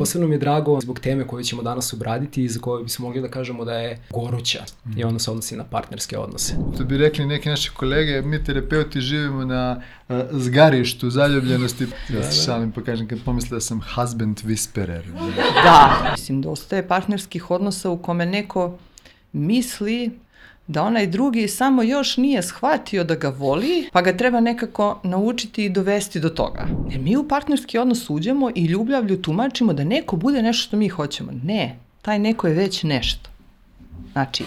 posebno mi je drago zbog teme koju ćemo danas obraditi i za koju bismo mogli da kažemo da je goruća mm. i ona se odnosi na partnerske odnose. To bi rekli neki naši kolege, mi terapeuti živimo na uh, zgarištu zaljubljenosti. Ja da, se da. šalim pa kažem kad pomisle da sam husband whisperer. Da, mislim, dosta je partnerskih odnosa u kome neko misli da onaj drugi samo još nije shvatio da ga voli, pa ga treba nekako naučiti i dovesti do toga. Jer mi u partnerski odnos uđemo i ljubljavlju tumačimo da neko bude nešto što mi hoćemo. Ne, taj neko je već nešto. Znači,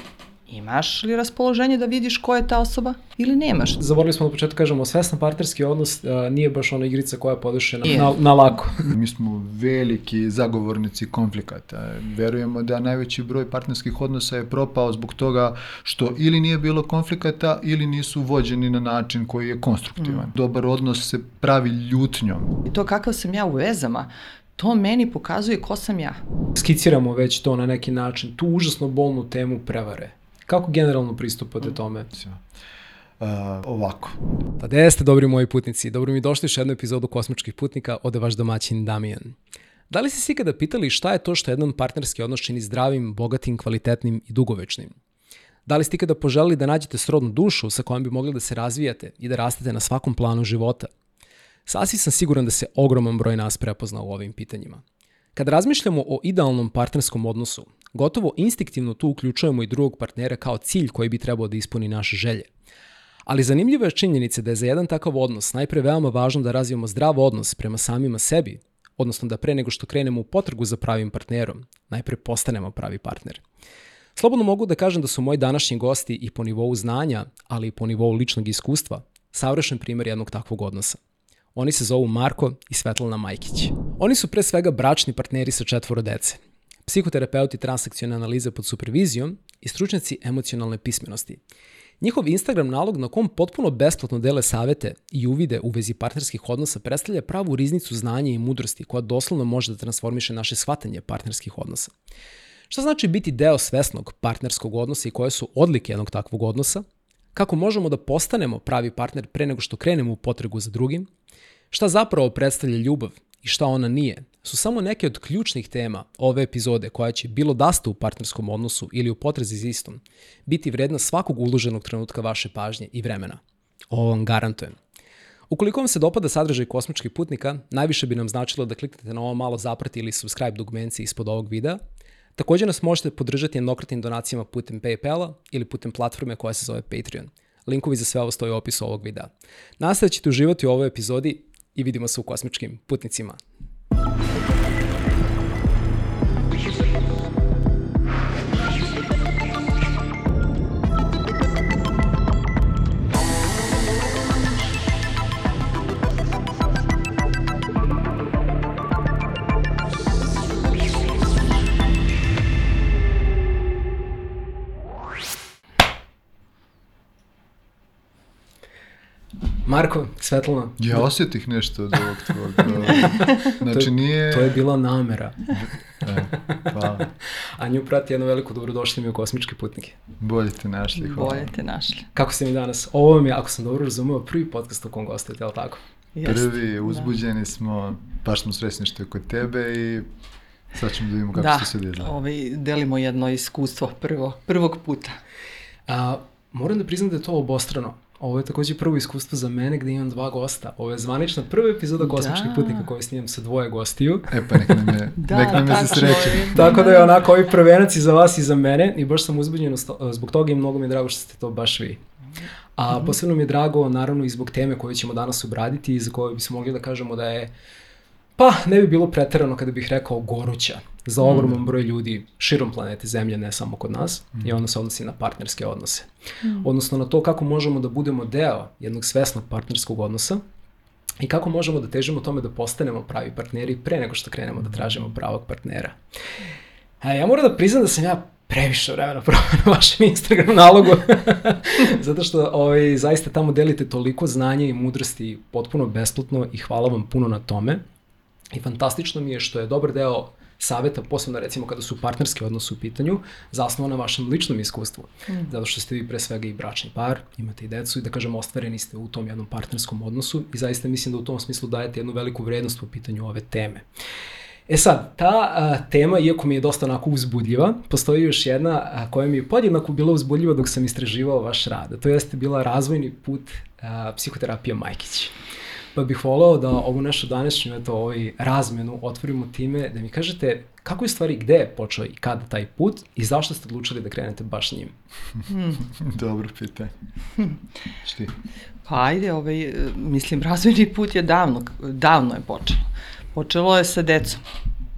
Imaš li raspoloženje da vidiš ko je ta osoba ili nemaš? Zaborili smo na početku kažemo svesno partnerski odnos a, nije baš ona igrica koja je podešena na, na lako. Mi smo veliki zagovornici konflikata. Verujemo da najveći broj partnerskih odnosa je propao zbog toga što ili nije bilo konflikata ili nisu vođeni na način koji je konstruktivan. Mm. Dobar odnos se pravi ljutnjom. I to kakav sam ja u vezama, to meni pokazuje ko sam ja. Skiciramo već to na neki način, tu užasno bolnu temu prevare Kako generalno pristupate mm. tome? Uh, ovako. Pa gde ste, dobri moji putnici? Dobro mi došli još jednu epizodu Kosmičkih putnika, ode vaš domaćin Damijan. Da li ste se ikada pitali šta je to što jedan partnerski odnos čini zdravim, bogatim, kvalitetnim i dugovečnim? Da li ste ikada poželili da nađete srodnu dušu sa kojom bi mogli da se razvijate i da rastete na svakom planu života? Sasvim sam siguran da se ogroman broj nas prepozna u ovim pitanjima. Kad razmišljamo o idealnom partnerskom odnosu, gotovo instinktivno tu uključujemo i drugog partnera kao cilj koji bi trebao da ispuni naše želje. Ali zanimljiva je činjenica da je za jedan takav odnos najpre veoma važno da razvijemo zdrav odnos prema samima sebi, odnosno da pre nego što krenemo u potrgu za pravim partnerom, najpre postanemo pravi partner. Slobodno mogu da kažem da su moji današnji gosti i po nivou znanja, ali i po nivou ličnog iskustva, savršen primer jednog takvog odnosa. Oni se zovu Marko i Svetlana Majkić. Oni su pre svega bračni partneri sa četvoro dece psihoterapeuti transakcione analize pod supervizijom i stručnjaci emocionalne pismenosti. Njihov Instagram nalog na kom potpuno besplatno dele savete i uvide u vezi partnerskih odnosa predstavlja pravu riznicu znanja i mudrosti koja doslovno može da transformiše naše shvatanje partnerskih odnosa. Šta znači biti deo svesnog partnerskog odnosa i koje su odlike jednog takvog odnosa? Kako možemo da postanemo pravi partner pre nego što krenemo u potregu za drugim? Šta zapravo predstavlja ljubav i šta ona nije, su samo neke od ključnih tema ove epizode koja će bilo da ste u partnerskom odnosu ili u potrezi za istom, biti vredna svakog uloženog trenutka vaše pažnje i vremena. Ovo vam garantujem. Ukoliko vam se dopada sadržaj Kosmičkih putnika, najviše bi nam značilo da kliknete na ovo malo zaprati ili subscribe dugmenci ispod ovog videa. Takođe nas možete podržati jednokratnim donacijama putem Paypala ili putem platforme koja se zove Patreon. Linkovi za sve ovo stoje u opisu ovog videa. Da ćete uživati u ovoj epizodi i vidimo se u kosmičkim putnicima. Marko, Svetlana. Ja osjetih nešto od ovog tvojeg. Znači nije... To je bila namera. E, hvala. A nju prati jedno veliko dobrodošli mi u kosmičke putnike. Bolje te našli, hvala. Bolje te našli. Kako ste mi danas? Ovo mi je, ako sam dobro razumeo, prvi podcast u kom gostujete, je li tako? Jeste, prvi, da. uzbuđeni da. smo, baš smo sresni što je kod tebe i sad ćemo da vidimo kako da, se sve Da, ovaj, delimo jedno iskustvo prvo, prvog puta. A, moram da priznam da je to obostrano Ovo je takođe prvo iskustvo za mene gde imam dva gosta. Ovo je zvanična prva epizoda Kosmičkih da. putnika koju snimam sa dvoje gostiju. E pa nek nam je, da, nek nam je se sreće. Tako da je onako ovaj prvenac i za vas i za mene i baš sam uzbuđen zbog toga i mnogo mi je drago što ste to baš vi. A mhm. posebno mi je drago naravno i zbog teme koju ćemo danas obraditi i za koju bismo mogli da kažemo da je Pa, ne bi bilo preterano kada bih rekao goruća za mm. ogroman broj ljudi širom planete Zemlje, ne samo kod nas, mm. i ono se odnosi na partnerske odnose. Mm. Odnosno na to kako možemo da budemo deo jednog svesnog partnerskog odnosa i kako možemo da težimo tome da postanemo pravi partneri pre nego što krenemo da tražimo pravog partnera. A ja moram da priznam da sam ja previše vremena provao na vašem Instagram nalogu, zato što ovaj, zaista tamo delite toliko znanja i mudrosti potpuno besplatno i hvala vam puno na tome. I fantastično mi je što je dobar deo saveta, posebno recimo kada su partnerski odnosi u pitanju, zasnovan na vašem ličnom iskustvu. Mm. Zato što ste vi pre svega i bračni par, imate i decu i da kažem ostvareni ste u tom jednom partnerskom odnosu i zaista mislim da u tom smislu dajete jednu veliku vrednost po pitanju ove teme. E sad, ta a, tema, iako mi je dosta onako uzbudljiva, postoji još jedna a, koja mi je podjednako bila uzbudljiva dok sam istraživao vaš rad. To jeste bila razvojni put a, psihoterapija Majkić. Pa bih volao da ovu našu današnju eto, ovaj razmenu otvorimo time da mi kažete kako je stvari, gde je počeo i kada taj put i zašto ste odlučili da krenete baš njim? Dobro pitanje. Šti? Pa ajde, ovaj, mislim, razvojni put je davno, davno je počelo. Počelo je sa decom.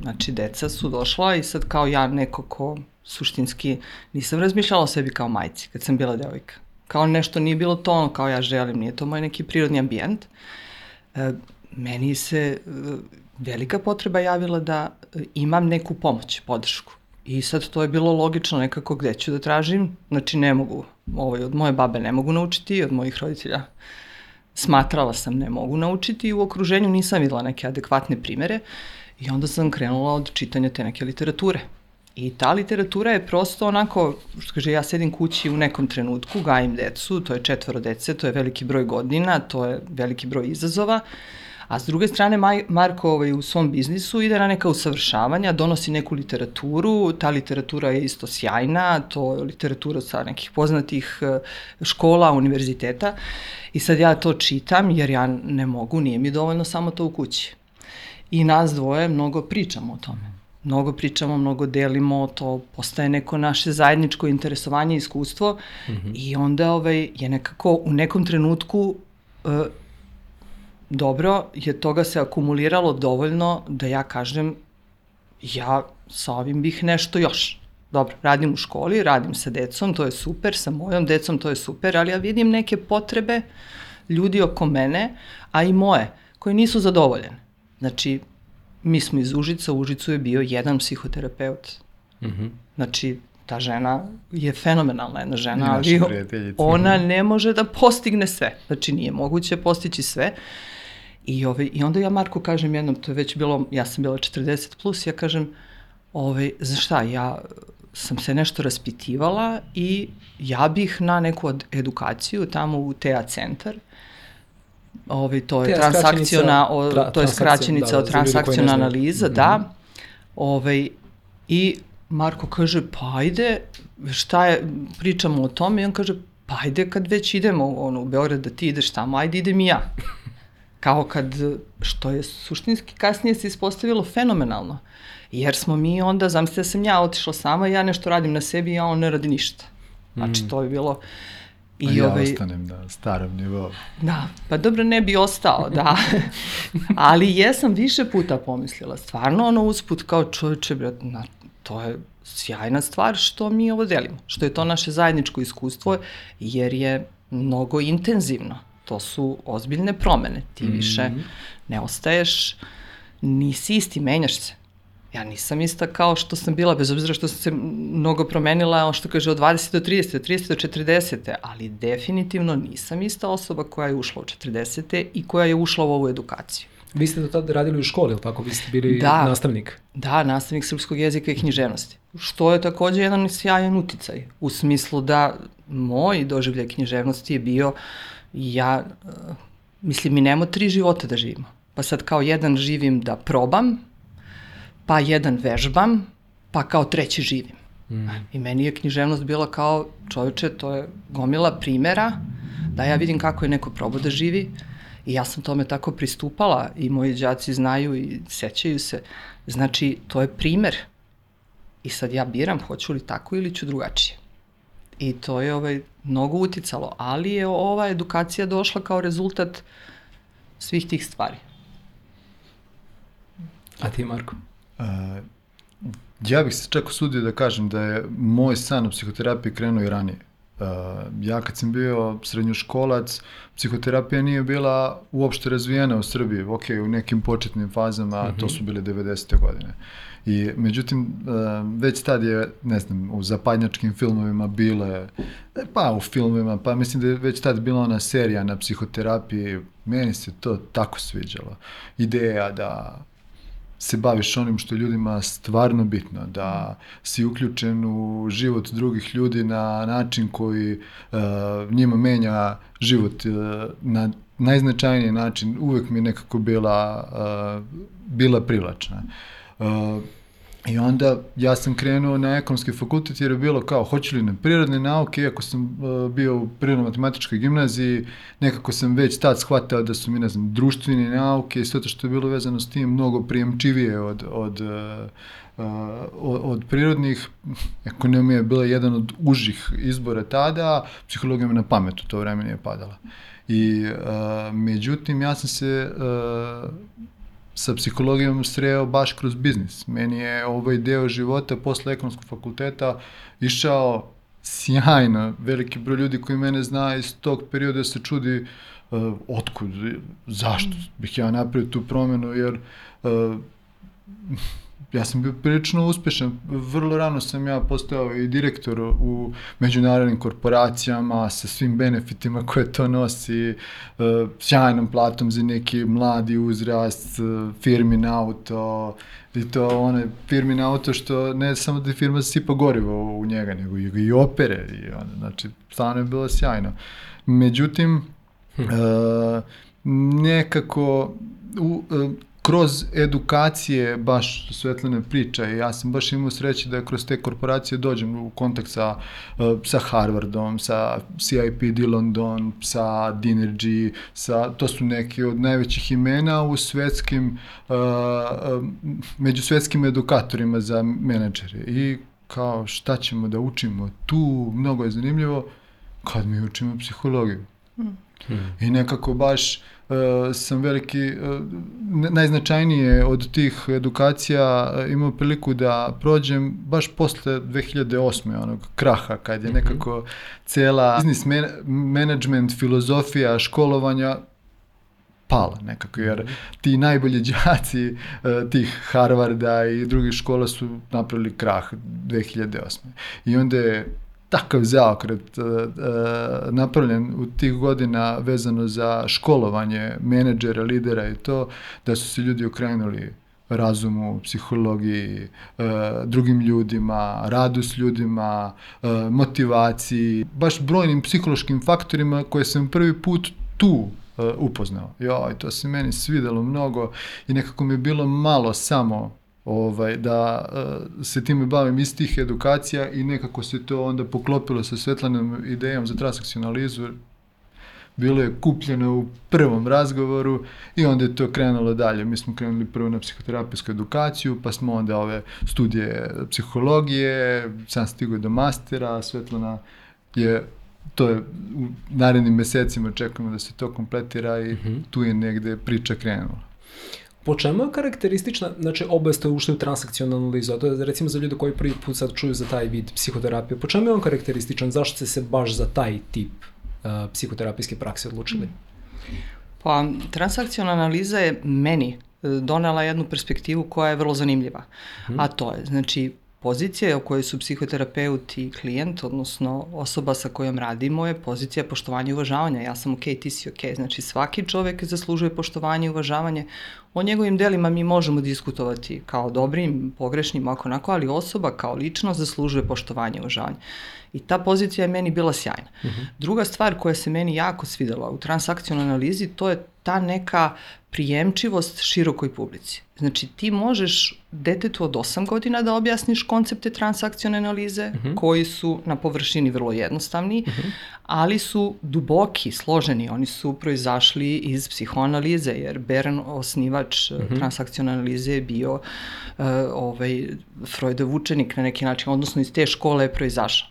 Znači, deca su došla i sad kao ja neko ko suštinski nisam razmišljala o sebi kao majci kad sam bila devojka. Kao nešto nije bilo to ono kao ja želim, nije to moj neki prirodni ambijent. E, meni se e, velika potreba javila da e, imam neku pomoć, podršku. I sad to je bilo logično nekako gde ću da tražim, znači ne mogu, ovaj, od moje babe ne mogu naučiti, od mojih roditelja smatrala sam ne mogu naučiti i u okruženju nisam videla neke adekvatne primere i onda sam krenula od čitanja te neke literature. I ta literatura je prosto onako, što kaže, ja sedim kući u nekom trenutku, gajim decu, to je četvoro dece, to je veliki broj godina, to je veliki broj izazova, a s druge strane Maj, Marko ovaj, u svom biznisu ide na neka usavršavanja, donosi neku literaturu, ta literatura je isto sjajna, to je literatura sa nekih poznatih eh, škola, univerziteta i sad ja to čitam jer ja ne mogu, nije mi dovoljno samo to u kući. I nas dvoje mnogo pričamo o tome mnogo pričamo, mnogo delimo, to postaje neko naše zajedničko interesovanje i iskustvo mm -hmm. i onda ovaj, je nekako u nekom trenutku uh, dobro je toga se akumuliralo dovoljno da ja kažem ja sa ovim bih nešto još. Dobro, radim u školi, radim sa decom, to je super, sa mojom decom to je super, ali ja vidim neke potrebe ljudi oko mene, a i moje, koje nisu zadovoljene. Znači, mi smo iz Užica, u Užicu je bio jedan psihoterapeut. Mm -hmm. Znači, ta žena je fenomenalna jedna žena, ali ona ne može da postigne sve. Znači, nije moguće postići sve. I, ove, I onda ja Marku kažem jednom, to je već bilo, ja sam bila 40 plus, ja kažem, ove, za šta, ja sam se nešto raspitivala i ja bih na neku edukaciju tamo u TA centar, ovaj, to je transakciona, o, tra, to je skraćenica da, od transakciona analiza, mm -hmm. da. Ovaj, I Marko kaže, pa ajde, šta je, pričamo o tome i on kaže, pa ajde kad već idemo ono, u Beograd da ti ideš tamo, ajde idem i ja. Kao kad, što je suštinski kasnije se ispostavilo fenomenalno. Jer smo mi onda, zamislite da sam ja otišla sama, ja nešto radim na sebi, a on ne radi ništa. Znači, mm. to je bilo... I ja ovaj, ostanem na starom nivou. Da, pa dobro ne bi ostao, da. Ali jesam više puta pomislila, stvarno ono usput kao čovječe, brat, na, to je sjajna stvar što mi ovo delimo, što je to naše zajedničko iskustvo, jer je mnogo intenzivno. To su ozbiljne promene. Ti mm -hmm. više ne ostaješ, nisi isti, menjaš se ja nisam ista kao što sam bila, bez obzira što sam se mnogo promenila, on što kaže od 20 do 30, od 30 do 40, ali definitivno nisam ista osoba koja je ušla u 40. i koja je ušla u ovu edukaciju. Vi ste do tada radili u školi, ili tako? Vi ste bili da, nastavnik? Da, nastavnik srpskog jezika i književnosti. Što je takođe jedan sjajan uticaj. U smislu da moj doživljaj književnosti je bio ja, uh, mislim, mi nemo tri života da živimo. Pa sad kao jedan živim da probam, pa jedan vežbam, pa kao treći živim. Mm. I meni je književnost bila kao čoveče, to je gomila primera da ja vidim kako je neko probao da živi i ja sam tome tako pristupala i moji đaci znaju i sećaju se. Znači, to je primer. I sad ja biram hoću li tako ili ću drugačije. I to je ovaj, mnogo uticalo, ali je ova edukacija došla kao rezultat svih tih stvari. A ti, Marko? Uh, ja bih se čak usudio da kažem da je moj san u psihoterapiji krenuo i ranije. Uh, ja kad sam bio srednjoškolac, psihoterapija nije bila uopšte razvijena u Srbiji, ok, u nekim početnim fazama, mm -hmm. to su bile 90. godine. I međutim, uh, već tad je, ne znam, u zapadnjačkim filmovima bile, pa u filmovima, pa mislim da je već tad bila ona serija na psihoterapiji, meni se to tako sviđalo. Ideja da se baviš onim što je ljudima stvarno bitno, da si uključen u život drugih ljudi na način koji uh, njima menja život uh, na najznačajniji način, uvek mi je nekako bila, uh, bila privlačna. Uh, I onda ja sam krenuo na ekonomski fakultet jer je bilo kao hoću li na prirodne nauke, iako sam uh, bio u prirodno-matematičkoj gimnaziji, nekako sam već tad shvatao da su mi, ne znam, društvene nauke i sve to što je bilo vezano s tim mnogo prijemčivije od, od, uh, od, od prirodnih. Ekonomija je bila jedan od užih izbora tada, psihologija me na pamet u to vreme nije padala. I uh, međutim, ja sam se uh, sa psihologijom sreo baš kroz biznis. Meni je ovaj deo života posle ekonomskog fakulteta išao sjajno. Veliki broj ljudi koji mene zna iz tog perioda se čudi uh, otkud, zašto bih ja napravio tu promenu, jer uh, ja sam bio prilično uspešan. Vrlo rano sam ja postao i direktor u međunarodnim korporacijama sa svim benefitima koje to nosi, uh, sjajnom platom za neki mladi uzrast, uh, firmin auto, i to one firmin auto što ne samo da firma sipa gorivo u njega, nego i, i opere. I onda, znači, stvarno je bilo sjajno. Međutim, uh, nekako u, kroz edukacije baš Svetlane priča i ja sam baš imao sreće da kroz te korporacije dođem u kontakt sa, uh, sa Harvardom, sa CIPD London, sa Dinergy, sa, to su neki od najvećih imena u svetskim, uh, među svetskim edukatorima za menadžere i kao šta ćemo da učimo tu, mnogo je zanimljivo, kad mi učimo psihologiju. Hmm. I nekako baš uh, sam veliki, uh, najznačajnije od tih edukacija uh, imao priliku da prođem baš posle 2008. onog kraha, kad je mhm. nekako cela biznis man management, filozofija, školovanja pala nekako, jer mhm. ti najbolji đaci tih Harvarda i drugih škola su napravili krah 2008. I onda je takav zaokret uh, napravljen u tih godina vezano za školovanje menadžera, lidera i to, da su se ljudi okrenuli razumu, psihologiji, uh, drugim ljudima, radu s ljudima, motivaciji, baš brojnim psihološkim faktorima koje sam prvi put tu upoznao. Joj, to se meni svidelo mnogo i nekako mi je bilo malo samo ovaj, da uh, se time bavim iz tih edukacija i nekako se to onda poklopilo sa Svetlanom idejom za transakcionalizu. Bilo je kupljeno u prvom razgovoru i onda je to krenulo dalje. Mi smo krenuli prvo na psihoterapijsku edukaciju, pa smo onda ove studije psihologije, sam stigao do mastera, Svetlana je to je u narednim mesecima čekamo da se to kompletira i mm -hmm. tu je negde priča krenula. Po čemu je karakteristična, znači oboje ste ušli u transakcionalnu analizu, a to je recimo za ljude koji prvi put sad čuju za taj vid psihoterapije, po čemu je on karakterističan, zašto ste se baš za taj tip uh, psihoterapijske prakse odlučili? Pa, transakcionalna analiza je meni uh, donela jednu perspektivu koja je vrlo zanimljiva, hmm. a to je, znači, pozicija o kojoj su psihoterapeut i klijent, odnosno osoba sa kojom radimo je pozicija poštovanja i uvažavanja. Ja sam ok, ti si ok. Znači svaki čovek zaslužuje poštovanje i uvažavanje. O njegovim delima mi možemo diskutovati kao dobrim, pogrešnim, ako onako, ali osoba kao ličnost zaslužuje poštovanje i uvažavanje. I ta pozicija je meni bila sjajna. Uh mhm. -huh. Druga stvar koja se meni jako svidela u transakcionalnoj analizi, to je ta neka prijemčivost širokoj publici. Znači ti možeš detetu od 8 godina da objasniš koncepte transakcione analize, uh mhm. -huh. koji su na površini vrlo jednostavni, uh mhm. -huh. ali su duboki, složeni. Oni su proizašli iz psihoanalize, jer Beren, osnivač uh -huh. transakcione analize, je bio uh, ovaj, Freudov učenik na neki način, odnosno iz te škole je proizašao.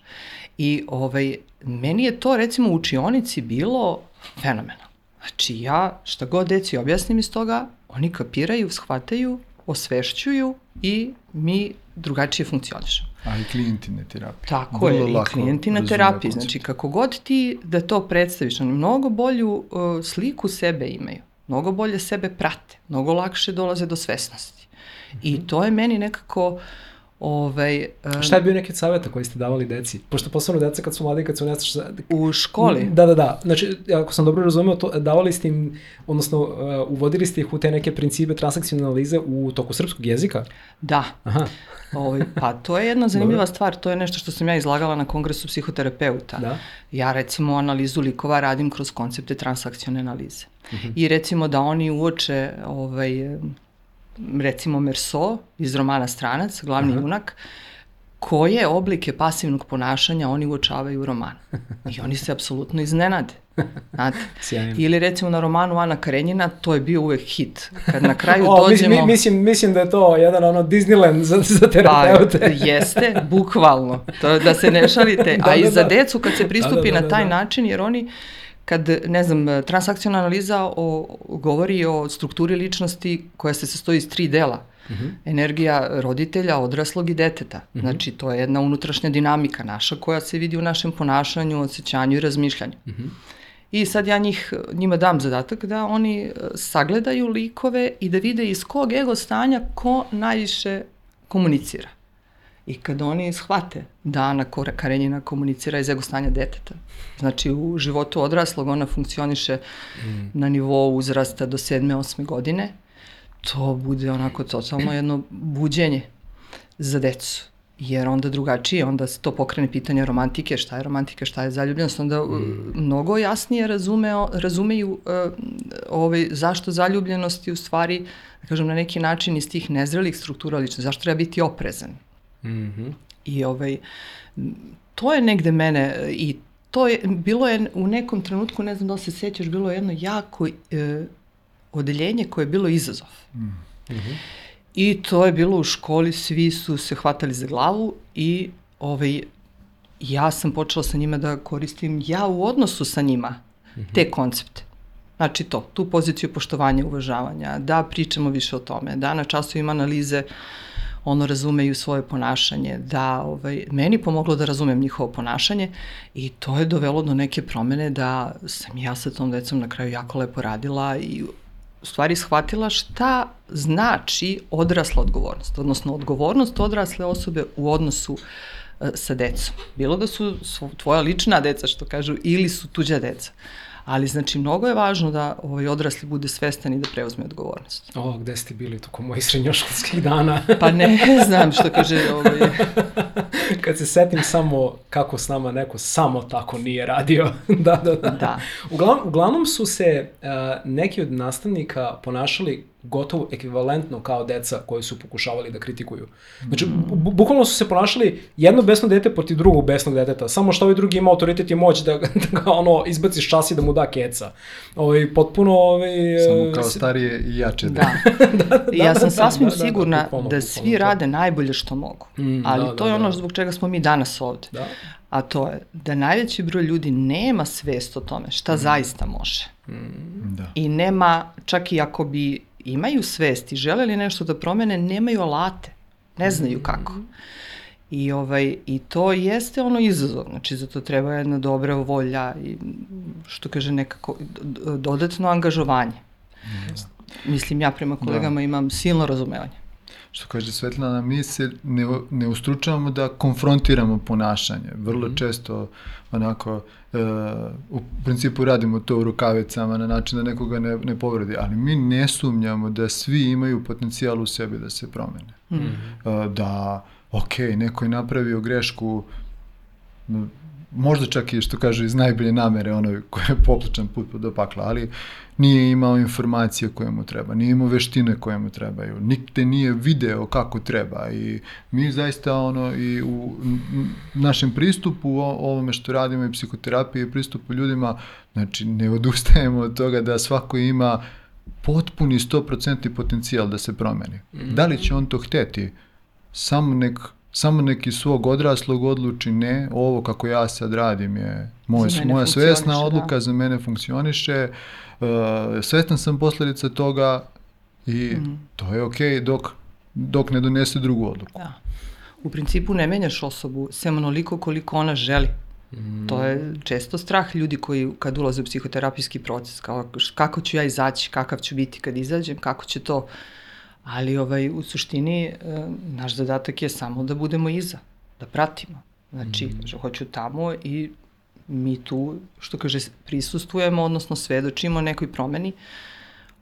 I ovaj, meni je to recimo u učionici bilo fenomena. Znači ja šta god deci objasnim iz toga, oni kapiraju, shvataju, osvešćuju i mi drugačije funkcionišemo. A i klijenti na terapiji. Tako Vrlo je, i klijenti na terapiji. Znači, kako god ti da to predstaviš, oni mnogo bolju uh, sliku sebe imaju, mnogo bolje sebe prate, mnogo lakše dolaze do svesnosti. Mm -hmm. I mhm. to je meni nekako uh, Ovaj, um, Šta je bio neki savjeta koji ste davali deci? Pošto posebno deca kad su mladi, kad su nešto... Šta... U školi? Da, da, da. Znači, ako sam dobro razumeo, to, davali ste im, odnosno, uh, uvodili ste ih u te neke principe transakcijne analize u toku srpskog jezika? Da. Aha. Ovaj, pa to je jedna zanimljiva stvar, to je nešto što sam ja izlagala na kongresu psihoterapeuta. Da. Ja recimo analizu likova radim kroz koncepte transakcijne analize. Uh mhm. -huh. I recimo da oni uoče ovaj, recimo Merso iz romana Stranac, glavni Aha. junak, koje oblike pasivnog ponašanja oni uočavaju u romanu. I oni se apsolutno iznenade. Znate? Ili recimo na romanu Ana Karenjina, to je bio uvek hit. Kad na kraju o, dođemo... Mislim, mislim da je to jedan ono Disneyland za, za terapeute. Pa, jeste, bukvalno. To, da se ne šalite. da, A da, i za da. decu kad se pristupi da, da, da, na taj da. način, jer oni kad, ne znam, transakcijona analiza o, govori o strukturi ličnosti koja se sastoji iz tri dela. Uh mhm. -huh. Energija roditelja, odraslog i deteta. Uh mhm. -huh. Znači, to je jedna unutrašnja dinamika naša koja se vidi u našem ponašanju, osjećanju i razmišljanju. Uh mhm. -huh. I sad ja njih, njima dam zadatak da oni e, sagledaju likove i da vide iz kog ego stanja ko najviše komunicira. I kad oni shvate da Ana Karenjina komunicira iz ego stanja deteta, znači u životu odraslog ona funkcioniše mm. na nivou uzrasta do 7. 8. godine, to bude onako totalno jedno buđenje za decu jer onda drugačije, onda se to pokrene pitanje romantike, šta je romantika, šta je zaljubljenost, onda uh, mm. mnogo jasnije razumeo, razumeju uh, ovaj, zašto zaljubljenost je u stvari, da kažem, na neki način iz tih nezrelih struktura lično, zašto treba biti oprezan. Mm -hmm. I ovaj, to je negde mene i to je, bilo je u nekom trenutku, ne znam da se sećaš, bilo je jedno jako uh, odeljenje koje je bilo izazov. Mm -hmm. I to je bilo u školi, svi su se hvatali za glavu i ovaj, ja sam počela sa njima da koristim ja u odnosu sa njima mm -hmm. te koncepte. Znači to, tu poziciju poštovanja, uvažavanja, da pričamo više o tome, da na časovima analize ono razumeju svoje ponašanje, da ovaj, meni pomoglo da razumem njihovo ponašanje i to je dovelo do neke promene da sam ja sa tom decom na kraju jako lepo radila i u stvari shvatila šta znači odrasla odgovornost, odnosno odgovornost odrasle osobe u odnosu e, sa decom. Bilo da su tvoja lična deca, što kažu, ili su tuđa deca. Ali znači mnogo je važno da ovaj odrasli bude svestan i da preuzme odgovornost. O, gde ste bili tokom mojih srednjoškolskih dana? pa ne znam što kaže ovaj... Kad se setim samo kako s nama neko samo tako nije radio. da, da, da. da. Uglavnom, uglavnom su se uh, neki od nastavnika ponašali gotovo ekvivalentno kao deca koji su pokušavali da kritikuju. Znači, bu bukvalno su se ponašali jedno besno dete protiv drugog besnog deteta, samo što ovaj drugi ima autoritet i moć da, da ga ono, izbaci iz časi da mu da keca. Ovaj, potpuno... Ovaj, samo kao starije i jače da. da, da, da ja sam da, sasvim da, sigurna da, da, bukvalno, da svi bukvalno, rade najbolje što mogu. Mm, Ali da, to da, je ono da. zbog čega smo mi danas ovde. Da. A to je da najveći broj ljudi nema svest o tome šta mm. zaista može. Mm. Da. I nema, čak i ako bi imaju svest i žele li nešto da promene, nemaju alate, ne znaju kako. I, ovaj, I to jeste ono izazov, znači za to treba jedna dobra volja i što kaže nekako dodatno angažovanje. Mm. Mislim, ja prema kolegama da. imam silno razumevanje što kaže Svetlana, mi se ne, ne ustručavamo da konfrontiramo ponašanje. Vrlo mm. često onako, e, u principu radimo to u rukavicama na način da nekoga ne, ne povredi, ali mi ne sumnjamo da svi imaju potencijal u sebi da se promene. Mm. E, da, ok, neko je napravio grešku, možda čak i što kaže iz najbolje namere onoj koja je poplačan put do pakla, ali nije imao informacije koje mu treba, nije imao veštine koje mu trebaju, nikde nije video kako treba i mi zaista ono i u našem pristupu o ovome što radimo i psihoterapiji i pristupu ljudima, znači ne odustajemo od toga da svako ima potpuni 100% potencijal da se promeni. Mm. Da li će on to hteti? Samo nek samo neki svog odraslog odluči ne, ovo kako ja sad radim je moj, moja svesna da. odluka, da. za mene funkcioniše, uh, svestan sam posledica toga i mm. to je okej okay dok, dok ne donese drugu odluku. Da. U principu ne menjaš osobu sem onoliko koliko ona želi. Mm. To je često strah ljudi koji kad ulaze u psihoterapijski proces, kao kako ću ja izaći, kakav ću biti kad izađem, kako će to Ali ovaj, u suštini e, naš zadatak je samo da budemo iza, da pratimo. Znači, mm. hoću tamo i mi tu, što kaže, prisustujemo, odnosno svedočimo nekoj promeni.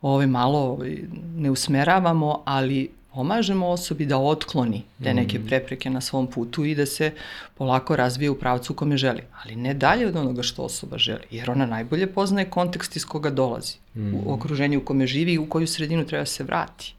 Ovaj, malo ovaj, ne usmeravamo, ali pomažemo osobi da otkloni te neke mm. prepreke na svom putu i da se polako razvije u pravcu u kome želi. Ali ne dalje od onoga što osoba želi, jer ona najbolje poznaje kontekst iz koga dolazi, mm. u okruženju u kome živi i u koju sredinu treba se vrati.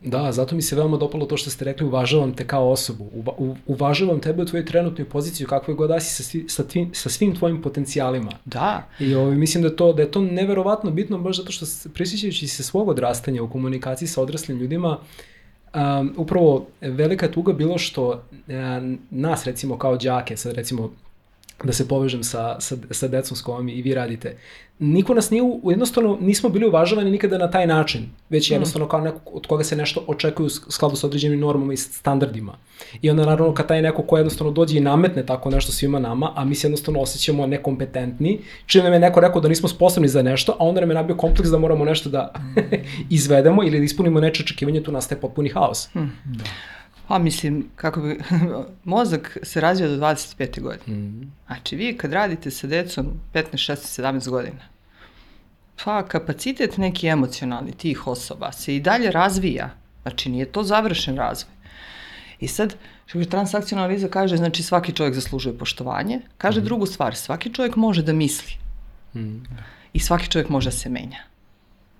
Da, zato mi se veoma dopalo to što ste rekli, uvažavam te kao osobu, Uva, u, uvažavam tebe u tvojoj trenutnoj poziciji, kakve god da si sa, svi, sa, tvim, sa svim tvojim potencijalima. Da. I ovaj, mislim da, to, da je to neverovatno bitno, baš zato što prisjećajući se svog odrastanja u komunikaciji sa odraslim ljudima, um, upravo velika tuga bilo što um, nas recimo kao đake, sad recimo da se povežem sa, sa, sa decom s kojom i vi radite. Niko nas nije, jednostavno nismo bili uvažavani nikada na taj način, već jednostavno kao neko od koga se nešto očekuje u skladu sa određenim normama i standardima. I onda naravno kad taj neko ko jednostavno dođe i nametne tako nešto svima nama, a mi se jednostavno osjećamo nekompetentni, čim nam je neko rekao da nismo sposobni za nešto, a onda nam je nabio kompleks da moramo nešto da izvedemo ili da ispunimo neče očekivanje, tu nastaje potpuni haos. Hmm. Da. Pa mislim, kako bi, mozak se razvija do 25. godine. Mm. Znači vi kad radite sa decom 15, 16, 17 godina, pa kapacitet neki emocionalni tih osoba se i dalje razvija. Znači nije to završen razvoj. I sad, što je transakcijna analiza kaže, znači svaki čovjek zaslužuje poštovanje. Kaže mm. drugu stvar, svaki čovjek može da misli. Mm. I svaki čovjek može da se menja.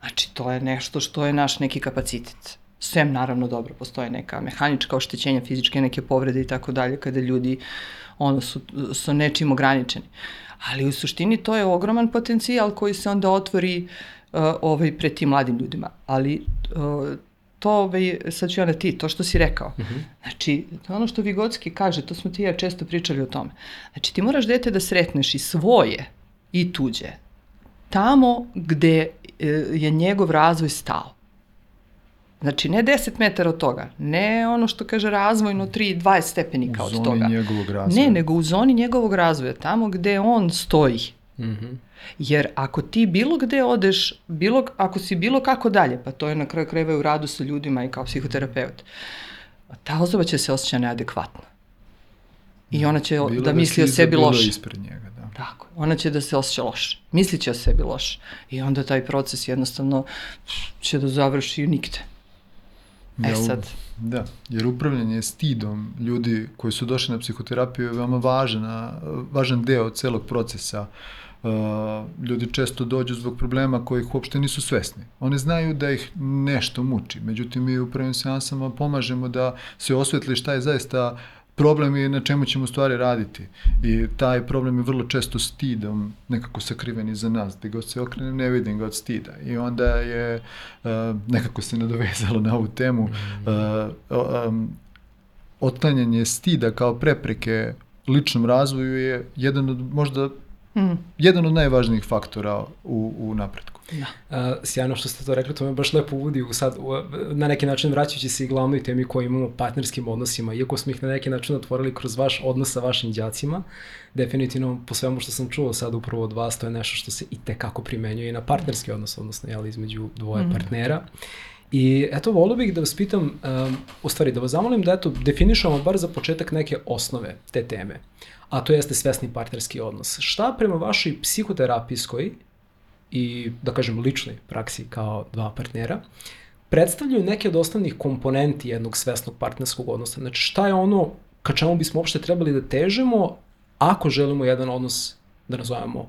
Znači to je nešto što je naš neki kapacitet Sem, naravno, dobro, postoje neka mehanička oštećenja, fizičke neke povrede i tako dalje, kada ljudi ono, su, su nečim ograničeni. Ali u suštini to je ogroman potencijal koji se onda otvori uh, ovaj, pred tim mladim ljudima. Ali uh, to, ovaj, sad ću ja na ti, to što si rekao. Mhm. -huh. Znači, ono što Vigotski kaže, to smo ti ja često pričali o tome. Znači, ti moraš dete da sretneš i svoje i tuđe. Tamo gde uh, je njegov razvoj stao. Znači, ne 10 metara od toga, ne ono što kaže razvojno 3, 20 stepenika od toga. U zoni njegovog razvoja. Ne, nego u zoni njegovog razvoja, tamo gde on stoji. Mm -hmm. Jer ako ti bilo gde odeš, bilo, ako si bilo kako dalje, pa to je na kraju krajeva u radu sa ljudima i kao psihoterapeut, ta osoba će se osjeća neadekvatno. I ona će bilo da, da misli o sebi loše. Bilo ispred njega, da. Tako, ona će da se osjeća loše. Misli o sebi loše. I onda taj proces jednostavno će da završi nigde. E sad. Da, jer upravljanje stidom ljudi koji su došli na psihoterapiju je veoma važan, važan deo celog procesa. Uh, ljudi često dođu zbog problema kojih uopšte nisu svesni. Oni znaju da ih nešto muči, međutim mi u prvim seansama pomažemo da se osvetli šta je zaista problem i na čemu ćemo stvari raditi. I taj problem je vrlo često stidom nekako sakriven iza nas. Gde god se okrene ne vidim ga od stida. I onda je uh, nekako se nadovezalo na ovu temu uh, um, otklanjanje stida kao prepreke ličnom razvoju je jedan od možda mm. jedan od najvažnijih faktora u, u napretku. Da. Uh, sjajno što ste to rekli, to me baš lepo uvodi u sad, u, na neki način vraćajući se i glavnoj temi koju imamo partnerskim odnosima, iako smo ih na neki način otvorili kroz vaš odnos sa vašim đacima, definitivno po svemu što sam čuo sad upravo od vas, to je nešto što se i tekako primenjuje i na partnerski odnos, odnosno jel, između dvoje mm. partnera. I eto, volio bih da vas pitam, um, u stvari da vas zamolim da eto, definišemo bar za početak neke osnove te teme, a to jeste svesni partnerski odnos. Šta prema vašoj psihoterapijskoj i, da kažem, ličnoj praksi kao dva partnera, predstavljaju neke od osnovnih komponenti jednog svesnog partnerskog odnosa. Znači, šta je ono ka čemu bismo uopšte trebali da težimo ako želimo jedan odnos da nazovemo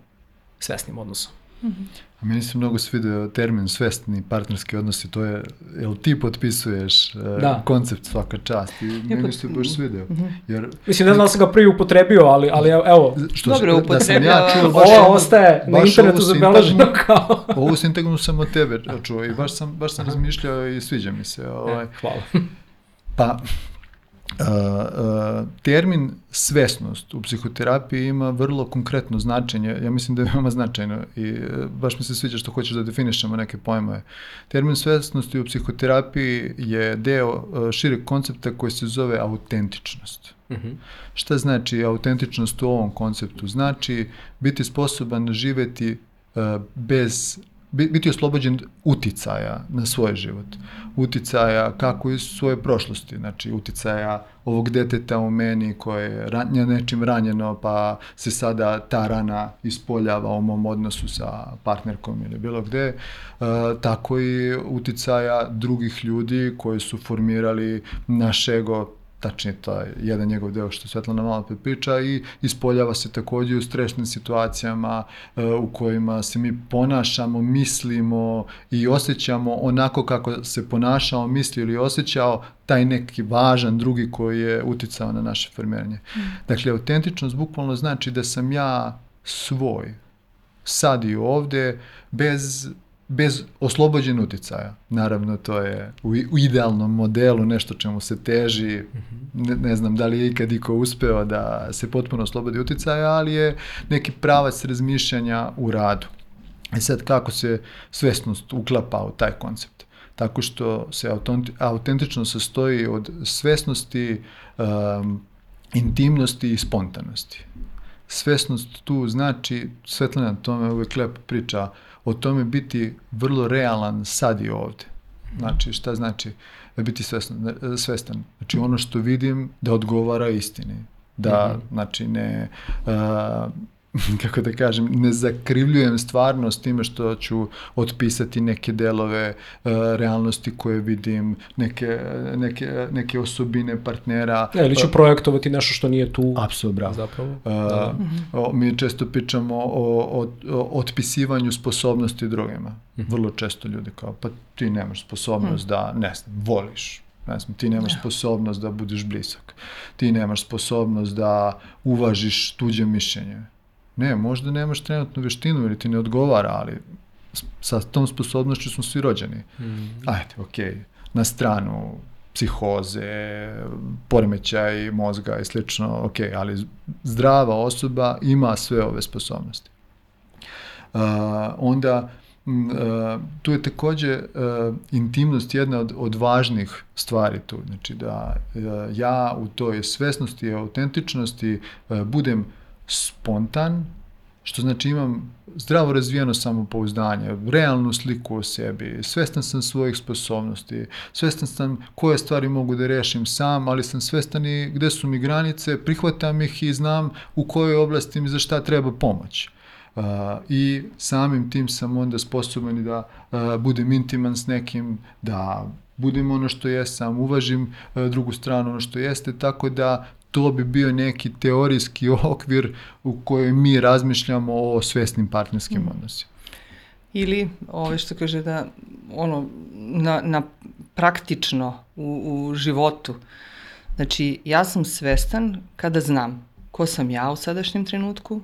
svesnim odnosom? Mm -hmm. A meni se mnogo svidio termin svestni partnerski odnosi, to je, jel ti potpisuješ e, da. koncept svaka čast i ja, meni se baš svidio. Mm -hmm. Jer, Mislim, ne znam da sam ga prvi upotrebio, ali, ali evo. Što, Dobro, da sam ja čuo, baš ovo ostaje na internetu zabeleženo kao... ovu sintagmu sam od tebe čuo i baš sam, baš sam razmišljao i sviđa mi se. Ovaj. E, hvala. Pa, termin svesnost u psihoterapiji ima vrlo konkretno značenje, ja mislim da je veoma značajno i uh, baš mi se sviđa što hoćeš da definišemo neke pojmove. Termin svesnosti u psihoterapiji je deo uh, šireg koncepta koji se zove autentičnost. Uh mhm. -huh. Šta znači autentičnost u ovom konceptu? Znači biti sposoban živeti uh, bez biti oslobođen uticaja na svoj život. Uticaja kako iz svoje prošlosti, znači uticaja ovog deteta u meni koje je ranja, nečim ranjeno pa se sada ta rana ispoljava u mom odnosu sa partnerkom ili bilo gde, e, tako i uticaja drugih ljudi koji su formirali naš ego tačnije taj jedan njegov deo što Svetlana malo priča i ispoljava se takođe u stresnim situacijama uh, u kojima se mi ponašamo, mislimo i osjećamo onako kako se ponašao, mislio ili osjećao taj neki važan drugi koji je uticao na naše formiranje. Mm. Dakle, autentičnost bukvalno znači da sam ja svoj, sad i ovde, bez bez oslobođen uticaja. Naravno, to je u, u idealnom modelu nešto čemu se teži. Ne, ne znam da li je ikad iko uspeo da se potpuno oslobodi uticaja, ali je neki pravac razmišljanja u radu. I sad kako se svesnost uklapa u taj koncept? Tako što se autentično sastoji od svesnosti, um, intimnosti i spontanosti. Svesnost tu znači, Svetlana tome uvek lepo priča, o tome biti vrlo realan sad i ovde. Znači, šta znači biti svestan? svestan? Znači, ono što vidim da odgovara istini. Da, mm -hmm. znači, ne... kako da kažem, ne zakrivljujem stvarnost time što ću otpisati neke delove uh, realnosti koje vidim, neke, neke, neke osobine partnera. Ne, ili ću uh, projektovati nešto što nije tu. Apsolutno, bravo. Zapravo. Uh, da. o, mi često pričamo o, o, o otpisivanju sposobnosti drugima. Mm -hmm. Vrlo često ljudi kao, pa ti nemaš sposobnost mm. da, ne znam, voliš ne znam, ti nemaš sposobnost da budeš blisak, ti nemaš sposobnost da uvažiš tuđe mišljenje, Ne, možda nemaš trenutnu veštinu ili ti ne odgovara, ali sa tom sposobnošću smo svi rođeni. Mm. Ajde, okej, okay. na stranu psihoze, poremećaj mozga i slično, ok, ali zdrava osoba ima sve ove sposobnosti. Uh, onda uh, tu je takođe uh, intimnost jedna od, od važnih stvari tu, znači da uh, ja u toj svesnosti i autentičnosti uh, budem spontan, što znači imam zdravo razvijeno samopouzdanje, realnu sliku o sebi, svestan sam svojih sposobnosti, svestan sam koje stvari mogu da rešim sam, ali sam svestan i gde su mi granice, prihvatam ih i znam u kojoj oblasti mi za šta treba pomoć. Uh, I samim tim sam onda sposoban da uh, budem intiman s nekim, da budem ono što jesam, uvažim uh, drugu stranu ono što jeste, tako da to bi bio neki teorijski okvir u kojoj mi razmišljamo o svesnim partnerskim mm. odnosima. Ili, ove što kaže da, ono, na, na praktično u, u životu. Znači, ja sam svestan kada znam ko sam ja u sadašnjem trenutku,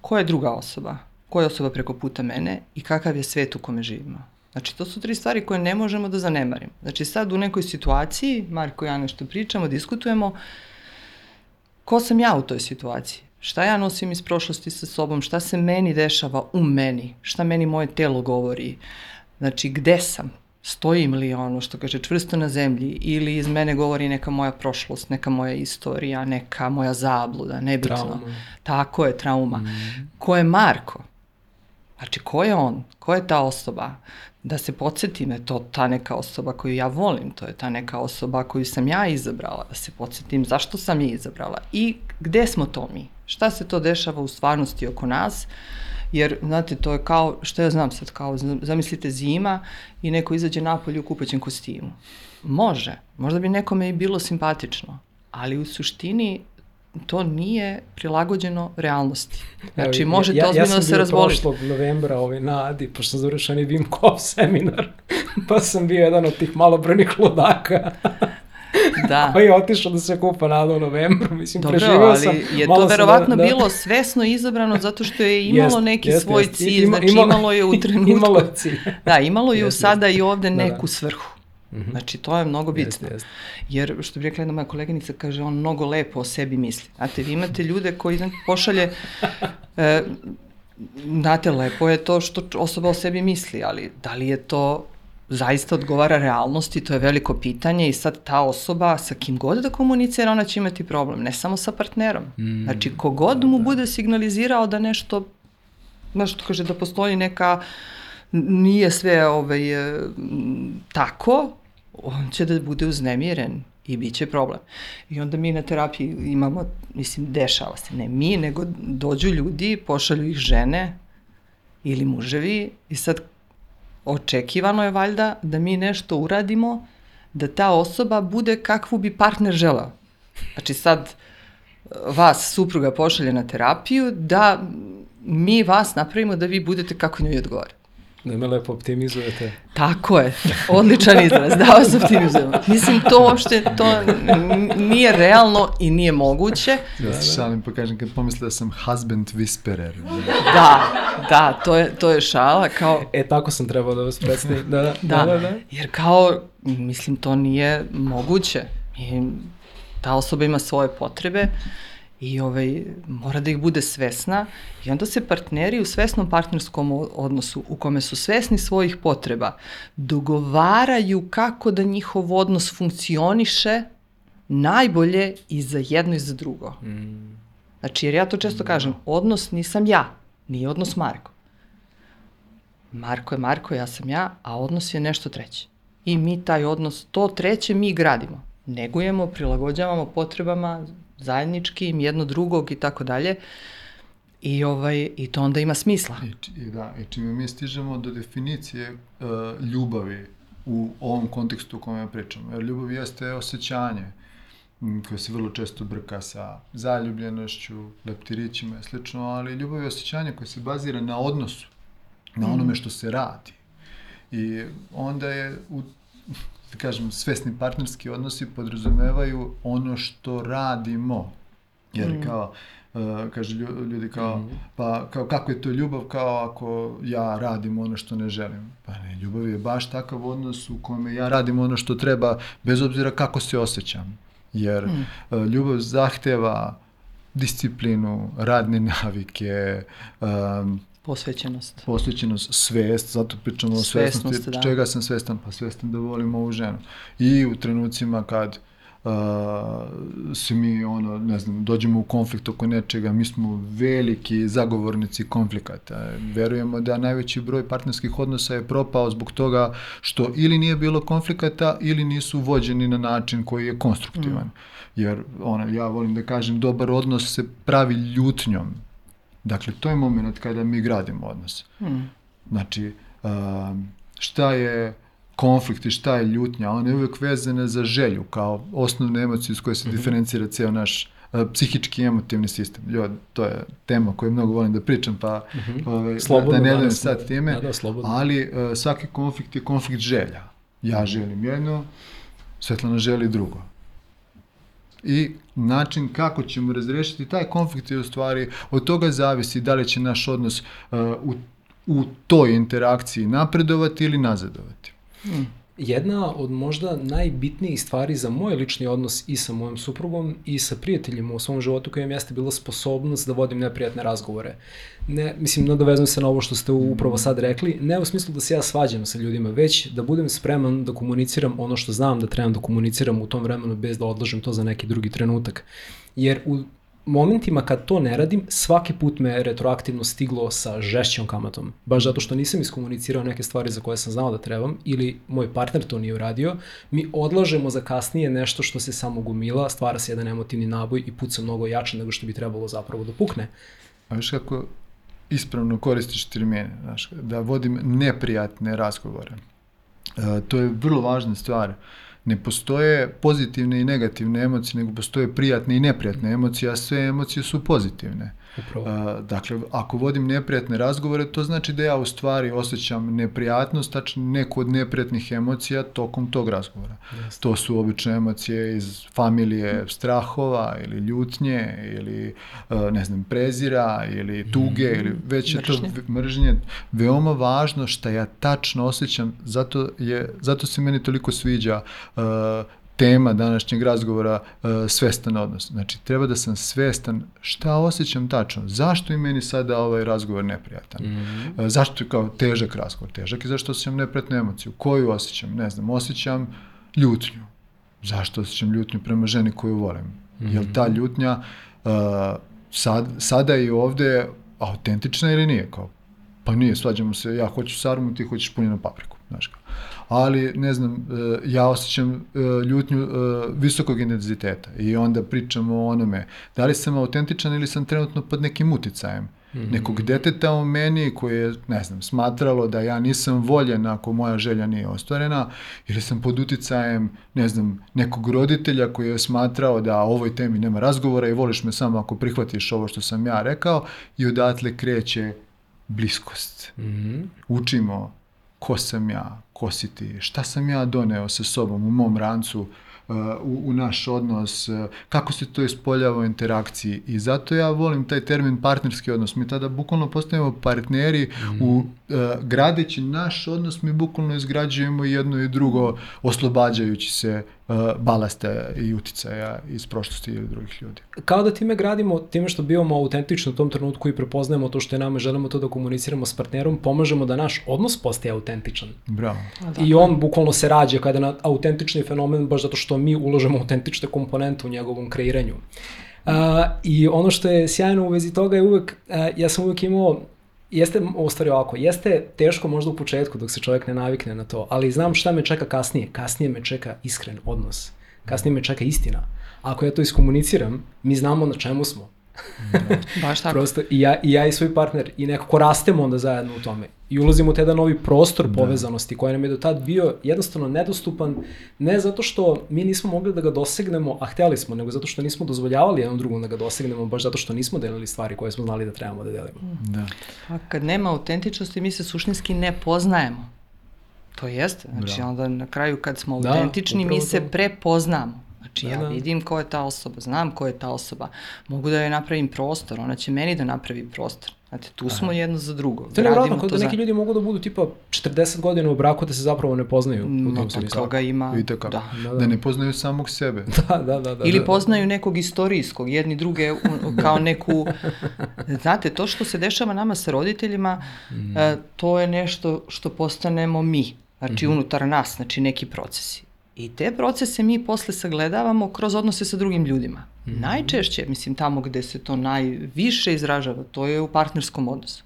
ko je druga osoba, ko je osoba preko puta mene i kakav je svet u kome živimo. Znači, to su tri stvari koje ne možemo da zanemarimo. Znači, sad u nekoj situaciji, Marko i ja nešto pričamo, diskutujemo, ko sam ja u toj situaciji? Šta ja nosim iz prošlosti sa sobom? Šta se meni dešava u meni? Šta meni moje telo govori? Znači, gde sam? Stojim li ono što kaže čvrsto na zemlji ili iz mene govori neka moja prošlost, neka moja istorija, neka moja zabluda, nebitno. Trauma. Tako je, trauma. Mm. Ko je Marko? Znači, ko je on? Ko je ta osoba? Da se podsjetim, je to ta neka osoba koju ja volim, to je ta neka osoba koju sam ja izabrala, da se podsjetim zašto sam je izabrala i gde smo to mi? Šta se to dešava u stvarnosti oko nas? Jer, znate, to je kao, što ja znam sad, kao, zamislite zima i neko izađe napolje u kupaćem kostimu. Može, možda bi nekome i bilo simpatično, ali u suštini to nije prilagođeno realnosti. Znači, Evo, možete ja, ozbiljno ja da se razboliti. Ja sam bio prošlog novembra ovaj, na Adi, pošto sam završao Wim Hof seminar, pa sam bio jedan od tih malobrojnih ludaka. da. koji je otišao da se kupa nada u novembru. Mislim, Dobro, preživio sam. ali je to verovatno da, da... bilo svesno izabrano zato što je imalo jest, neki jest, svoj jest. cilj, Ima, znači imalo, imalo je u trenutku. imalo je cilj. da, imalo je jest, sada jest. i ovde da, da. neku svrhu. Mm -hmm. Znači, to je mnogo bitno. Jeste, jeste. Jer, što bi rekla jedna moja koleginica, kaže, on mnogo lepo o sebi misli. Znate, vi imate ljude koji pošalje, e, znate, lepo je to što osoba o sebi misli, ali da li je to zaista odgovara realnosti, to je veliko pitanje i sad ta osoba sa kim god da komunicira, ona će imati problem, ne samo sa partnerom. Mm, znači, kogod mu da. bude signalizirao da nešto, znaš, kaže da postoji neka nije sve ovaj, tako, on će da bude uznemiren i bit će problem. I onda mi na terapiji imamo, mislim, dešava se, ne mi, nego dođu ljudi, pošalju ih žene ili muževi i sad očekivano je valjda da mi nešto uradimo da ta osoba bude kakvu bi partner želao. Znači sad vas supruga pošalje na terapiju da mi vas napravimo da vi budete kako njoj odgovara. Da me lepo optimizujete. Tako je, odličan izraz, da vas optimizujemo. Mislim, to uopšte to nije realno i nije moguće. Ja se šalim pa kažem kad pomisle da sam husband whisperer. Da, da, to je, to je šala, kao... E, tako sam trebao da vas predstavim. Da, da, Da, da, da, da. jer kao, mislim, to nije moguće. I ta osoba ima svoje potrebe i ovaj, mora da ih bude svesna i onda se partneri u svesnom partnerskom odnosu u kome su svesni svojih potreba dogovaraju kako da njihov odnos funkcioniše najbolje i za jedno i za drugo. Znači, jer ja to često kažem, odnos nisam ja, nije odnos Marko. Marko je Marko, ja sam ja, a odnos je nešto treće. I mi taj odnos, to treće mi gradimo. Negujemo, prilagođavamo potrebama zajedničkim, jedno drugog i tako dalje. I, ovaj, I to onda ima smisla. I, i da, i čime mi stižemo do definicije uh, ljubavi u ovom kontekstu o kome pričamo. Jer ljubav jeste osjećanje koje se vrlo često brka sa zaljubljenošću, leptirićima i slično, ali ljubav je osjećanje koje se bazira na odnosu, na onome što se radi. I onda je, u, da kažem, svesni partnerski odnosi podrazumevaju ono što radimo. Jer kao, uh, ljudi kao, pa kao kako je to ljubav kao ako ja radim ono što ne želim. Pa ne, ljubav je baš takav odnos u kome ja radim ono što treba bez obzira kako se osjećam. Jer uh, ljubav zahteva disciplinu, radne navike, um, Posvećenost. posvećenost, svest, zato pričamo o Svesnost, svesnosti. da. Čega sam svestan? Pa svestan da volim ovu ženu. I u trenucima kad uh, se mi, ono, ne znam, dođemo u konflikt oko nečega, mi smo veliki zagovornici konflikata. Verujemo da najveći broj partnerskih odnosa je propao zbog toga što ili nije bilo konflikata ili nisu vođeni na način koji je konstruktivan. Jer, ono, ja volim da kažem, dobar odnos se pravi ljutnjom. Dakle, to je moment kada mi gradimo odnos. Hmm. Znači, um, šta je konflikt i šta je ljutnja? Ona je uvek vezana za želju, kao osnovnu emociju s kojoj se diferencira ceo naš uh, psihički emotivni sistem. Jo, to je tema koju mnogo volim da pričam, pa ovaj, Slobodno da ne dajem sad time, Da, da, slobodno. ali uh, svaki konflikt je konflikt želja. Ja želim jedno, Svetlana želi drugo. I način kako ćemo razrešiti taj konflikt je u stvari od toga zavisi da li će naš odnos uh, u, u toj interakciji napredovati ili nazadovati. Jedna od možda najbitnijih stvari za moj lični odnos i sa mojom suprugom i sa prijateljima u svom životu kojem jeste bila sposobnost da vodim neprijatne razgovore. Ne, mislim, nadovezujem se na ovo što ste upravo sad rekli, ne u smislu da se ja svađam sa ljudima, već da budem spreman da komuniciram ono što znam da trebam da komuniciram u tom vremenu bez da odlažem to za neki drugi trenutak. Jer u momentima kad to ne radim, svaki put me retroaktivno stiglo sa žešćom kamatom. Baš zato što nisam iskomunicirao neke stvari za koje sam znao da trebam ili moj partner to nije uradio, mi odlažemo za kasnije nešto što se samo gomila, stvara se jedan emotivni naboj i puca mnogo jače nego što bi trebalo zapravo da pukne. A viš kako ispravno koristiš termine, znaš, da vodim neprijatne razgovore. E, to je vrlo važna stvar. Ne postoje pozitivne i negativne emocije, nego postoje prijatne i neprijatne emocije, a sve emocije su pozitivne. Upravo. Dakle, ako vodim neprijatne razgovore, to znači da ja u stvari osjećam neprijatnost, tačno neku od neprijatnih emocija tokom tog razgovora. Jeste. To su obične emocije iz familije strahova ili ljutnje ili e, ne znam prezira ili tuge ili već je to Mržnje. veoma važno šta ja tačno osjećam zato je zato se meni toliko sviđa e, tema današnjeg razgovora e, svestan odnos. Znači, treba da sam svestan šta osjećam tačno. Zašto je meni sada ovaj razgovor neprijatan? Mhm. E, zašto je kao težak razgovor? Težak je zašto osjećam neprijatnu emociju. Koju osjećam? Ne znam, osjećam ljutnju. Zašto osjećam ljutnju prema ženi koju volim? Mm Jel ta ljutnja uh, sad, sada i ovde autentična ili nije? Kao, pa nije, svađamo se, ja hoću sarmu, ti hoćeš punjenu papriku. Znaš kao. Ali, ne znam, uh, ja osjećam uh, ljutnju uh, visokog intenziteta i onda pričamo o onome da li sam autentičan ili sam trenutno pod nekim uticajem. nekog deteta u meni koje je, ne znam, smatralo da ja nisam voljen ako moja želja nije ostvarena ili sam pod uticajem, ne znam, nekog roditelja koji je smatrao da o ovoj temi nema razgovora i voliš me samo ako prihvatiš ovo što sam ja rekao i odatle kreće bliskost. Mhm. Učimo ko sam ja, ko si ti, šta sam ja doneo sa sobom u mom rancu, uh, u, u naš odnos, uh, kako se to ispoljava u interakciji? I zato ja volim taj termin partnerski odnos. Mi tada bukvalno postajemo partneri u uh, gradeći naš odnos, mi bukvalno izgrađujemo jedno i drugo oslobađajući se balasta i uticaja iz prošlosti ili drugih ljudi. Kao da time gradimo, time što bivamo autentični u tom trenutku i prepoznajemo to što je nama, i želimo to da komuniciramo s partnerom, pomažemo da naš odnos postaje autentičan. Bravo. I on bukvalno se rađa kada je na autentični fenomen baš zato što mi uložemo autentične komponente u njegovom kreiranju. Uh, I ono što je sjajno u vezi toga je uvek, uh, ja sam uvek imao Jeste, u stvari ovako, jeste teško možda u početku dok se čovjek ne navikne na to, ali znam šta me čeka kasnije. Kasnije me čeka iskren odnos. Kasnije me čeka istina. Ako ja to iskomuniciram, mi znamo na čemu smo. Baš tako. Prosto i ja, i ja i svoj partner i nekako rastemo onda zajedno u tome. I ulazimo u taj jedan novi prostor povezanosti koji nam je do tad bio jednostavno nedostupan, ne zato što mi nismo mogli da ga dosegnemo, a hteli smo, nego zato što nismo dozvoljavali jednom drugom da ga dosegnemo, baš zato što nismo delili stvari koje smo znali da trebamo da delimo. Da. A kad nema autentičnosti, mi se suštinski ne poznajemo. To jeste. Znači, Bravo. onda na kraju kad smo Da, autentični, mi se to. prepoznamo. Znači, Da, ja da. vidim ko je ta osoba, znam ko je ta osoba, mogu da joj napravim prostor, ona će meni da napravi prostor. Znate, tu smo jedno za drugo. To je Gradimo kao da za- neki ljudi mogu da budu tipa 40 godina u braku da se zapravo ne poznaju u Ma, tom pa smislu. toga ima, Vidite kako. da. Da, Da, da. ne poznaju samog sebe. Da, da, da. da Ili da. poznaju nekog istorijskog, jedni druge u- kao neku... Znate, to što se dešava nama sa roditeljima, e, to je nešto što postanemo mi. Znači, unutar nas, znači neki procesi. I te procese mi posle sagledavamo kroz odnose sa drugim ljudima. Najčešće, mislim, tamo gde se to najviše izražava, to je u partnerskom odnosu.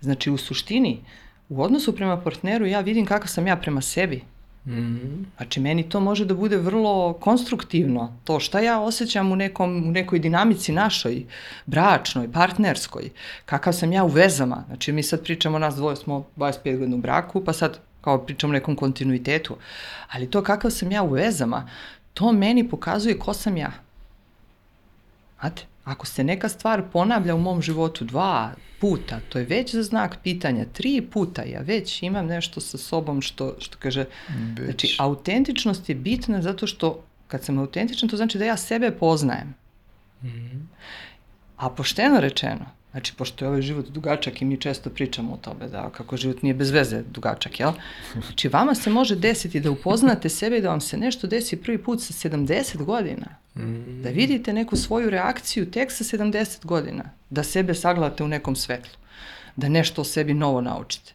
Znači, u suštini, u odnosu prema partneru ja vidim kakav sam ja prema sebi. Mhm. Znači, meni to može da bude vrlo konstruktivno. To šta ja osjećam u, nekom, u nekoj dinamici našoj, bračnoj, partnerskoj, kakav sam ja u vezama. Znači, mi sad pričamo, nas dvoje smo 25 godina u braku, pa sad kao pričamo o nekom kontinuitetu. Ali to kakav sam ja u vezama, to meni pokazuje ko sam ja. Znate, ako se neka stvar ponavlja u mom životu dva puta, to je već za znak pitanja. Tri puta ja već imam nešto sa sobom što, što kaže, Već. znači autentičnost je bitna zato što kad sam autentičan to znači da ja sebe poznajem. A pošteno rečeno, znači pošto je ovaj život dugačak i mi često pričamo o tome da kako život nije bez veze dugačak, jel? Znači vama se može desiti da upoznate sebe i da vam se nešto desi prvi put sa 70 godina. Da vidite neku svoju reakciju tek sa 70 godina. Da sebe sagledate u nekom svetlu. Da nešto o sebi novo naučite.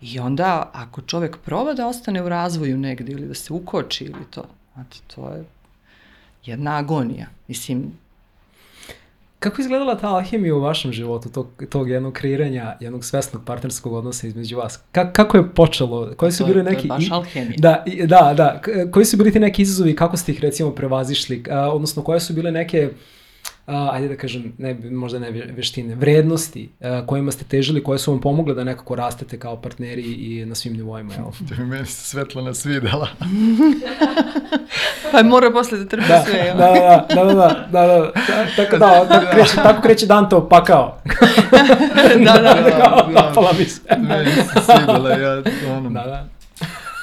I onda, ako čovek proba da ostane u razvoju negde ili da se ukoči ili to, znate, to je jedna agonija. Mislim, Kako je izgledala ta alhemija u vašem životu, tog, tog jednog kreiranja, jednog svesnog partnerskog odnosa između vas? Ka, kako je počelo? Koji su To bili to je neki... baš alhemija. Da, da, da. Koji su bili ti neki izazovi kako ste ih recimo prevazišli? A, odnosno, koje su bile neke a, ajde da kažem, ne, možda ne ve- veštine, vrednosti a, kojima ste težili, koje su vam pomogle da nekako rastete kao partneri i na svim nivoima, jel? Da bi meni se Svetlana svidela. pa mora posle da trpi Da, sve, da, jel? da, da, da, da, da, da, Ta- tako da, tako kreće, tako kreće Dantov pakao. da, da, da. Kao, napala mi se. Meni se svidela, ja ono... Da, da.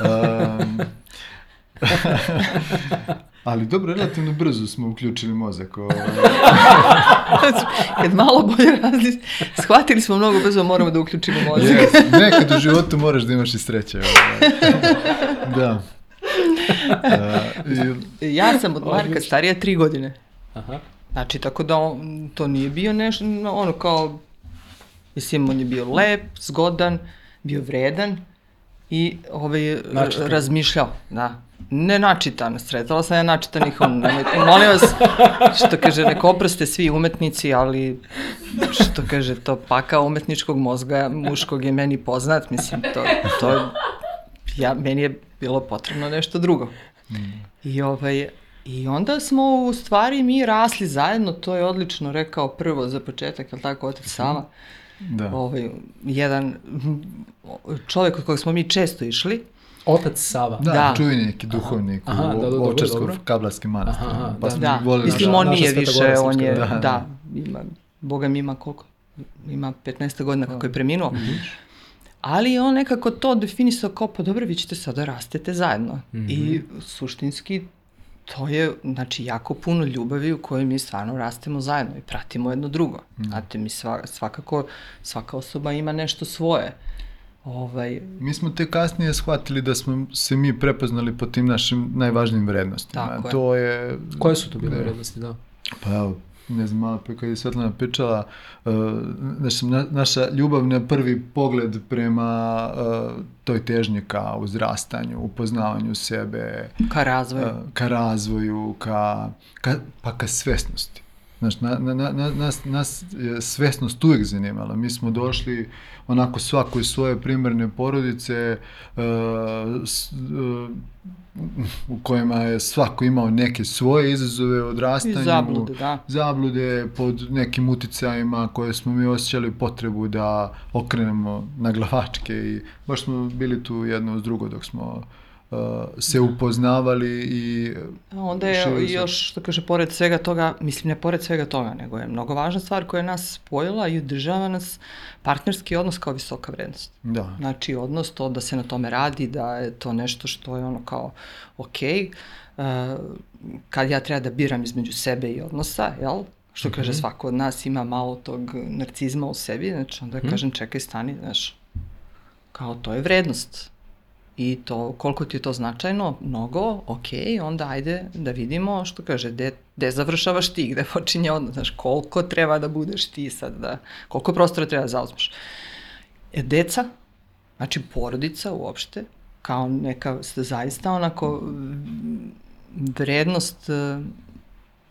Um, ali dobro, relativno brzo smo uključili mozak. Ovaj. Kad malo bolje razli, shvatili smo mnogo brzo, moramo da uključimo mozak. Yes. Nekad u životu moraš da imaš i sreće. Ovaj. Da. Uh, i, Ja sam od Marka starija tri godine. Aha. Znači, tako da on, to nije bio nešto, ono kao, mislim, on je bio lep, zgodan, bio vredan i ovaj, Načitan. razmišljao, da. Ne načitan, sretala sam ja načitanih, on, nemojte, molim vas, što kaže, neko oproste svi umetnici, ali što kaže, to paka umetničkog mozga muškog je meni poznat, mislim, to, to je, ja, meni je bilo potrebno nešto drugo. I ovaj, I onda smo u stvari mi rasli zajedno, to je odlično rekao prvo za početak, je li tako, otac Sava? Da. Ovaj, jedan čovjek od kojeg smo mi često išli, Otac Sava. Da, Da. čuveni neki duhovnik Aha, da, da, u dobro, Ovčarskog kablarski manastir. Aha, pa da. da, volili mislim naša- on nije više, on je, da, da. ima, Boga mi ima koliko, ima 15 godina kako je preminuo, ali je on nekako to definisao kao, pa dobro, vi ćete sada rastete zajedno. I suštinski to je, znači, jako puno ljubavi u kojoj mi stvarno rastemo zajedno i pratimo jedno drugo. Znate, mi sva, svakako, svaka osoba ima nešto svoje. Ovaj, Mi smo te kasnije shvatili da smo se mi prepoznali po tim našim najvažnijim vrednostima. Tako je. to je... Koje su to bile vrednosti, da? Pa evo, ne znam, malo pre kad je Svetlana pričala, uh, znači, na, naša ljubav na prvi pogled prema uh, toj težnji ka uzrastanju, upoznavanju sebe, ka razvoju. uh, ka razvoju, ka, ka, pa ka svesnosti. Znaš, na, na, na, nas, nas je svesnost uvijek zanimala. Mi smo došli onako svako iz svoje primarne porodice uh, s, uh, u kojima je svako imao neke svoje izazove odrastanju. Zablude, da. Zablude pod nekim uticajima koje smo mi osjećali potrebu da okrenemo na glavačke i baš smo bili tu jedno uz drugo dok smo uh, se upoznavali i onda je još, što kaže, pored svega toga, mislim ne pored svega toga, nego je mnogo važna stvar koja je nas spojila i održava nas partnerski odnos kao visoka vrednost. Da. Znači odnos to da se na tome radi, da je to nešto što je ono kao ok, uh, kad ja treba da biram između sebe i odnosa, jel? Što kaže svako od nas ima malo tog narcizma u sebi, znači onda kažem čekaj stani, znaš, kao to je vrednost. I to, koliko ti je to značajno, mnogo, ok, onda ajde da vidimo što kaže, gde, gde završavaš ti, gde počinje odnos, znaš, koliko treba da budeš ti sad, da, koliko prostora treba da zauzmeš. E, deca, znači porodica uopšte, kao neka zaista onako vrednost e,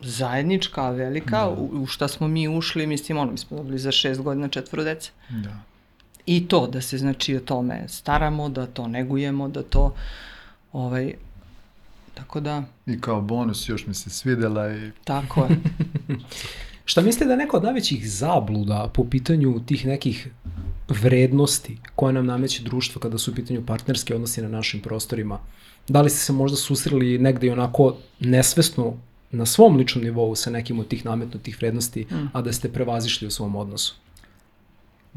zajednička, velika, u, u šta smo mi ušli, mislim, ono, mi smo dobili za šest godina četvoro dece. Da. I to, da se znači o tome staramo, da to negujemo, da to, ovaj, tako da, I kao bonus još mi se svidela i tako je. Šta mislite da je neka od najvećih zabluda po pitanju tih nekih vrednosti koje nam nameće društvo kada su u pitanju partnerske odnosi na našim prostorima? Da li ste se možda susreli negde i onako nesvesno na svom ličnom nivou sa nekim od tih nametnutih vrednosti, a da ste prevazišli u svom odnosu?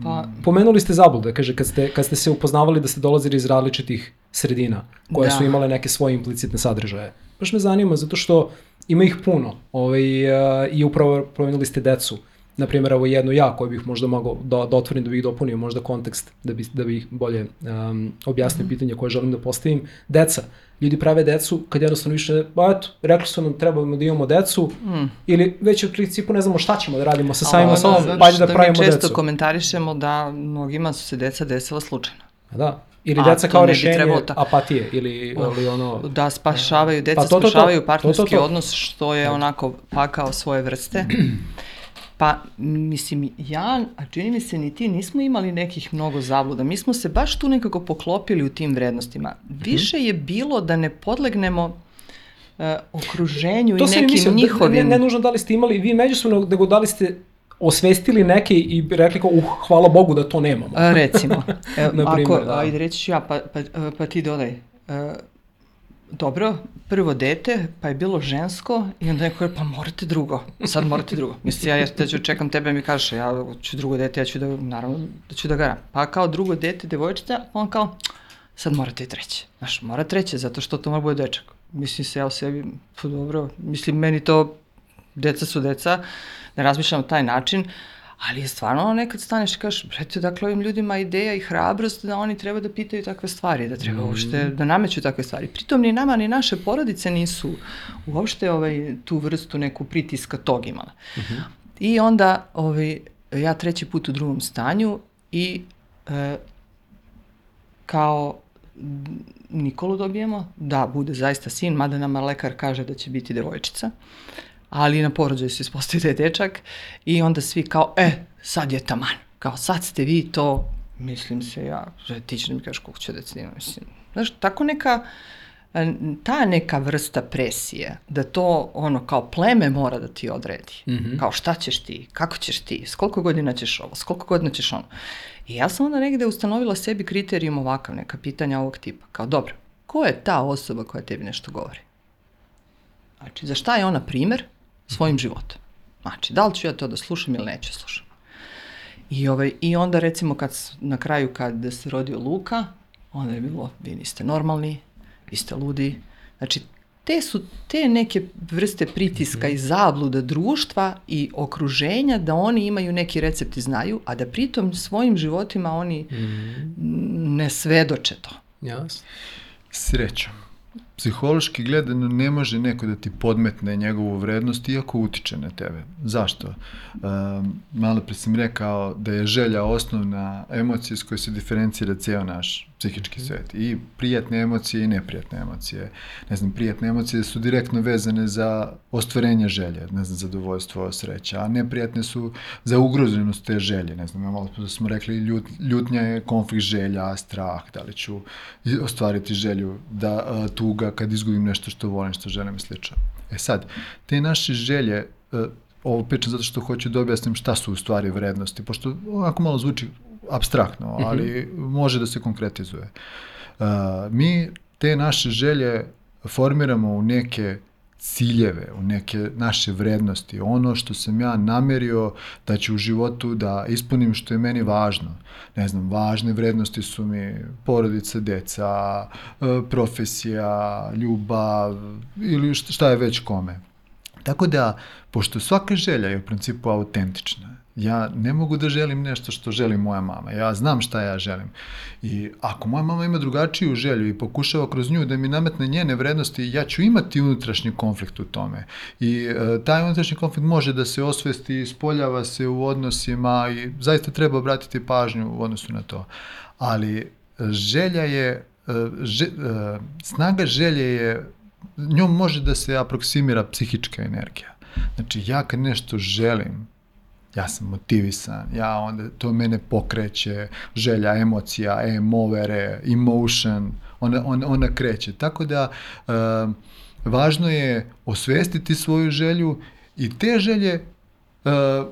Pa, Pomenuli ste zablude, kaže, kad ste, kad ste se upoznavali da ste dolazili iz različitih sredina, koje Da. su imale neke svoje implicitne sadržaje. Baš me zanima, zato što ima ih puno. Ovaj, uh, I upravo pomenuli ste decu. Naprimjer, evo jednu ja koju bih možda mogao da, da otvorim, da bih dopunio možda kontekst, da, bi, da bih bolje um, objasnio pitanje koje želim da postavim. Deca. Ljudi prave decu kad jednostavno više, ba eto, rekli su nam trebamo da imamo decu, mm. ili već u principu ne znamo šta ćemo da radimo sa samima sobom, pa da pravimo mi često decu. komentarišemo da mnogima su se deca desila slučajno. A Da. Ili A, deca kao rešenje tako. apatije ili, ili ono... Da spašavaju, deca Pa to, to, to. spašavaju partnerski To, to, to. odnos što je onako pakao svoje vrste. Pa, mislim, ja, a čini mi se ni ti, nismo imali nekih mnogo zabluda. Mi smo se baš tu nekako poklopili u tim vrednostima. Više je bilo da ne podlegnemo e, okruženju To i nekim mislio, da- njihovim... ne, ne nužno da li ste imali vi međusobno, nego da li ste osvestili neke i rekli kao, uh, hvala Bogu da to nemamo. A, recimo, e, Na ako, primer, da. ajde reći ću ja, pa, pa, pa ti dodaj. E, dobro, prvo dete, pa je bilo žensko i onda neko je, pa morate drugo, sad morate drugo. Mislim, ja, ja ću čekam tebe mi kažeš, ja ću drugo dete, ja ću da, naravno, da ću da garam. Pa kao drugo dete, devojčica, on kao, sad morate i treće. Znaš, mora treće, zato što to mora bude dečak. Mislim se ja o sebi, pa dobro, mislim, meni to, deca su deca, ne razmišljam na taj način, ali je stvarno nekad staneš i kažeš, brete, dakle ovim ljudima ideja i hrabrost da oni treba da pitaju takve stvari, da treba uopšte da nameću takve stvari. Pritom ni nama ni naše porodice nisu uopšte ovaj, tu vrstu neku pritiska tog imala. I onda ovaj, ja treći put u drugom stanju i e, kao Nikolu dobijemo, da, bude zaista sin, mada nama lekar kaže da će biti devojčica, ali na porođaju se ispostavi da je dečak i onda svi kao, e, sad je taman, kao sad ste vi to, mislim se ja, ti će da mi kažeš koliko će da ima, mislim. Znaš, tako neka, e, ta neka vrsta presije, da to ono kao pleme mora da ti odredi. Mm -hmm. Kao šta ćeš ti, kako ćeš ti, s koliko godina ćeš ovo, s koliko godina ćeš ono. I ja sam onda negde ustanovila sebi kriterijum ovakav, neka pitanja ovog tipa. Kao dobro, ko je ta osoba koja tebi nešto govori? Znači, za šta je ona primer svojim životom? Znači, da li ću ja to da slušam ili neću slušam? I, ovaj, I onda recimo kad, na kraju kad se rodio Luka, onda je bilo, vi niste normalni, vi ste ludi. Znači, te su te neke vrste pritiska i zabluda društva i okruženja da oni imaju neki recept i znaju, a da pritom svojim životima oni mm. ne svedoče to. Jasno. Srećom psihološki gledano ne može neko da ti podmetne njegovu vrednost iako utiče na tebe. Zašto? Um, malo pre sam rekao da je želja osnovna emocija s kojoj se diferencira ceo naš psihički mhm. svet. I prijatne emocije i neprijatne emocije. Ne znam, prijatne emocije su direktno vezane za ostvarenje želje, ne znam, zadovoljstvo, sreća, a neprijatne su za ugroženost te želje. Ne znam, malo da smo rekli, ljut, ljutnja je konflikt želja, strah, da li ću ostvariti želju, da tuga kad izgubim nešto što volim, što želim i slično. E sad, te naše želje, ovo pričam zato što hoću da objasnim šta su u stvari vrednosti, pošto onako malo zvuči abstraktno, mhm. ali mm -hmm. može da se konkretizuje. Uh, mi te naše želje formiramo u neke ciljeve, u neke naše vrednosti, ono što sam ja namerio da ću u životu da ispunim što je meni važno. Ne znam, važne vrednosti su mi porodica, deca, uh, profesija, ljubav ili šta je već kome. Tako da, pošto svaka želja je u principu autentična, Ja ne mogu da želim nešto što želi moja mama. Ja znam šta ja želim. I ako moja mama ima drugačiju želju i pokušava kroz nju da mi nametne njene vrednosti, ja ću imati unutrašnji konflikt u tome. I e, taj unutrašnji konflikt može da se osvesti, spoljava se u odnosima i zaista treba obratiti pažnju u odnosu na to. Ali želja je, e, že, e, snaga želje je, njom može da se aproksimira psihička energija. Znači, ja kad nešto želim, ja sam motivisan, ja onda, to mene pokreće, želja, emocija, emovere, emotion, ona, ona, ona kreće. Tako da, uh, važno je osvestiti svoju želju i te želje uh,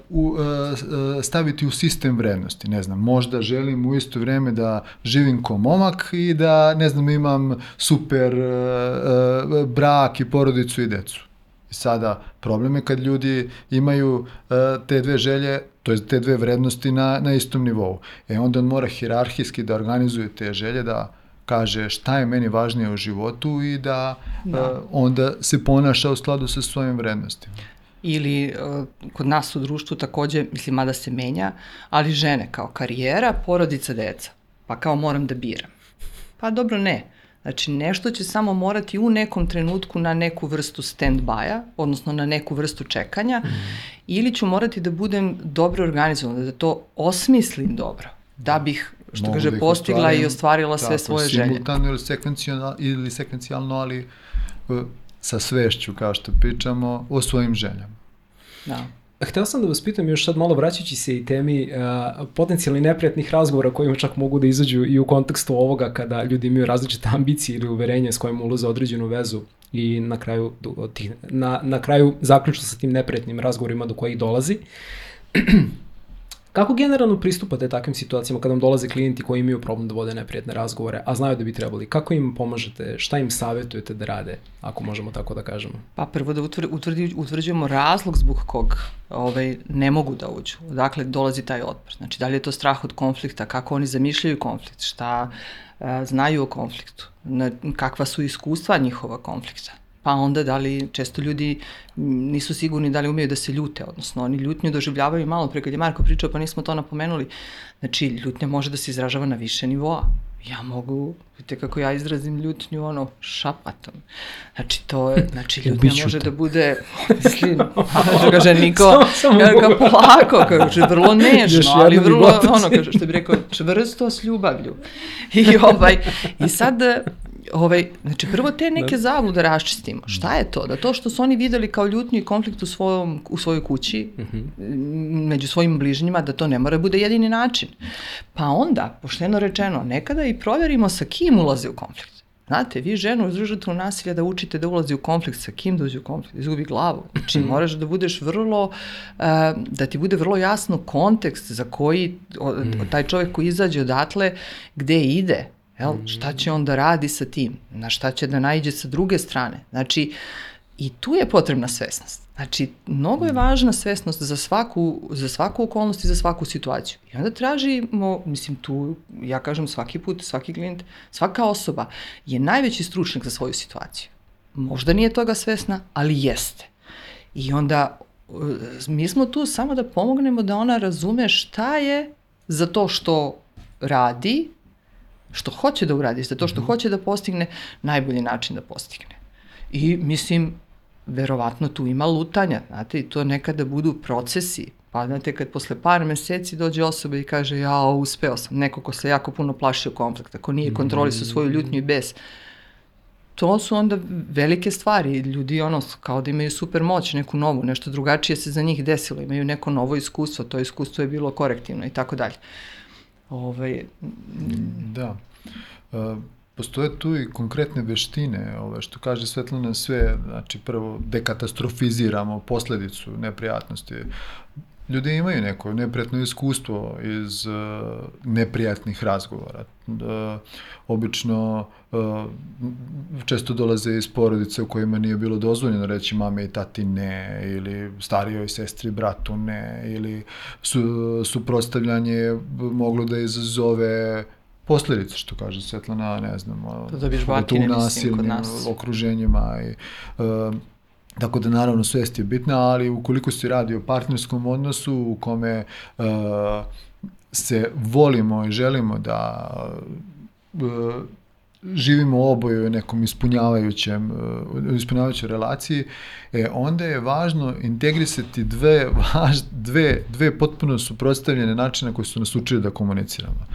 uh, staviti u sistem vrednosti. Ne znam, možda želim u isto vreme da živim ko momak i da, ne znam, imam super uh, brak i porodicu i decu. Sada, problem je kad ljudi imaju uh, te dve želje, to je te dve vrednosti na, na istom nivou. E onda on mora hirarhijski da organizuje te želje, da kaže šta je meni važnije u životu i da, da. Uh, onda se ponaša u skladu sa svojim vrednostima. Ili uh, kod nas u društvu takođe, mislim, mada se menja, ali žene kao karijera, porodica, deca. Pa kao moram da biram. Pa dobro, ne. Znači, nešto će samo morati u nekom trenutku na neku vrstu stand-by-a, odnosno na neku vrstu čekanja, mm. ili ću morati da budem dobro organizovan, da to osmislim dobro, da bih, što Mogu kaže, da postigla i ostvarila sve svoje želje. Simultano ili sekvencijalno, ili sekvencijalno, ali uh, sa svešću, kao što pričamo, o svojim željama. Da. Hteo sam da vas pitam još sad malo vraćajući se i temi uh, potencijalni neprijatnih razgovora kojima čak mogu da izađu i u kontekstu ovoga kada ljudi imaju različite ambicije ili uverenje s kojim ulaze određenu vezu i na kraju, na, na kraju zaključno sa tim neprijatnim razgovorima do kojih dolazi. Kako generalno pristupate takvim situacijama kada vam dolaze klijenti koji imaju problem da vode neprijatne razgovore, a znaju da bi trebali? Kako im pomažete? Šta im savjetujete da rade, ako možemo tako da kažemo? Pa prvo da utvrdi, utvrđujemo razlog zbog kog ovaj, ne mogu da uđu. Dakle, dolazi taj otpor. Znači, da li je to strah od konflikta, kako oni zamišljaju konflikt, šta a, znaju o konfliktu, na, kakva su iskustva njihova konflikta pa onda da li često ljudi nisu sigurni da li umeju da se ljute, odnosno oni ljutnju doživljavaju malo pre kad je Marko pričao pa nismo to napomenuli. Znači ljutnja može da se izražava na više nivoa. Ja mogu, vidite kako ja izrazim ljutnju ono šapatom. Znači to je, znači ljutnja može da bude, mislim, kaže, kaže Niko, kaže ga polako, kaže vrlo nežno, ali vrlo, ono, kaže što bi rekao, čvrsto s ljubavlju. I ovaj, i sad ovaj, znači prvo te neke da. zablude raščistimo. Šta je to? Da to što su oni videli kao ljutnju i konflikt u, svojom, u svojoj kući, uh mhm. -huh. među svojim bližnjima, da to ne mora bude jedini način. Pa onda, pošteno rečeno, nekada i proverimo sa kim ulaze u konflikt. Znate, vi ženu žrtvu nasilja da učite da ulazi u konflikt, sa kim da uđe u konflikt, izgubi glavu. Znači, moraš da budeš vrlo, uh, da ti bude vrlo jasno kontekst za koji o, taj čovjek koji izađe odatle, gde ide, jel? šta će on da radi sa tim, na šta će da najđe sa druge strane. Znači, i tu je potrebna svesnost. Znači, mnogo je važna svesnost za svaku, za svaku okolnost i za svaku situaciju. I onda tražimo, mislim tu, ja kažem svaki put, svaki klijent, svaka osoba je najveći stručnjak za svoju situaciju. Možda nije toga svesna, ali jeste. I onda e, mi smo tu samo da pomognemo da ona razume šta je za to što radi, što hoće da uradi, za to što hoće da postigne, najbolji način da postigne. I mislim, verovatno tu ima lutanja, znate, i to nekada budu procesi. Pa znate, kad posle par meseci dođe osoba i kaže, ja, uspeo sam, neko ko se jako puno plašio konflikta, ko nije kontrolisao svoju ljutnju i bes, to su onda velike stvari. Ljudi ono, kao da imaju super moć, neku novu, nešto drugačije se za njih desilo, imaju neko novo iskustvo, to iskustvo je bilo korektivno i tako dalje. Ovaj, Da. Uh, postoje tu i konkretne veštine, ove, što kaže Svetlana sve, znači prvo dekatastrofiziramo posledicu neprijatnosti. Ljudi imaju neko neprijatno iskustvo iz uh, neprijatnih razgovora. Uh, obično uh, često dolaze iz porodice u kojima nije bilo dozvoljeno reći mame i tati ne, ili starijoj sestri, bratu ne, ili su, suprostavljanje moglo da izazove posledice, što kaže Svetlana, ne znam, da dobiješ batine, mislim, kod nas. okruženjima i uh, Tako da naravno svest je bitna, ali ukoliko se radi o partnerskom odnosu u kome uh, se volimo i želimo da uh, živimo oboje u nekom ispunjavajućem, uh, ispunjavajućoj relaciji, e, onda je važno integrisati dve, važ, dve, dve potpuno suprotstavljene načine koji su nas učili da komuniciramo.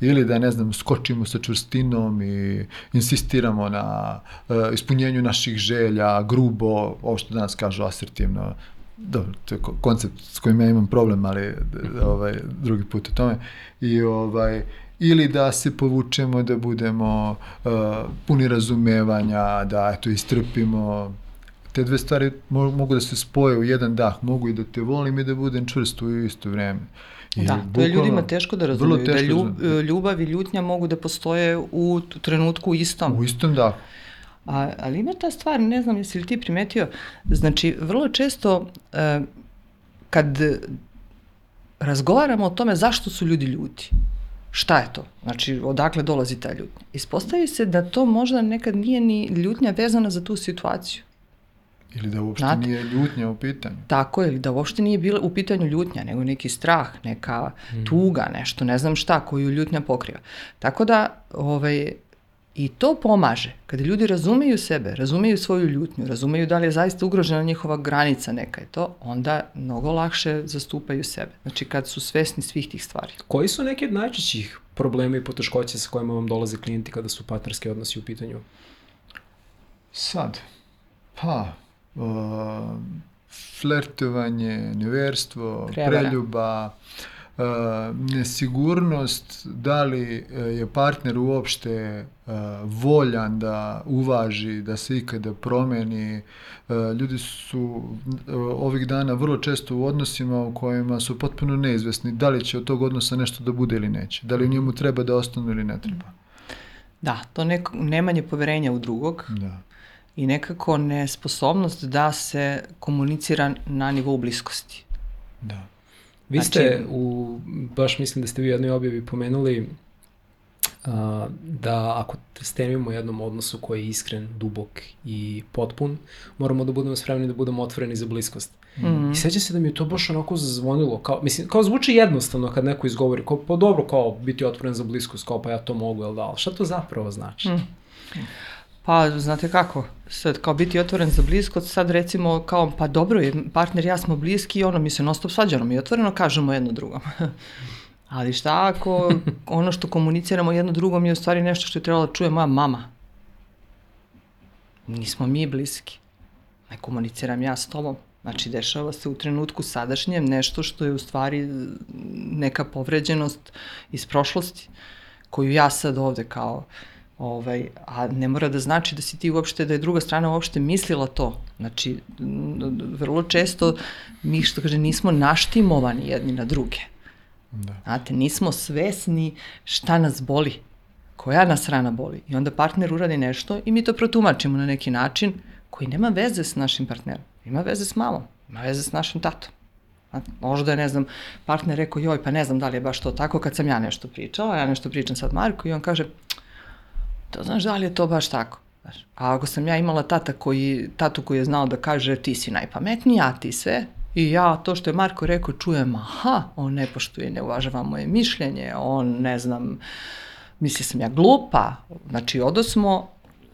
Uh, ili da, ne znam, skočimo sa čvrstinom i insistiramo na uh, ispunjenju naših želja, grubo, ovo što danas kažu asertivno, dobro, to je koncept s kojim ja imam problem, ali ovaj, drugi put o tome. I ovaj, ili da se povučemo, da budemo uh, puni razumevanja, da eto istrpimo te dve stvari mogu da se spoje u jedan dah, mogu i da te volim i da budem čvrst u isto vreme. I da, to je ljudima teško da razumeju, da ljub, ljubav i ljutnja mogu da postoje u trenutku istom. U istom, da. A, ali ima ta stvar, ne znam jesi li ti primetio, znači vrlo često e, kad razgovaramo o tome zašto su ljudi ljuti, šta je to? Znači, odakle dolazi ta ljutnja? Ispostavi se da to možda nekad nije ni ljutnja vezana za tu situaciju. Ili da uopšte Znate, nije ljutnja u pitanju. Tako je, da uopšte nije bila u pitanju ljutnja, nego neki strah, neka mm. tuga, nešto, ne znam šta, koju ljutnja pokriva. Tako da, ovaj, i to pomaže. Kada ljudi razumeju sebe, razumeju svoju ljutnju, razumeju da li je zaista ugrožena njihova granica neka je to, onda mnogo lakše zastupaju sebe. Znači kad su svesni svih tih stvari. Koji su neki od najčešćih problema i poteškoće sa kojima vam dolaze klijenti kada su partnerski odnosi u pitanju? Sad, pa, flertovanje, neverstvo, preljuba, uh, nesigurnost, da li je partner uopšte voljan da uvaži, da se ikada promeni. Ljudi su ovih dana vrlo često u odnosima u kojima su potpuno neizvesni da li će od tog odnosa nešto da bude ili neće. Da li njemu treba da ostane ili ne treba. Da, to neko, nemanje poverenja u drugog. Da i nekako nesposobnost da se komunicira na nivou bliskosti. Da. Vi znači, ste u, baš mislim da ste vi u jednoj objavi pomenuli a, da ako stremimo jednom odnosu koji je iskren, dubok i potpun, moramo da budemo spremni da budemo otvoreni za bliskost. Mm -hmm. I sećam se da mi je to baš onako zazvonilo, kao, mislim, kao zvuči jednostavno kad neko izgovori, kao, pa dobro, kao biti otvoren za bliskost, kao pa ja to mogu, jel da, ali šta to zapravo znači? Mm. Pa, znate kako, sad kao biti otvoren za blisko, sad recimo kao, pa dobro, partner ja smo bliski i ono, mi se non stop svađamo, mi otvoreno kažemo jedno drugom. Ali šta ako ono što komuniciramo jedno drugom je u stvari nešto što je trebalo da čuje moja mama? Nismo mi bliski. Ne komuniciram ja s tobom. Znači, dešava se u trenutku sadašnjem nešto što je u stvari neka povređenost iz prošlosti, koju ja sad ovde kao Ovaj, a ne mora da znači da si ti uopšte, da je druga strana uopšte mislila to. Znači, vrlo često mi, što kaže, nismo naštimovani jedni na druge. Da. Znate, nismo svesni šta nas boli, koja nas rana boli. I onda partner uradi nešto i mi to protumačimo na neki način koji nema veze s našim partnerom. Ima veze s mamom, ima veze s našim tatom. Možda je, ne znam, partner rekao, joj, pa ne znam da li je baš to tako kad sam ja nešto pričala, ja nešto pričam sad Marko i on kaže, to znaš da li je to baš tako? Znaš, a ako sam ja imala tata koji, tatu koji je znao da kaže ti si najpametniji, a ti sve, i ja to što je Marko rekao čujem, aha, on ne poštuje, ne uvažava moje mišljenje, on ne znam, misli sam ja glupa, znači odosmo,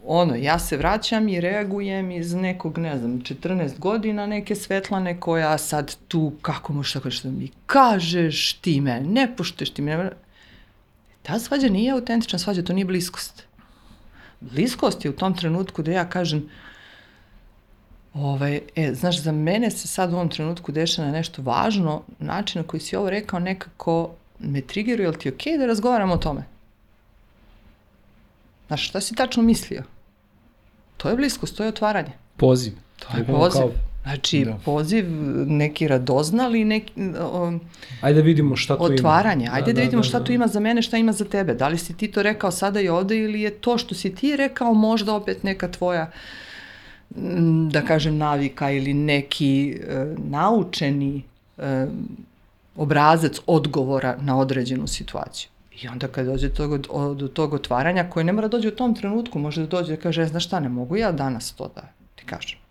ono, ja se vraćam i reagujem iz nekog, ne znam, 14 godina neke Svetlane koja sad tu, kako možeš tako što mi kažeš, ti me ne poštuješ, ti me ne... Ta svađa nije autentična svađa, to nije bliskost bliskost je u tom trenutku da ja kažem Ovaj, e, znaš, za mene se sad u ovom trenutku dešava nešto važno, način na koji si ovo rekao nekako me triggeruje, ali ti je okej okay da razgovaramo o tome? Znaš, šta si tačno mislio? To je bliskost, to je otvaranje. Poziv. To je poziv. Kao Znači, da. poziv neki radoznali, neki... Um, ajde da vidimo šta tu otvaranje. ima. Otvaranje, ajde da, da, da vidimo da, šta da. tu ima za mene, šta ima za tebe. Da li si ti to rekao sada i ovde ili je to što si ti rekao možda opet neka tvoja da kažem navika ili neki uh, naučeni uh, obrazac odgovora na određenu situaciju. I onda kad dođe do tog, do tog otvaranja, koje ne mora dođe u tom trenutku, može da dođe da kaže, e, znaš šta, ne mogu ja danas to da ti kažem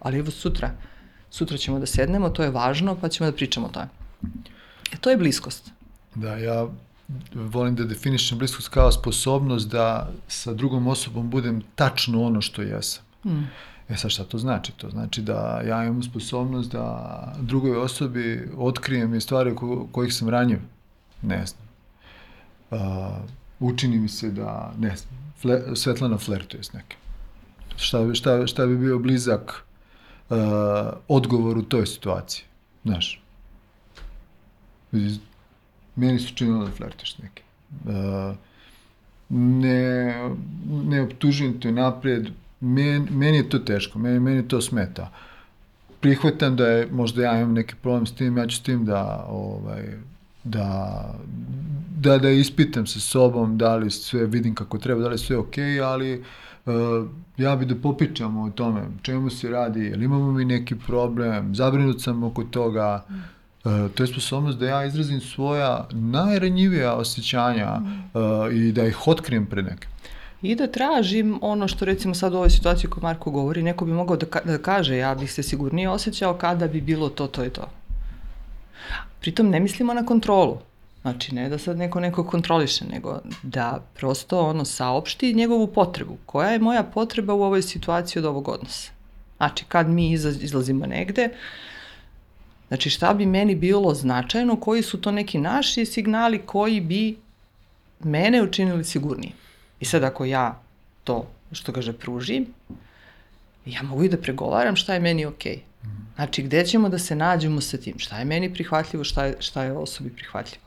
ali evo sutra, sutra ćemo da sednemo, to je važno, pa ćemo da pričamo o tome. E, to je bliskost. Da, ja volim da definišem bliskost kao sposobnost da sa drugom osobom budem tačno ono što jesam. Mm. E sad šta to znači? To znači da ja imam sposobnost da drugoj osobi otkrijem i stvari ko, kojih sam ranjiv. Ne znam. Uh, učini mi se da, ne znam, fle, Svetlana flertuje s nekim. Šta, šta, šta bi bio blizak uh, odgovor u toj situaciji. Znaš, meni su činilo da flirteš neke. Uh, ne, ne optužujem te napred, Men, meni je to teško, meni, meni to smeta. Prihvatam da je, možda ja imam neki problem s tim, ja ću s tim da, ovaj, da, da, da ispitam sa sobom da li sve vidim kako treba, da li sve okej, okay, ali Uh, ja bi da popičamo o tome, čemu se radi, jel imamo mi neki problem, zabrinut sam oko toga, uh, to je sposobnost da ja izrazim svoja najranjivija osjećanja uh, i da ih otkrijem pre neke. I da tražim ono što recimo sad u ovoj situaciji koju Marko govori, neko bi mogao da, ka da kaže ja bih se sigurnije osjećao kada bi bilo to, to i to. Pritom ne mislimo na kontrolu. Znači, ne da sad neko neko kontroliše, nego da prosto ono saopšti njegovu potrebu. Koja je moja potreba u ovoj situaciji od ovog odnosa? Znači, kad mi izlazimo negde, znači šta bi meni bilo značajno, koji su to neki naši signali koji bi mene učinili sigurnije. I sad ako ja to, što kaže, pružim, ja mogu i da pregovaram šta je meni okej. Okay. Znači, gde ćemo da se nađemo sa tim? Šta je meni prihvatljivo, šta je, šta je osobi prihvatljivo?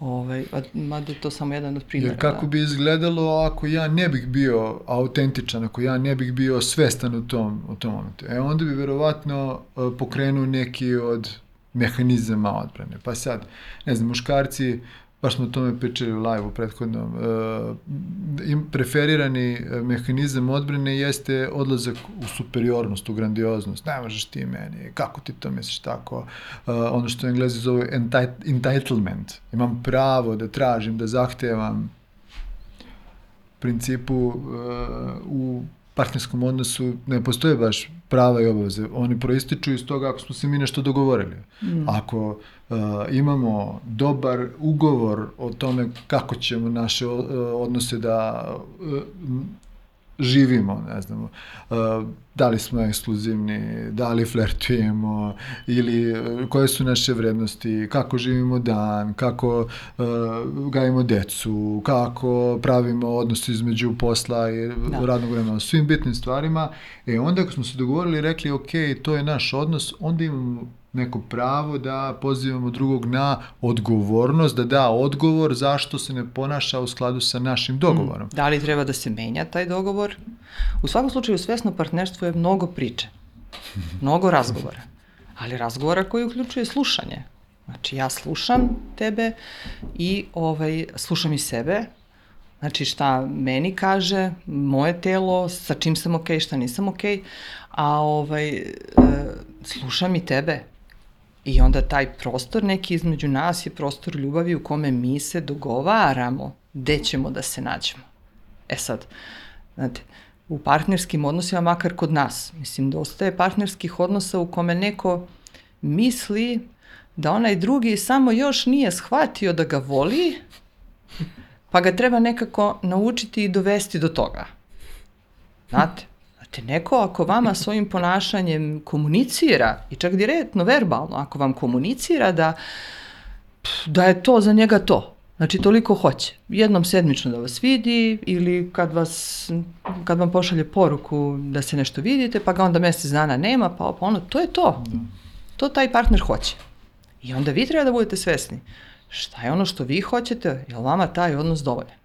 Ovaj, a, mada je to samo jedan od primjera. Jer kako da. bi izgledalo ako ja ne bih bio autentičan, ako ja ne bih bio svestan u tom, u tom momentu? E onda bi verovatno e, pokrenuo neki od mehanizama odbrane. Pa sad, ne znam, muškarci baš smo o tome pričali u live u prethodnom, uh, preferirani e, mehanizam odbrane jeste odlazak u superiornost, u grandioznost. Ne možeš ti meni, kako ti to misliš tako? Uh, ono što englezi zove entitlement. Imam pravo da tražim, da zahtevam principu uh, u partnerskom odnosu ne postoje baš prava i obaveze. Oni proističu iz toga ako smo se mi nešto dogovorili. Mm. Ako uh, imamo dobar ugovor o tome kako ćemo naše uh, odnose da uh, živimo, ne znam, uh, da li smo ekskluzivni, da li flertujemo ili koje su naše vrednosti, kako živimo dan, kako uh, gajimo decu, kako pravimo odnos između posla i da. radnog vremena, svim bitnim stvarima. E onda ako smo se dogovorili i rekli ok, to je naš odnos, onda imamo neko pravo da pozivamo drugog na odgovornost, da da odgovor zašto se ne ponaša u skladu sa našim dogovorom. Mm, da li treba da se menja taj dogovor? U svakom slučaju svesno partnerstvo je mnogo priče, mnogo razgovora, ali razgovora koji uključuje slušanje. Znači ja slušam tebe i ovaj, slušam i sebe, Znači šta meni kaže, moje telo, sa čim sam okej, okay, šta nisam okej, okay, a ovaj, e, slušam i tebe. I onda taj prostor neki između nas je prostor ljubavi u kome mi se dogovaramo gde ćemo da se nađemo. E sad, znate, u partnerskim odnosima, makar kod nas, mislim, dosta je partnerskih odnosa u kome neko misli da onaj drugi samo još nije shvatio da ga voli, pa ga treba nekako naučiti i dovesti do toga. Znate? Znate, neko ako vama svojim ponašanjem komunicira, i čak direktno, verbalno, ako vam komunicira da, da je to za njega to, Znači, toliko hoće. Jednom sedmično da vas vidi ili kad, vas, kad vam pošalje poruku da se nešto vidite, pa ga onda mesec dana nema, pa ono, to je to. To taj partner hoće. I onda vi treba da budete svesni šta je ono što vi hoćete, je li vama taj odnos dovoljan?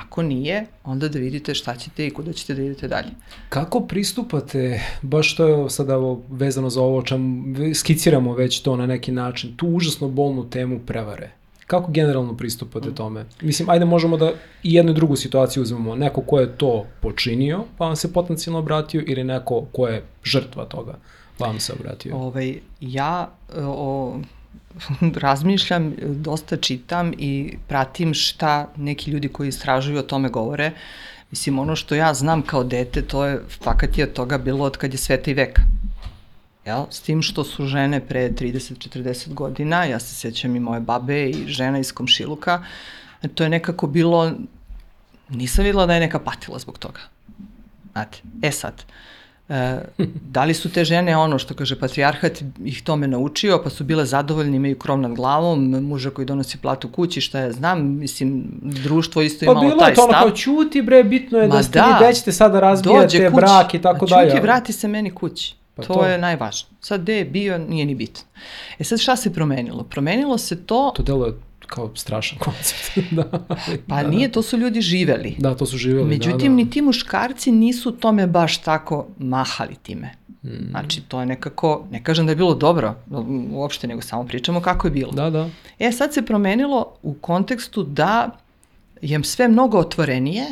Ako nije, onda da vidite šta ćete i kuda ćete da idete dalje. Kako pristupate, baš to je sada ovo, vezano za ovo, čem skiciramo već to na neki način, tu užasno bolnu temu prevare. Kako generalno pristupate mm. tome? Mislim, ajde možemo da i jednu i drugu situaciju uzmemo. Neko ko je to počinio, pa vam se potencijalno obratio, ili neko ko je žrtva toga, pa vam se obratio. Ovaj, ja o, razmišljam, dosta čitam i pratim šta neki ljudi koji istražuju o tome govore. Mislim, ono što ja znam kao dete, to je fakat je od toga bilo od kad je sveta i veka. Jel? S tim što su žene pre 30-40 godina, ja se sećam i moje babe i žena iz komšiluka, to je nekako bilo, nisam videla da je neka patila zbog toga. Znate, e sad, uh, E, da li su te žene ono što kaže patrijarhat ih tome naučio pa su bile zadovoljne imaju krov nad glavom muža koji donosi platu kući šta ja znam mislim društvo isto imalo taj stav pa bilo je to ono kao čuti bre bitno je da, da ste da, vi gde sada razbijate brak i tako dalje čuti vrati se meni kući Pa to, to je najvažnije. Sad gde je bio, nije ni bitno. E sad šta se promenilo? Promenilo se to... To delo je kao strašan koncept. da, pa da, nije, da. to su ljudi živeli. Da, to su živeli. Međutim, da, da. ni ti muškarci nisu tome baš tako mahali time. Mm. Znači, to je nekako, ne kažem da je bilo dobro, uopšte, nego samo pričamo kako je bilo. Da, da. E, sad se promenilo u kontekstu da je sve mnogo otvorenije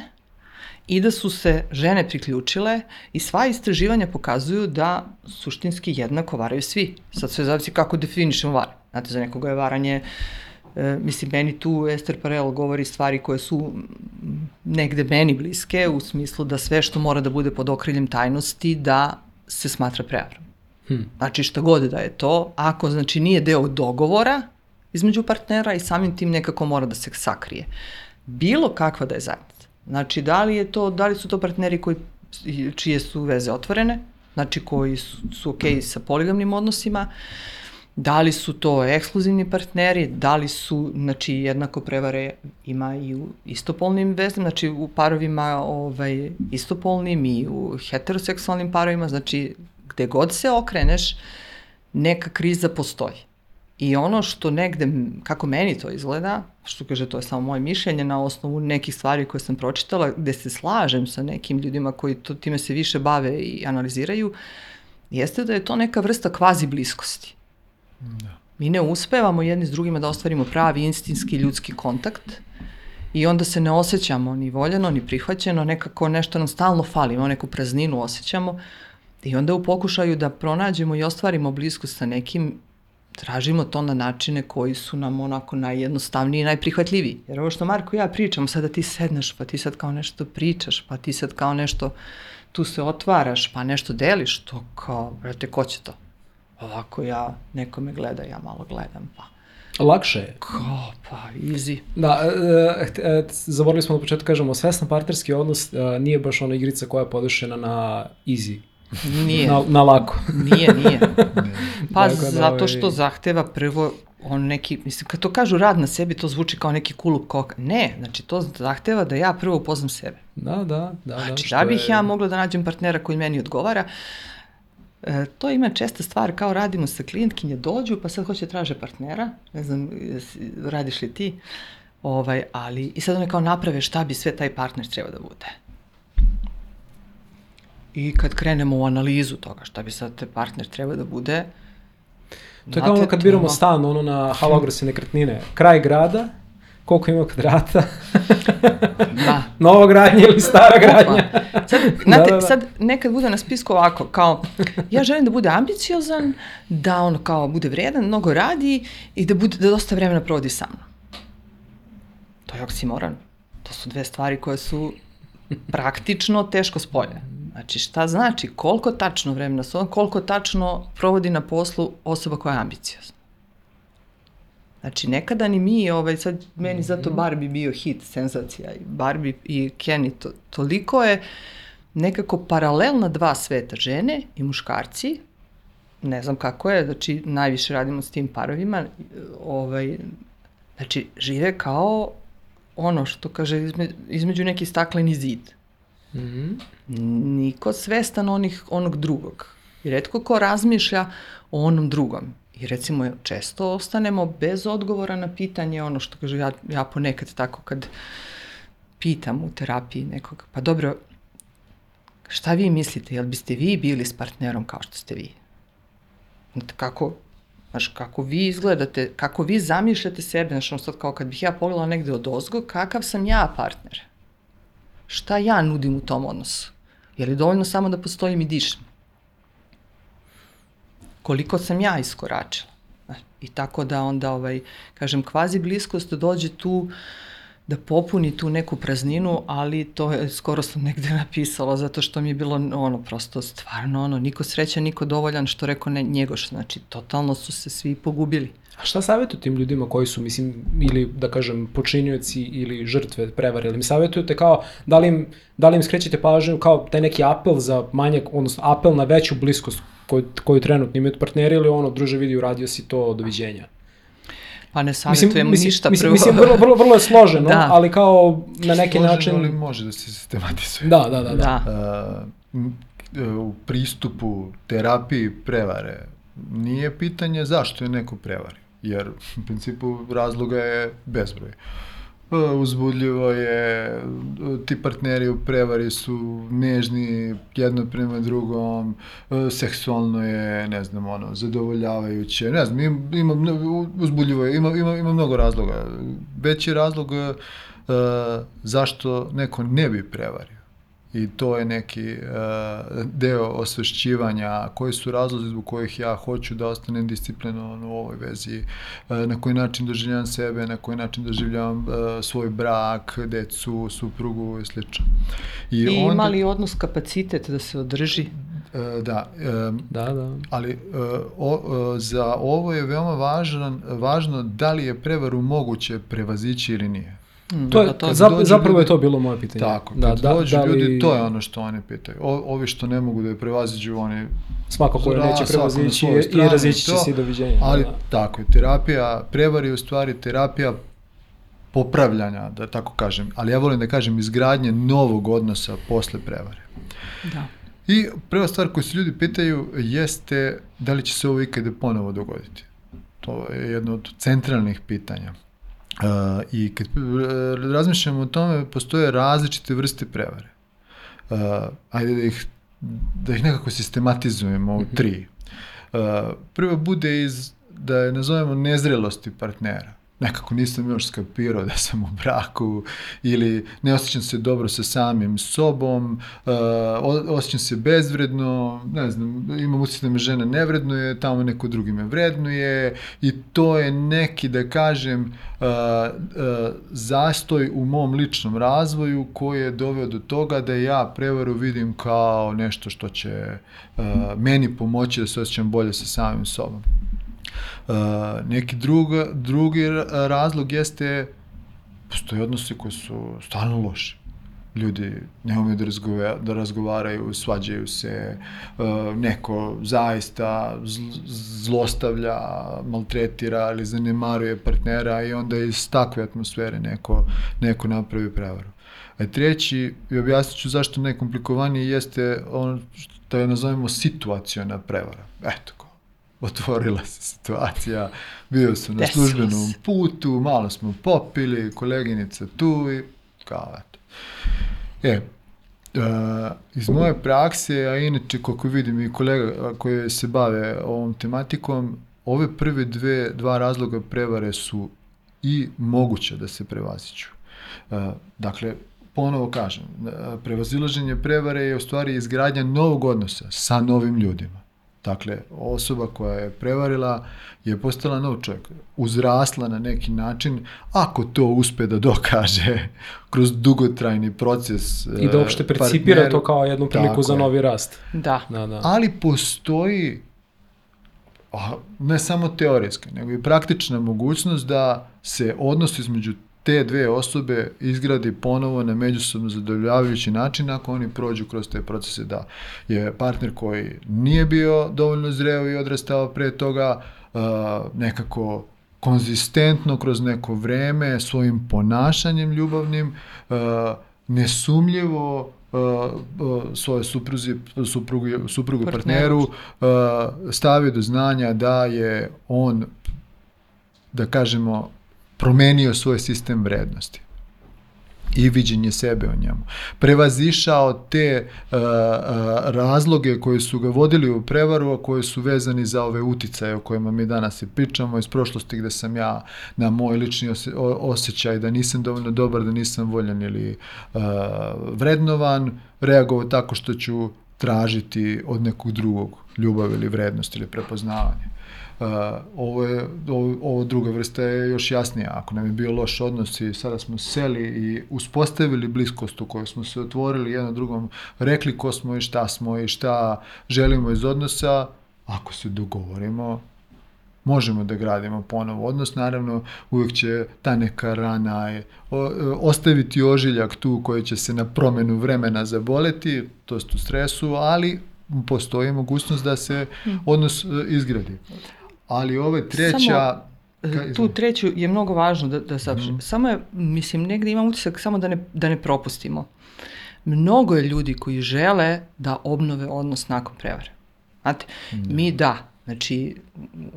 i da su se žene priključile i sva istraživanja pokazuju da suštinski jednako varaju svi. Sad sve zavisi kako definišemo var. Znate, za nekoga je varanje uh, E, mislim, meni tu Ester Parel govori stvari koje su negde meni bliske, u smislu da sve što mora da bude pod okriljem tajnosti, da se smatra prevarom. Hmm. Znači, šta god da je to, ako znači nije deo dogovora između partnera i samim tim nekako mora da se sakrije. Bilo kakva da je zajednica. Znači, da li, je to, da li su to partneri koji, čije su veze otvorene, znači koji su, su okej okay sa poligamnim odnosima, uh, Da li su to ekskluzivni partneri, da li su, znači, jednako prevare ima i u istopolnim vezama, znači u parovima ovaj, istopolnim i u heteroseksualnim parovima, znači gde god se okreneš, neka kriza postoji. I ono što negde, kako meni to izgleda, što kaže, to je samo moje mišljenje na osnovu nekih stvari koje sam pročitala, gde se slažem sa nekim ljudima koji to, time se više bave i analiziraju, jeste da je to neka vrsta kvazi bliskosti. Da. Mi ne uspevamo jedni s drugima da ostvarimo pravi instinski ljudski kontakt i onda se ne osjećamo ni voljeno, ni prihvaćeno, nekako nešto nam stalno fali, imamo neku prazninu osjećamo i onda u pokušaju da pronađemo i ostvarimo bliskost sa nekim tražimo to na načine koji su nam onako najjednostavniji i najprihvatljiviji. Jer ovo što Marko i ja pričam, sada ti sedneš, pa ti sad kao nešto pričaš, pa ti sad kao nešto tu se otvaraš, pa nešto deliš, to kao, brate, ko će to? Ovako ja, neko me gleda, ja malo gledam, pa... Lakše je. Ko, pa, easy. Da, e, e, zaboravili smo na početku kažemo, svesna partnerski odnos e, nije baš ona igrica koja je podešena na easy. Nije. Na, na lako. Nije, nije. Pa Tako da, zato ovaj- što zahteva prvo on neki, mislim, kad to kažu rad na sebi, to zvuči kao neki kulup koka. Ne, znači to zahteva da ja prvo upoznam sebe. Da, da, da. da, Znači, što da bih je- ja mogla da nađem partnera koji meni odgovara, e, to ima česta stvar, kao radimo sa klijentkinje, dođu, pa sad hoće traže partnera, ne znam, radiš li ti, ovaj, ali, i sad one kao naprave šta bi sve taj partner treba da bude. I kad krenemo u analizu toga šta bi sad taj partner treba da bude, To je kao ono kad biramo stan, ono na halograse nekretnine. Kraj grada, koliko ima kvadrata, Da. nova gradnja ili stara gradnja. Sad, znate, Da, da, da. sad nekad bude na spisku ovako, kao, ja želim da bude ambiciozan, da on kao bude vredan, mnogo radi i da, bude, da dosta vremena provodi sa mnom. To je oksimoran. To su dve stvari koje su praktično teško spolje. Znači, šta znači? Koliko tačno vremena koliko tačno provodi na poslu osoba koja je ambiciozna. Znači, nekada ni mi, ovaj, sad meni zato Barbie bio hit, senzacija, i Barbie i Kenny, to, toliko je nekako paralelna dva sveta, žene i muškarci, ne znam kako je, znači najviše radimo s tim parovima, ovaj, znači žive kao ono što kaže izme, između neki stakleni zid. Mhm. Niko svestan onih, onog drugog. I redko ko razmišlja o onom drugom. I recimo često ostanemo bez odgovora na pitanje ono što kaže ja, ja ponekad tako kad pitam u terapiji nekog, pa dobro, šta vi mislite, jel biste vi bili s partnerom kao što ste vi? Znate, kako, znaš, kako vi izgledate, kako vi zamišljate sebe, znaš, ono sad kao kad bih ja pogledala negde od ozgo, kakav sam ja partner? Šta ja nudim u tom odnosu? Je li dovoljno samo da postojim i dišem? Koliko sam ja iskoračila? I tako da onda, ovaj, kažem, kvazi bliskost dođe tu da popuni tu neku prazninu, ali to je, skoro sam negde napisala, zato što mi je bilo ono, prosto stvarno ono, niko srećan, niko dovoljan, što rekao ne, njegoš, znači, totalno su se svi pogubili. A šta savjetujete tim ljudima koji su, mislim, ili da kažem, počinioci ili žrtve prevare? Ili mi savjetujete kao, da li im, da li im skrećete pažnju kao taj neki apel za manjak, odnosno apel na veću bliskost koju, koju trenutno imaju partneri ili ono, druže vidi, uradio si to, doviđenja? Pa ne savjetujem ništa mislim, prvo. Mislim, vrlo, vrlo, vrlo je složeno, Da. ali kao na neki Složeno, način... ali može da se sistematizuje. Da, da, da. da. da. Uh, u pristupu terapiji prevare nije pitanje zašto je neko prevari, jer u principu razloga je bezbroj. E, Uzbudljivo je, ti partneri u prevari su nežni jedno prema drugom, e, seksualno je, ne znam, ono, zadovoljavajuće, ne znam, ima, uzbudljivo je, ima, ima, ima mnogo razloga. Veći razlog e, zašto neko ne bi prevario. I to je neki uh, deo osvešćivanja, koji su razlozi zbog kojih ja hoću da ostanem disciplinovan u ovoj vezi, uh, na koji način doživljavam sebe, na koji način doživljavam uh, svoj brak, decu, suprugu i slično. I, I ima li odnos kapacitet da se održi? Uh, da, um, Da, da. ali uh, o, uh, za ovo je veoma važan, važno da li je prevaru moguće prevazići ili nije. Mm, To je, pa to- kad zap, dođu zapravo je ljudi- to bilo moje pitanje. Tako, da, kad da, dođu da li- ljudi, to je ono što oni pitaju. O, ovi što ne mogu da je prevaziđu, oni Svakako je Da, neće svako prevazići i strani, razići će se i doviđenja. Ali da, da. tako je, terapija, prevar je u stvari terapija popravljanja, da tako kažem, ali ja volim da kažem izgradnje novog odnosa posle prevare. Da. I prva stvar koju se ljudi pitaju jeste da li će se ovo ikada ponovo dogoditi. To je jedno od centralnih pitanja. Uh, I kad uh, razmišljamo o tome, postoje različite vrste prevare. Uh, ajde da ih, da ih nekako sistematizujemo u tri. Uh, prvo bude iz, da je nazovemo nezrelosti partnera. Nekako nisam još skapirao da sam u braku ili ne osjećam se dobro sa samim sobom, uh, osjećam se bezvredno, ne znam, imam usjećaj da me žena ne vrednuje, tamo neko drugi me vrednuje i to je neki, da kažem, uh, uh, zastoj u mom ličnom razvoju koji je doveo do toga da ja prevaru vidim kao nešto što će uh, meni pomoći da se osjećam bolje sa samim sobom. Neki druga, drugi ra- razlog jeste postoje odnosi koji su stalno loši. ljudi ne umeju da, razgove, da razgovaraju, svađaju se, neko zaista zl- zlostavlja, maltretira ili zanemaruje partnera i onda iz takve atmosfere neko, neko napravi prevaru. A treći, i objasnit ću zašto najkomplikovaniji, jeste ono što je nazovemo situacijona prevara. Eto, otvorila se situacija, bio sam na Desilo službenom se. putu, malo smo popili, koleginica tu i kao eto. E, Uh, iz moje prakse, a inače koliko vidim i kolega koji se bave ovom tematikom, ove prve dve, dva razloga prevare su i moguće da se prevaziću. Uh, dakle, ponovo kažem, uh, prevazilaženje prevare je u stvari izgradnja novog odnosa sa novim ljudima. Dakle, osoba koja je prevarila je postala nov čovjek, uzrasla na neki način, ako to uspe da dokaže kroz dugotrajni proces I da uopšte percipira to kao jednu priliku za je. novi rast. Da. Da, da. Ali postoji a, ne samo teorijska, nego i praktična mogućnost da se odnos između te dve osobe izgradi ponovo na međusobno zadovoljavajući način ako oni prođu kroz te procese da je partner koji nije bio dovoljno zreo i odrastao pre toga uh, nekako konzistentno kroz neko vreme svojim ponašanjem ljubavnim uh, nesumljivo svoje supruzi, suprugu, suprugu Partneru. partneru stavio do znanja da je on da kažemo promenio svoj sistem vrednosti i viđenje sebe o njemu. Prevazišao te uh, razloge koji su ga vodili u prevaru, a koji su vezani za ove uticaje o kojima mi danas i pričamo iz prošlosti gde sam ja na moj lični ose, osjećaj da nisam dovoljno dobar, da nisam voljan ili uh, vrednovan, reagovao tako što ću tražiti od nekog drugog ljubav ili vrednost ili prepoznavanje. Uh, ovo, je, ovo, ovo druga vrsta je još jasnija. Ako nam je bio loš odnos i sada smo seli i uspostavili bliskost u kojoj smo se otvorili jedno drugom, rekli ko smo i šta smo i šta želimo iz odnosa, ako se dogovorimo, možemo da gradimo ponovo odnos, naravno uvijek će ta neka rana je, o, ostaviti ožiljak tu koji će se na promenu vremena zaboleti, to jest u stresu, ali postoji mogućnost da se odnos e, izgradi. Ali ove treća... Samo, Ka- Tu treću je mnogo važno da, da saopštim. Mhm. Samo je, mislim, negde imam utisak samo da ne, da ne propustimo. Mnogo je ljudi koji žele da obnove odnos nakon prevare. Znate, mi da, znači,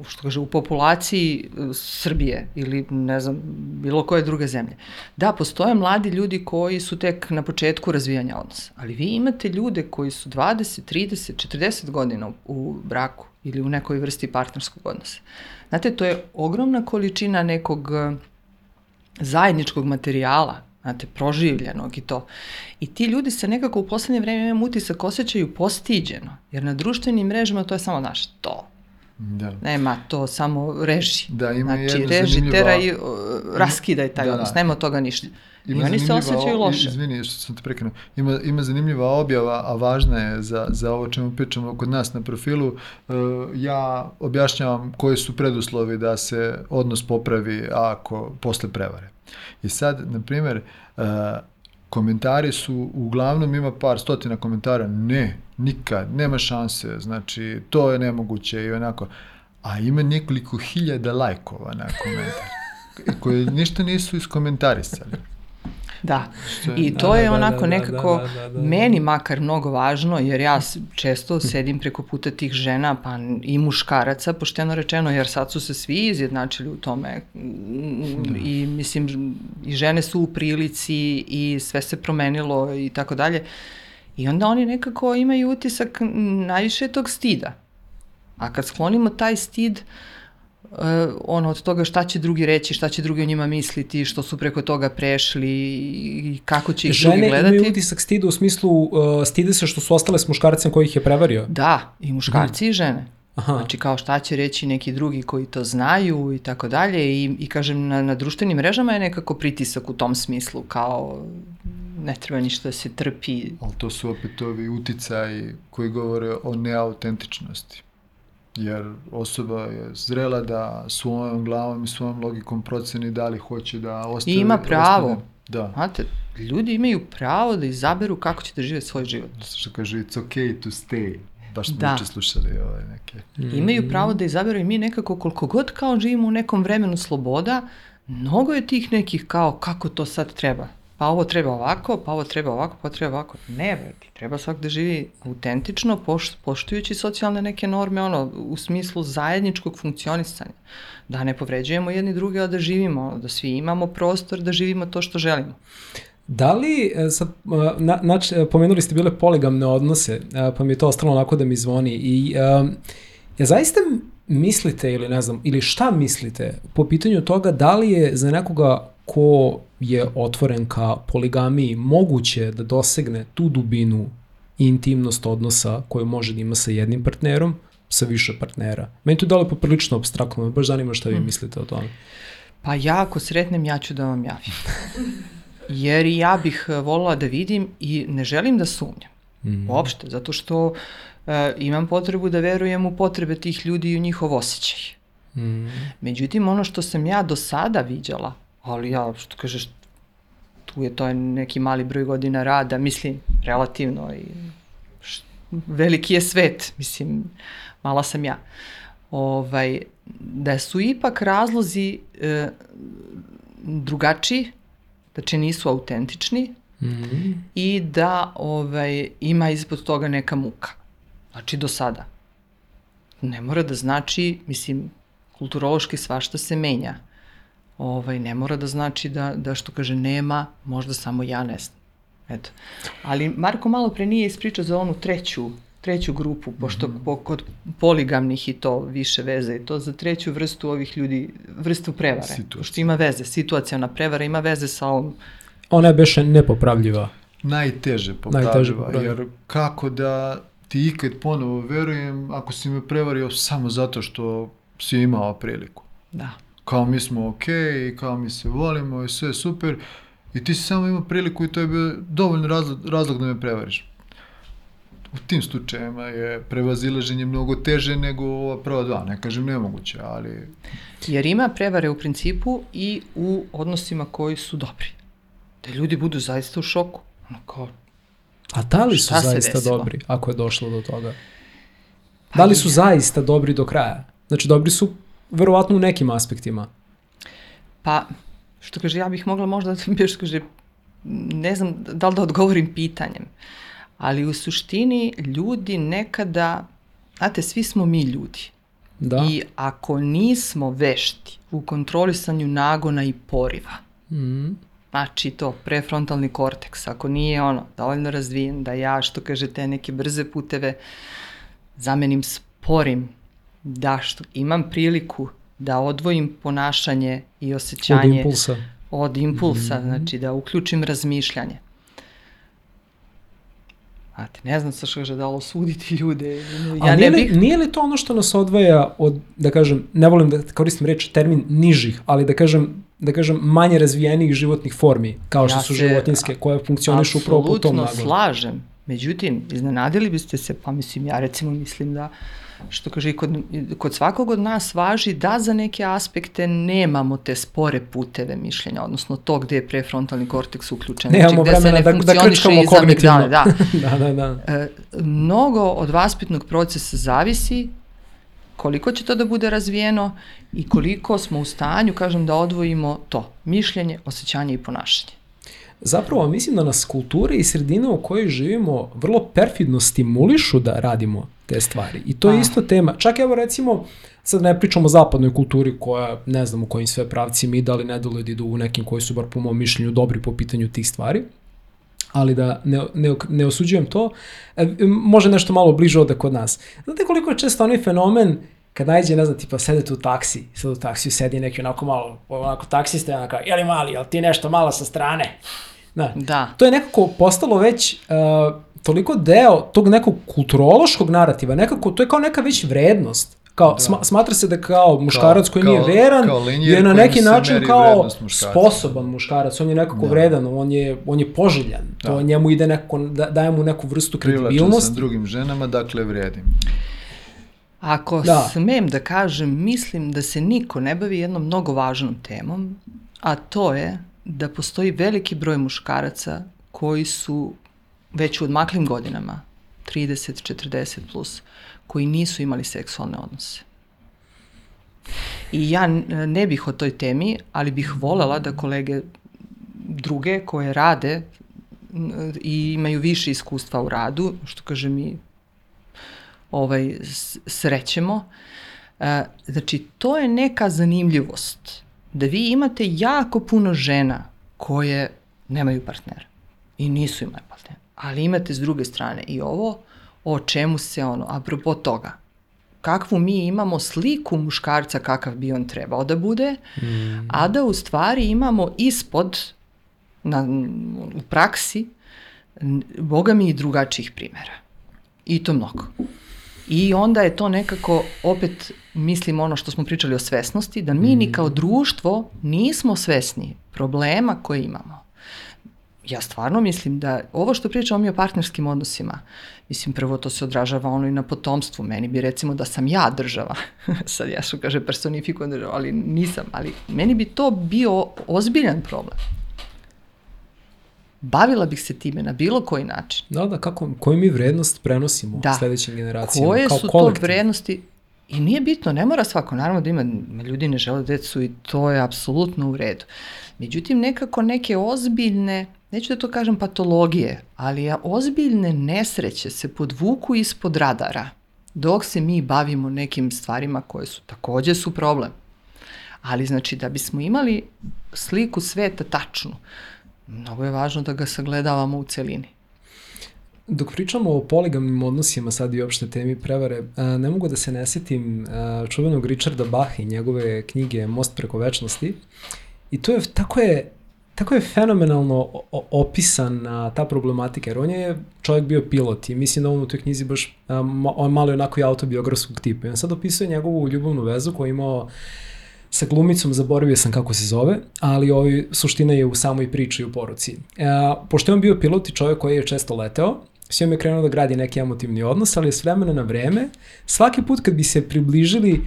što kaže, u populaciji e, Srbije ili ne znam, bilo koje druge zemlje. Da, postoje mladi ljudi koji su tek na početku razvijanja odnosa, ali vi imate ljude koji su 20, 30, 40 godina u braku ili u nekoj vrsti partnerskog odnosa. Znate, to je ogromna količina nekog e, zajedničkog materijala, znate, proživljenog i to. I ti ljudi se nekako u poslednje vreme imam utisak osjećaju postiđeno, jer na društvenim mrežama to je samo naš to. Da. Nema to samo reži. Da, ima znači, reži, zanimljiva- tera i uh, raskidaj taj Da, da. odnos, nema od toga ništa. I Ima oni se osjećaju loše. Izvini što sam te prekinuo. Ima, ima zanimljiva objava, a važna je za, za ovo čemu pričamo kod nas na profilu. Uh, ja objašnjavam koji su preduslovi da se odnos popravi ako posle prevare. I sad, na primjer, uh, komentari su, uglavnom ima par stotina komentara, ne, nikad, nema šanse, znači, to je nemoguće i onako. A ima nekoliko hiljada lajkova na komentar koji ništa nisu iskomentarisali. Da, je- i Da, to da, je da, onako da, da, nekako da, da, da, da. meni makar mnogo važno, jer ja često sedim preko puta tih žena, pa i muškaraca, pošteno rečeno, jer sad su se svi izjednačili u tome Mm, i mislim i žene su u prilici i sve se promenilo i tako dalje. I onda oni nekako imaju utisak najviše tog stida. A kad sklonimo taj stid, uh, ono od toga šta će drugi reći, šta će drugi o njima misliti, što su preko toga prešli i kako će ih drugi Žene gledati. imaju utisak stida u smislu uh, stide se što su ostale s muškarcem koji ih je prevario. Da, i muškarci i žene. Aha. Znači kao šta će reći neki drugi koji to znaju i tako dalje i, i kažem na, na društvenim mrežama je nekako pritisak u tom smislu kao ne treba ništa da se trpi. Ali to su opet ovi uticaji koji govore o neautentičnosti. Jer osoba je zrela da svojom glavom i svojom logikom proceni da li hoće da ostavi. I ima pravo. ostane- Da. Znate, ljudi imaju pravo da izaberu kako će da žive svoj život. Što kaže, it's okay to stay. Baš smo Da. juče slušali ovaj neke. Imaju pravo da izaberu i mi nekako koliko god kao živimo u nekom vremenu sloboda, mnogo je tih nekih kao kako to sad treba. Pa ovo treba ovako, pa ovo treba ovako, pa treba ovako. Ne, bre, treba svak da živi autentično, poš, poštujući socijalne neke norme, ono, u smislu zajedničkog funkcionisanja. Da ne povređujemo jedni druge, a da živimo, da svi imamo prostor da živimo to što želimo. Da li, e, sad, e, na, nač, e, pomenuli ste bile poligamne odnose, pa mi je to ostalo onako da mi zvoni i um, ja zaista mislite ili ne znam, ili šta mislite po pitanju toga da li je za nekoga ko je otvoren ka poligamiji moguće da dosegne tu dubinu i intimnost odnosa koju može da ima sa jednim partnerom, sa više partnera. Meni to dalo poprilično abstraktno, me baš zanima šta vi mislite o tome. Pa ja ako sretnem, ja ću da vam javim. Jer ja bih e, volila da vidim i ne želim da sumnjam. Mm. Uopšte, zato što e, imam potrebu da verujem u potrebe tih ljudi i u njihov osjećaj. Mm. Međutim, ono što sam ja do sada viđala, ali ja, što kažeš, tu je to neki mali broj godina rada, mislim, relativno i š- veliki je svet, mislim, mala sam ja. Ovaj, da su ipak razlozi e, drugačiji, znači nisu autentični Mm. i da ovaj, ima ispod toga neka muka. Znači do sada. Ne mora da znači, mislim, kulturološki svašta se menja. Ovaj, ne mora da znači da, da što kaže nema, možda samo ja ne znam. Eto. Ali Marko malo pre nije ispričao za onu treću, treću grupu, pošto Mhm. po, kod poligamnih i to više veze, i to za treću vrstu ovih ljudi, vrstu prevare. Situacija. Pošto ima veze, situacijona prevara ima veze sa ovom Ona je beše nepopravljiva. Najteže Najteže popravljiva, popravljiva. jer kako da ti ikad ponovo verujem ako si me prevario samo zato što si imao priliku. Da. Kao mi smo okej, i kao mi se volimo i sve super i ti si samo imao priliku i to je bio dovoljno razlog, razlog da me prevariš. U tim slučajevima je prevazilaženje mnogo teže nego ova prva dva. Ne kažem nemoguće, ali Jer ima prevare u principu i u odnosima koji su dobri. Da ljudi budu zaista u šoku. Ono kao, A da li su zaista desilo? dobri, ako je došlo do toga? Da li su zaista dobri do kraja? Znači, dobri su verovatno u nekim aspektima. pa, što kaže, ja bih mogla možda, da što kaže, ne znam da li da odgovorim pitanjem, ali u suštini ljudi nekada, znate, svi smo mi ljudi. Da. I ako nismo vešti u kontrolisanju nagona i poriva, Mm. Znači to, prefrontalni korteks, ako nije ono, dovoljno razvijen, da ja, što kaže, te neke brze puteve zamenim sporim, da što imam priliku da odvojim ponašanje i Od osjećanje impulsa. od impulsa, Mhm. znači da uključim razmišljanje. Znate, ne znam sa što da li osuditi ljude. Ja Ja nije, ne li, bih... nije li to ono što nas odvaja od, da kažem, ne volim da koristim reč, termin nižih, ali da kažem, da kažem manje razvijenih životnih formi, kao što Ja su se životinske, koje funkcionišu upravo po tom Apsolutno nagonu. slažem. Međutim, iznenadili biste se, pa mislim, ja recimo mislim da što kaže i kod, kod svakog od nas važi da za neke aspekte nemamo te spore puteve mišljenja, odnosno to gde je prefrontalni korteks uključen. Znači, gde se ne da, da funkcioniše krčkamo iz amigdale, Da. da, da, da. E, mnogo od vaspitnog procesa zavisi koliko će to da bude razvijeno i koliko smo u stanju, kažem, da odvojimo to, mišljenje, osjećanje i ponašanje. Zapravo, mislim da nas kultura i sredina u kojoj živimo vrlo perfidno stimulišu da radimo te stvari. I to je A. isto tema. Čak evo recimo, sad ne pričamo o zapadnoj kulturi koja, ne znam u kojim sve pravcima ide, ali ne dole da idu u nekim koji su bar po mom mišljenju dobri po pitanju tih stvari ali da ne, ne, ne osuđujem to, e, može nešto malo bliže ovde kod nas. Znate koliko je često onaj fenomen kad najde, ne znam, tipa sedete u taksi, sad u taksiju sedi neki onako malo, onako taksista onako, jeli mali, jel ti nešto malo sa strane? Da. Da. To je nekako postalo već uh, toliko deo tog nekog kulturološkog narativa, nekako, to je kao neka već vrednost. Kao, sma, smatra se da kao muškarac koji kao- nije veran kao je na neki način kao sposoban muškarac, on je nekako vredan, on je, on je poželjan, to Da. njemu ide neko, da, daje mu neku vrstu kredibilnosti. sam drugim ženama, dakle vredim. Ako Da. smem da kažem, mislim da se niko ne bavi jednom mnogo važnom temom, a to je da postoji veliki broj muškaraca koji su već u odmaklim godinama, 30, 40 plus, koji nisu imali seksualne odnose. I ja ne bih o toj temi, ali bih volela da kolege druge koje rade i imaju više iskustva u radu, što kaže mi ovaj, srećemo. E, znači, to je neka zanimljivost. Da vi imate jako puno žena koje nemaju partnera i nisu imali partnera. Ali imate s druge strane i ovo o čemu se ono, apropo toga, kakvu mi imamo sliku muškarca kakav bi on trebao da bude, mm. a da u stvari imamo ispod na, u praksi boga mi i drugačijih primjera. I to mnogo. I onda je to nekako, opet mislim ono što smo pričali o svesnosti, da mi ni kao društvo nismo svesni problema koje imamo. Ja stvarno mislim da ovo što pričamo mi o partnerskim odnosima, mislim prvo to se odražava ono i na potomstvu. Meni bi recimo da sam ja država, sad ja što kaže personifikujem državu, ali nisam, ali meni bi to bio ozbiljan problem. Bavila bih se time na bilo koji način. Da, da, kako, koju mi vrednost prenosimo Da. sledećim generacijama? Koje kao su kolektiv? to vrednosti? I nije bitno, ne mora svako, naravno da ima, ljudi ne žele decu i to je apsolutno u redu. Međutim, nekako neke ozbiljne, neću da to kažem patologije, ali ozbiljne nesreće se podvuku ispod radara dok se mi bavimo nekim stvarima koje su takođe su problem. Ali znači da bismo imali sliku sveta tačnu, mnogo je važno da ga sagledavamo u celini. Dok pričamo o poligamnim odnosima sad i opšte temi prevare, a, ne mogu da se ne setim a, čuvenog Richarda Baha i njegove knjige Most preko večnosti. I to je, tako je, tako je fenomenalno o- o- opisana ta problematika, jer on je čovjek bio pilot i mislim da on u toj knjizi baš, on malo je onako i autobiografskog tipa. I on sad opisuje njegovu ljubavnu vezu koju je imao sa glumicom, zaboravio sam kako se zove, ali ovi, suština je u samoj priči i u poruci. E, pošto je on bio pilot i čovjek koji je često leteo, s njom je krenuo da gradi neki emotivni odnos, ali s vremena na vreme, svaki put kad bi se približili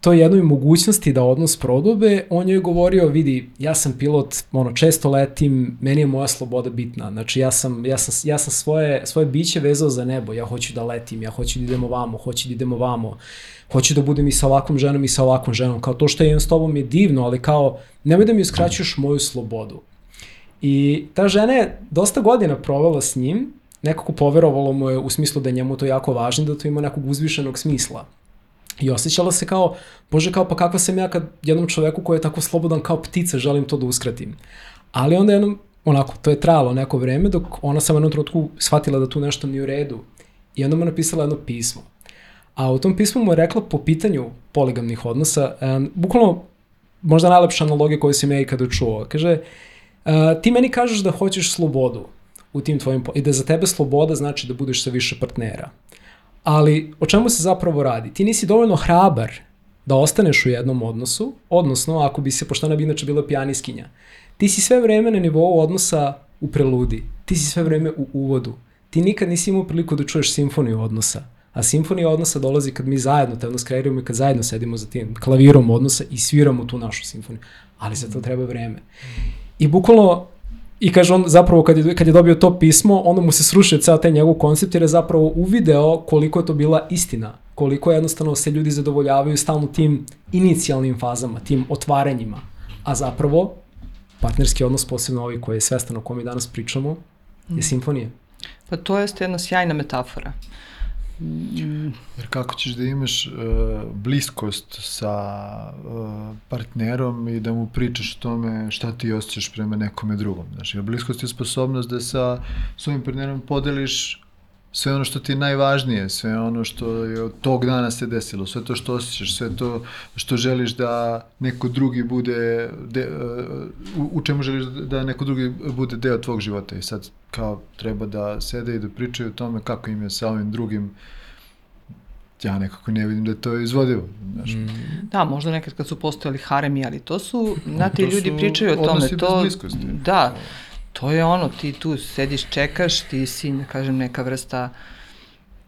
to jednoj mogućnosti da odnos prodube, on joj je govorio, vidi, ja sam pilot, ono, često letim, meni je moja sloboda bitna, znači ja sam, ja sam, ja sam svoje, svoje biće vezao za nebo, ja hoću da letim, ja hoću da idemo vamo, hoću da idemo vamo, hoću da budem i sa ovakvom ženom i sa ovakvom ženom, kao to što je s tobom je divno, ali kao, nemoj da mi uskraćuješ moju slobodu. I ta žena je dosta godina provela s njim, nekako poverovalo mu je u smislu da je njemu to jako važno, da to ima nekog uzvišenog smisla. I osjećala se kao, bože kao pa kakva sam ja kad jednom čoveku koji je tako slobodan kao ptica želim to da uskratim. Ali onda jednom, onako, to je trajalo neko vreme dok ona sam jednom trenutku shvatila da tu nešto nije u redu. I onda mu je napisala jedno pismo. A u tom pismu mu je rekla po pitanju poligamnih odnosa, um, bukvalno možda najlepša analogija koju sam ja ikada čuo. Kaže, uh, ti meni kažeš da hoćeš slobodu u tim tvojim, i da za tebe sloboda znači da budeš sa više partnera. Ali o čemu se zapravo radi? Ti nisi dovoljno hrabar da ostaneš u jednom odnosu, odnosno ako bi se, pošto ona bi inače bila pijaniskinja, ti si sve vreme na nivou odnosa u preludi, ti si sve vreme u uvodu, ti nikad nisi imao priliku da čuješ simfoniju odnosa, a simfonija odnosa dolazi kad mi zajedno te odnos kreiramo i kad zajedno sedimo za tim klavirom odnosa i sviramo tu našu simfoniju, ali za to treba vreme. I bukvalno I kaže on zapravo kad je, kad je dobio to pismo, onda mu se srušio ceo taj njegov koncept jer je zapravo uvideo koliko je to bila istina. Koliko jednostavno se ljudi zadovoljavaju stalno tim inicijalnim fazama, tim otvaranjima. A zapravo, partnerski odnos, posebno ovaj koji je svestan o kom mi danas pričamo, je simfonija. Pa to jeste jedna sjajna metafora. Jer kako ćeš da imaš uh, bliskost sa uh, partnerom i da mu pričaš o tome šta ti osjećaš prema nekome drugom. Znači, bliskost je sposobnost da sa svojim partnerom podeliš sve ono što ti je najvažnije, sve ono što je od tog dana se desilo, sve to što osjećaš, sve to što želiš da neko drugi bude, de, uh, u, u čemu želiš da neko drugi bude deo tvog života i sad kao treba da sede i da pričaju o tome kako im je sa ovim drugim ja nekako ne vidim da je to izvodivo. Znaš. Mm. Da, možda nekad kad su postojali haremi, ali to su, znate, To ljudi su pričaju o tome. odnosi bez To, bliskosti. Da, to je ono, ti tu sediš, čekaš, ti si, da kažem, neka vrsta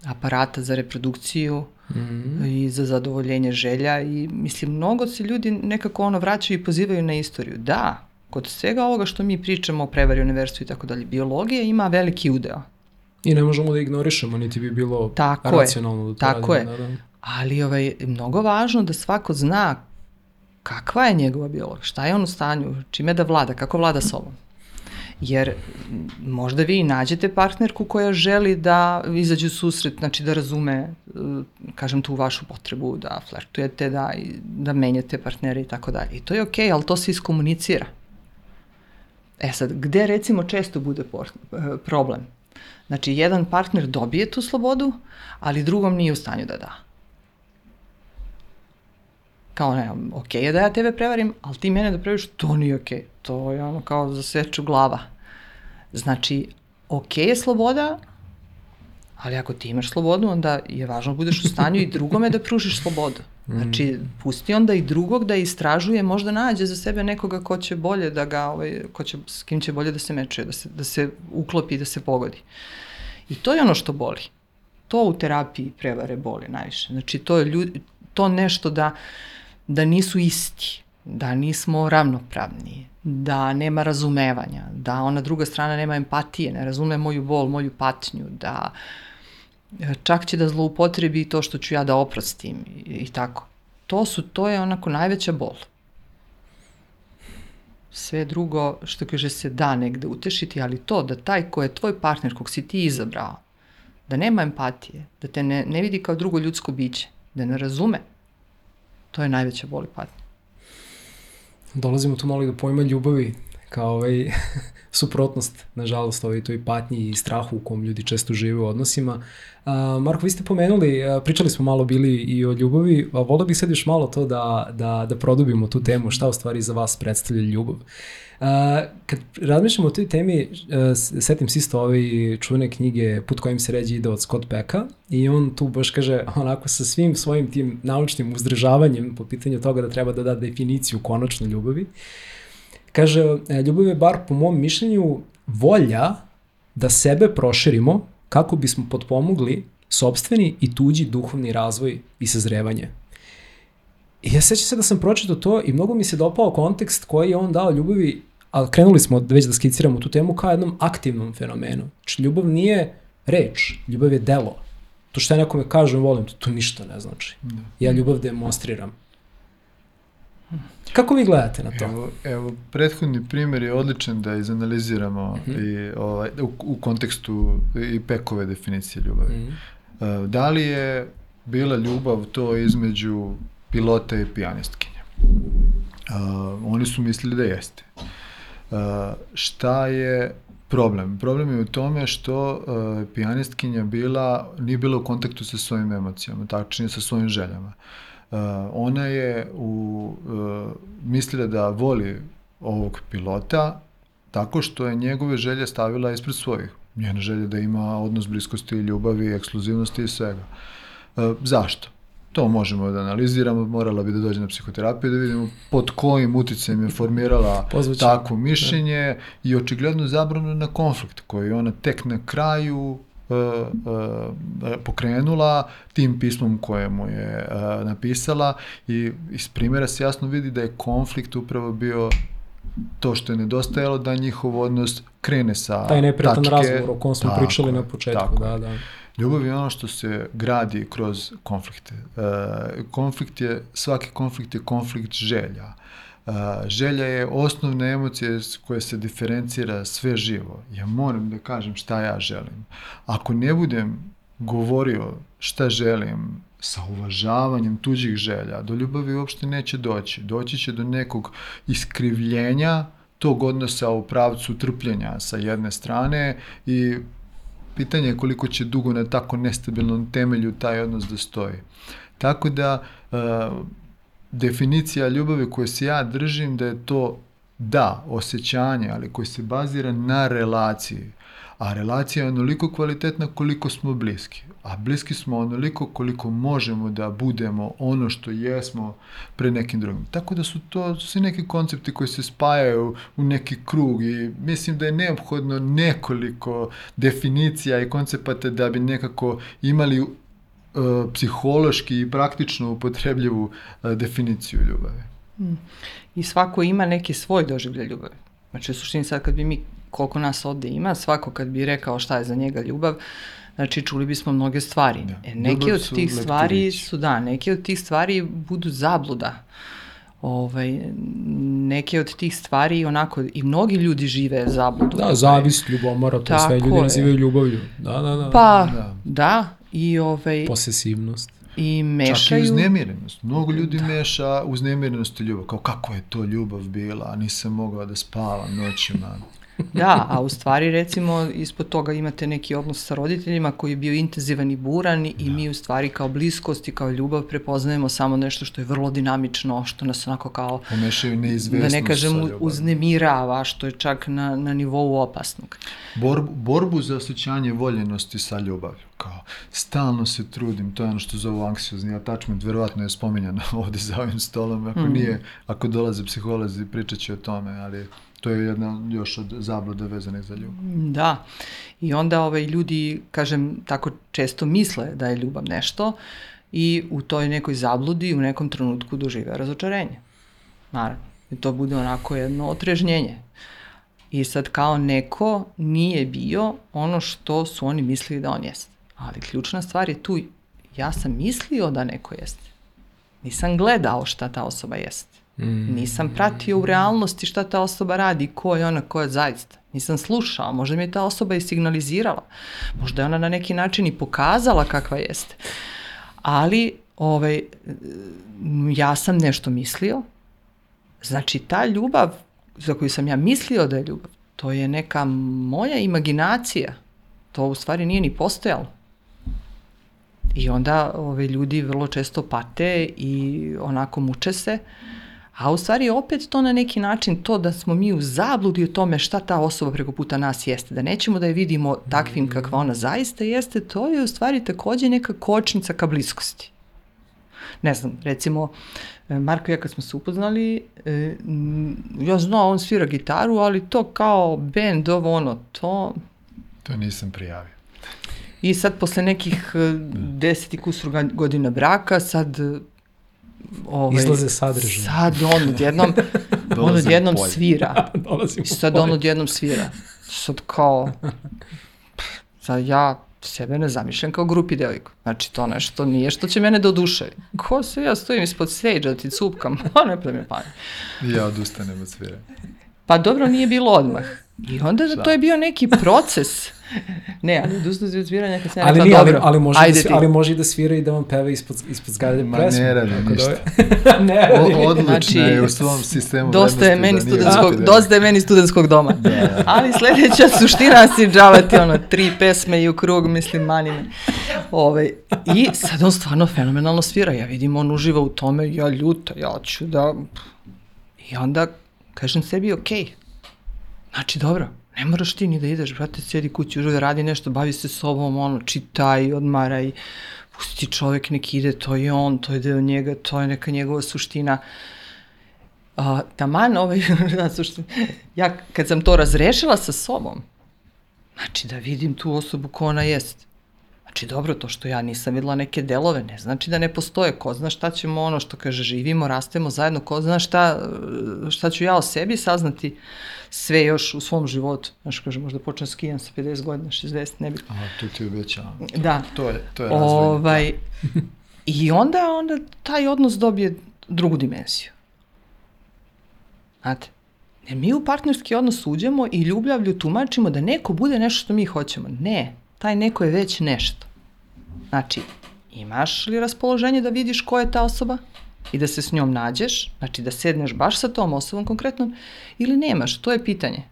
aparata za reprodukciju mm -hmm. i za zadovoljenje želja i mislim mnogo se ljudi nekako ono vraćaju i pozivaju na istoriju. Da, kod svega ovoga što mi pričamo o prevari univerzitetu i tako dalje, biologija ima veliki udeo. I ne možemo da ignorišemo, niti bi bilo tako racionalno da to Tako radimo, je. Da, da. Ali ovaj, mnogo važno da svako zna kakva je njegova biologija, šta je on u stanju, čime da vlada, kako vlada sobom. Jer možda vi nađete partnerku koja želi da izađe u susret, znači da razume, e, kažem, tu vašu potrebu, da flertujete, da, da menjate partnere i tako dalje. I to je okej, okay, ali to se iskomunicira. E sad, gde recimo često bude e, problem? Znači, jedan partner dobije tu slobodu, ali drugom nije u stanju da da. Kao ne, ok je da ja tebe prevarim, ali ti mene da prevariš, to nije ok. To je ono kao za seču glava. Znači, ok je sloboda, ali ako ti imaš slobodu, onda je važno da budeš u stanju i drugome da pružiš slobodu. Znači, pusti onda i drugog da istražuje, možda nađe za sebe nekoga ko će bolje da ga, ovaj, ko će, s kim će bolje da se mečuje, da se, da se uklopi, da se pogodi. I to je ono što boli. To u terapiji prevare boli najviše. Znači, to je ljudi, to nešto da, da nisu isti, da nismo ravnopravni, da nema razumevanja, da ona druga strana nema empatije, ne razume moju bol, moju patnju, da čak će da zloupotrebi to što ću ja da oprostim i, i tako. To su, to je onako najveća bol. Sve drugo, što kaže, se da negde utešiti, ali to da taj ko je tvoj partner, kog si ti izabrao, da nema empatije, da te ne, ne vidi kao drugo ljudsko biće, da ne razume, to je najveća bol i patnja. Dolazimo tu malo i do pojma ljubavi, kao ovaj suprotnost, nažalost, ovaj toj patnji i strahu u kom ljudi često žive u odnosima. Uh, Marko, vi ste pomenuli, pričali smo malo bili i o ljubavi, a volio bih sad još malo to da, da, da produbimo tu temu, šta u stvari za vas predstavlja ljubav. Uh, kad razmišljamo o toj temi, uh, setim se isto ove čuvene knjige Put kojim se ređe ide od Scott Pecka i on tu baš kaže onako sa svim svojim tim naučnim uzdržavanjem po pitanju toga da treba da da definiciju konačno ljubavi. Kaže, e, ljubav je bar po mom mišljenju volja da sebe proširimo kako bismo potpomogli sobstveni i tuđi duhovni razvoj i sazrevanje. I ja sećam se da sam pročitao to i mnogo mi se dopao kontekst koji je on dao ljubavi, a krenuli smo već da skiciramo tu temu kao jednom aktivnom fenomenu. Znači, ljubav nije reč, ljubav je delo. To što ja nekome kažem volim, to, to ništa ne znači. Da. Ja ljubav demonstriram. Kako vi gledate na to? Evo, evo prethodni primjer je odličan da izanaliziramo mm -hmm. i, ovaj, u, u kontekstu i pekove definicije ljubavi. Mm -hmm. da li je bila ljubav to između pilota i pijanistkinja? Uh, oni su mislili da jeste. Uh, šta je problem? Problem je u tome što uh, pijanistkinja bila, nije bila u kontaktu sa svojim emocijama, tačnije sa svojim željama. Uh, Uh, ona je u, uh, mislila da voli ovog pilota tako što je njegove želje stavila ispred svojih. Njena želja da ima odnos bliskosti, ljubavi, ekskluzivnosti i svega. Uh, zašto? To možemo da analiziramo, morala bi da dođe na psihoterapiju da vidimo pod kojim uticajem je formirala Pozvućem. takvo mišljenje i očigledno zabranu na konflikt koji ona tek na kraju E, e, pokrenula tim pismom koje mu je e, napisala i iz primjera se jasno vidi da je konflikt upravo bio to što je nedostajalo da njihov odnos krene sa Taj nepretan razgovor o kom smo tako, pričali na početku. Tako. Da, da. Ljubav je ono što se gradi kroz konflikte. konflikt je, svaki konflikt je konflikt želja. A, želja je osnovna emocija koja se diferencira sve živo. Ja moram da kažem šta ja želim. Ako ne budem govorio šta želim sa uvažavanjem tuđih želja, do ljubavi uopšte neće doći. Doći će do nekog iskrivljenja tog odnosa u pravcu trpljenja sa jedne strane i pitanje je koliko će dugo na tako nestabilnom temelju taj odnos da stoji. Tako da definicija ljubavi koju se ja držim da je to da, osjećanje, ali koji se bazira na relaciji. A relacija je onoliko kvalitetna koliko smo bliski. A bliski smo onoliko koliko možemo da budemo ono što jesmo pre nekim drugim. Tako da su to svi neki koncepti koji se spajaju u neki krug i mislim da je neophodno nekoliko definicija i koncepata da bi nekako imali uh, psihološki i praktično upotrebljivu uh, definiciju ljubavi. I svako ima neki svoj doživljaj ljubavi. Znači, u suštini sad kad bi mi, koliko nas ovde ima, svako kad bi rekao šta je za njega ljubav, znači čuli bismo mnoge stvari. Da. E, neke Ljubav od tih stvari su, da, neke od tih stvari budu zabluda. Ovaj, neke od tih stvari onako, i mnogi ljudi žive zabludu. Da, zavist, ljubomora, to Tako sve ljudi je. nazivaju ljubavlju. Da, da, da. Pa, Da. da, i, ovaj, Posesivnost. i Čak i mešaju. uznemirenost. Mnogo ljudi da. meša uznemirenost i ljubav. Kao kako je to ljubav bila, a nisam mogao da spavam noćima. Da, a u stvari recimo ispod toga imate neki odnos sa roditeljima koji je bio intenzivan i buran i Da. mi u stvari kao bliskost i kao ljubav prepoznajemo samo nešto što je vrlo dinamično, što nas onako kao Pomešaju da neizvesnost ne kažem uznemirava, što je čak na, na nivou opasnog. Borbu, borbu za osjećanje voljenosti sa ljubavlju. Kao, stalno se trudim, to je ono što zovu anksiozni attachment, verovatno je spominjano ovde za ovim stolom, ako Mhm. nije, ako dolaze psiholozi, pričat će o tome, ali to je jedna još od zabluda vezanih za ljubav. Da. I onda ovaj, ljudi, kažem, tako često misle da je ljubav nešto i u toj nekoj zabludi u nekom trenutku dožive razočarenje. Naravno. I to bude onako jedno otrežnjenje. I sad kao neko nije bio ono što su oni mislili da on jeste. Ali ključna stvar je tu, ja sam mislio da neko jeste. Nisam gledao šta ta osoba jeste. Mm. Nisam pratio u realnosti šta ta osoba radi, ko je ona, ko je zaista. Nisam slušao, možda mi je ta osoba i signalizirala. Možda je ona na neki način i pokazala kakva jeste. Ali, ovaj, ja sam nešto mislio. Znači, ta ljubav za koju sam ja mislio da je ljubav, to je neka moja imaginacija. To u stvari nije ni postojalo. I onda ove, ljudi vrlo često pate i onako muče se, a u stvari opet to na neki način to da smo mi u zabludi o tome šta ta osoba preko puta nas jeste, da nećemo da je vidimo takvim kakva ona zaista jeste, to je u stvari takođe neka kočnica ka bliskosti. Ne znam, recimo, e, Marko i ja kad smo se upoznali, e, ja znao on svira gitaru, ali to kao band, ovo ono, to To nisam prijavio. I sad posle nekih e, deset i kusur godina braka, sad ovaj, Izlaze sadržaj. Sad on odjednom, on odjednom svira. Dolazim I sad on odjednom svira. Sad kao, sad ja sebe ne zamišljam kao grupi devojku. Znači to nešto nije što će mene da oduševi. Ko se ja stojim ispod stage da ti cupkam, pa ne pada mi. I ja odustanem od sviranja. Pa dobro, nije bilo odmah. I onda Šta? to je bio neki proces. Ne, ali odustazi od sviranja kad sam ja Ali, rekla, nije, ali, dobro, ali, može ajde da, ti. svi- ali može i da svira i da vam peva ispod, ispod zgrade Ma ne radi da ništa. ne radi. O, odlična Znači, je u svom sistemu Dosta je meni da studentskog, grupi dosta je meni studentskog doma. Da. Ali sledeća suština si džavati ono tri pesme i u krug, mislim, mani me. Ove, I sad on stvarno fenomenalno svira. Ja vidim, on uživa u tome, ja ljuta, ja ću da... I onda kažem sebi, okej, znači dobro, ne moraš ti ni da ideš, brate, sjedi kući, uživa, radi nešto, bavi se sobom, ono, čitaj, odmaraj, pusti čovek nek ide, to je on, to je deo njega, to je neka njegova suština. A, taman ovaj, ja kad sam to razrešila sa sobom, znači da vidim tu osobu ko ona jest. Znači dobro, to što ja nisam videla neke delove, ne znači da ne postoje. Ko zna šta ćemo ono što kaže, živimo, rastemo zajedno, ko zna šta, šta ću ja o sebi saznati sve još u svom životu. Znaš, kaže, možda počnem skijam sa 50 godina, 60, ne bih. A, tu ti obećavam. Da. To je, to je razvojno. Ovaj, I onda, onda taj odnos dobije drugu dimenziju. Znate, jer mi u partnerski odnos uđemo i ljubljavlju tumačimo da neko bude nešto što mi hoćemo. Ne, taj neko je već nešto. Znači, imaš li raspoloženje da vidiš ko je ta osoba i da se s njom nađeš, znači da sedneš baš sa tom osobom konkretnom, ili nemaš, to je pitanje.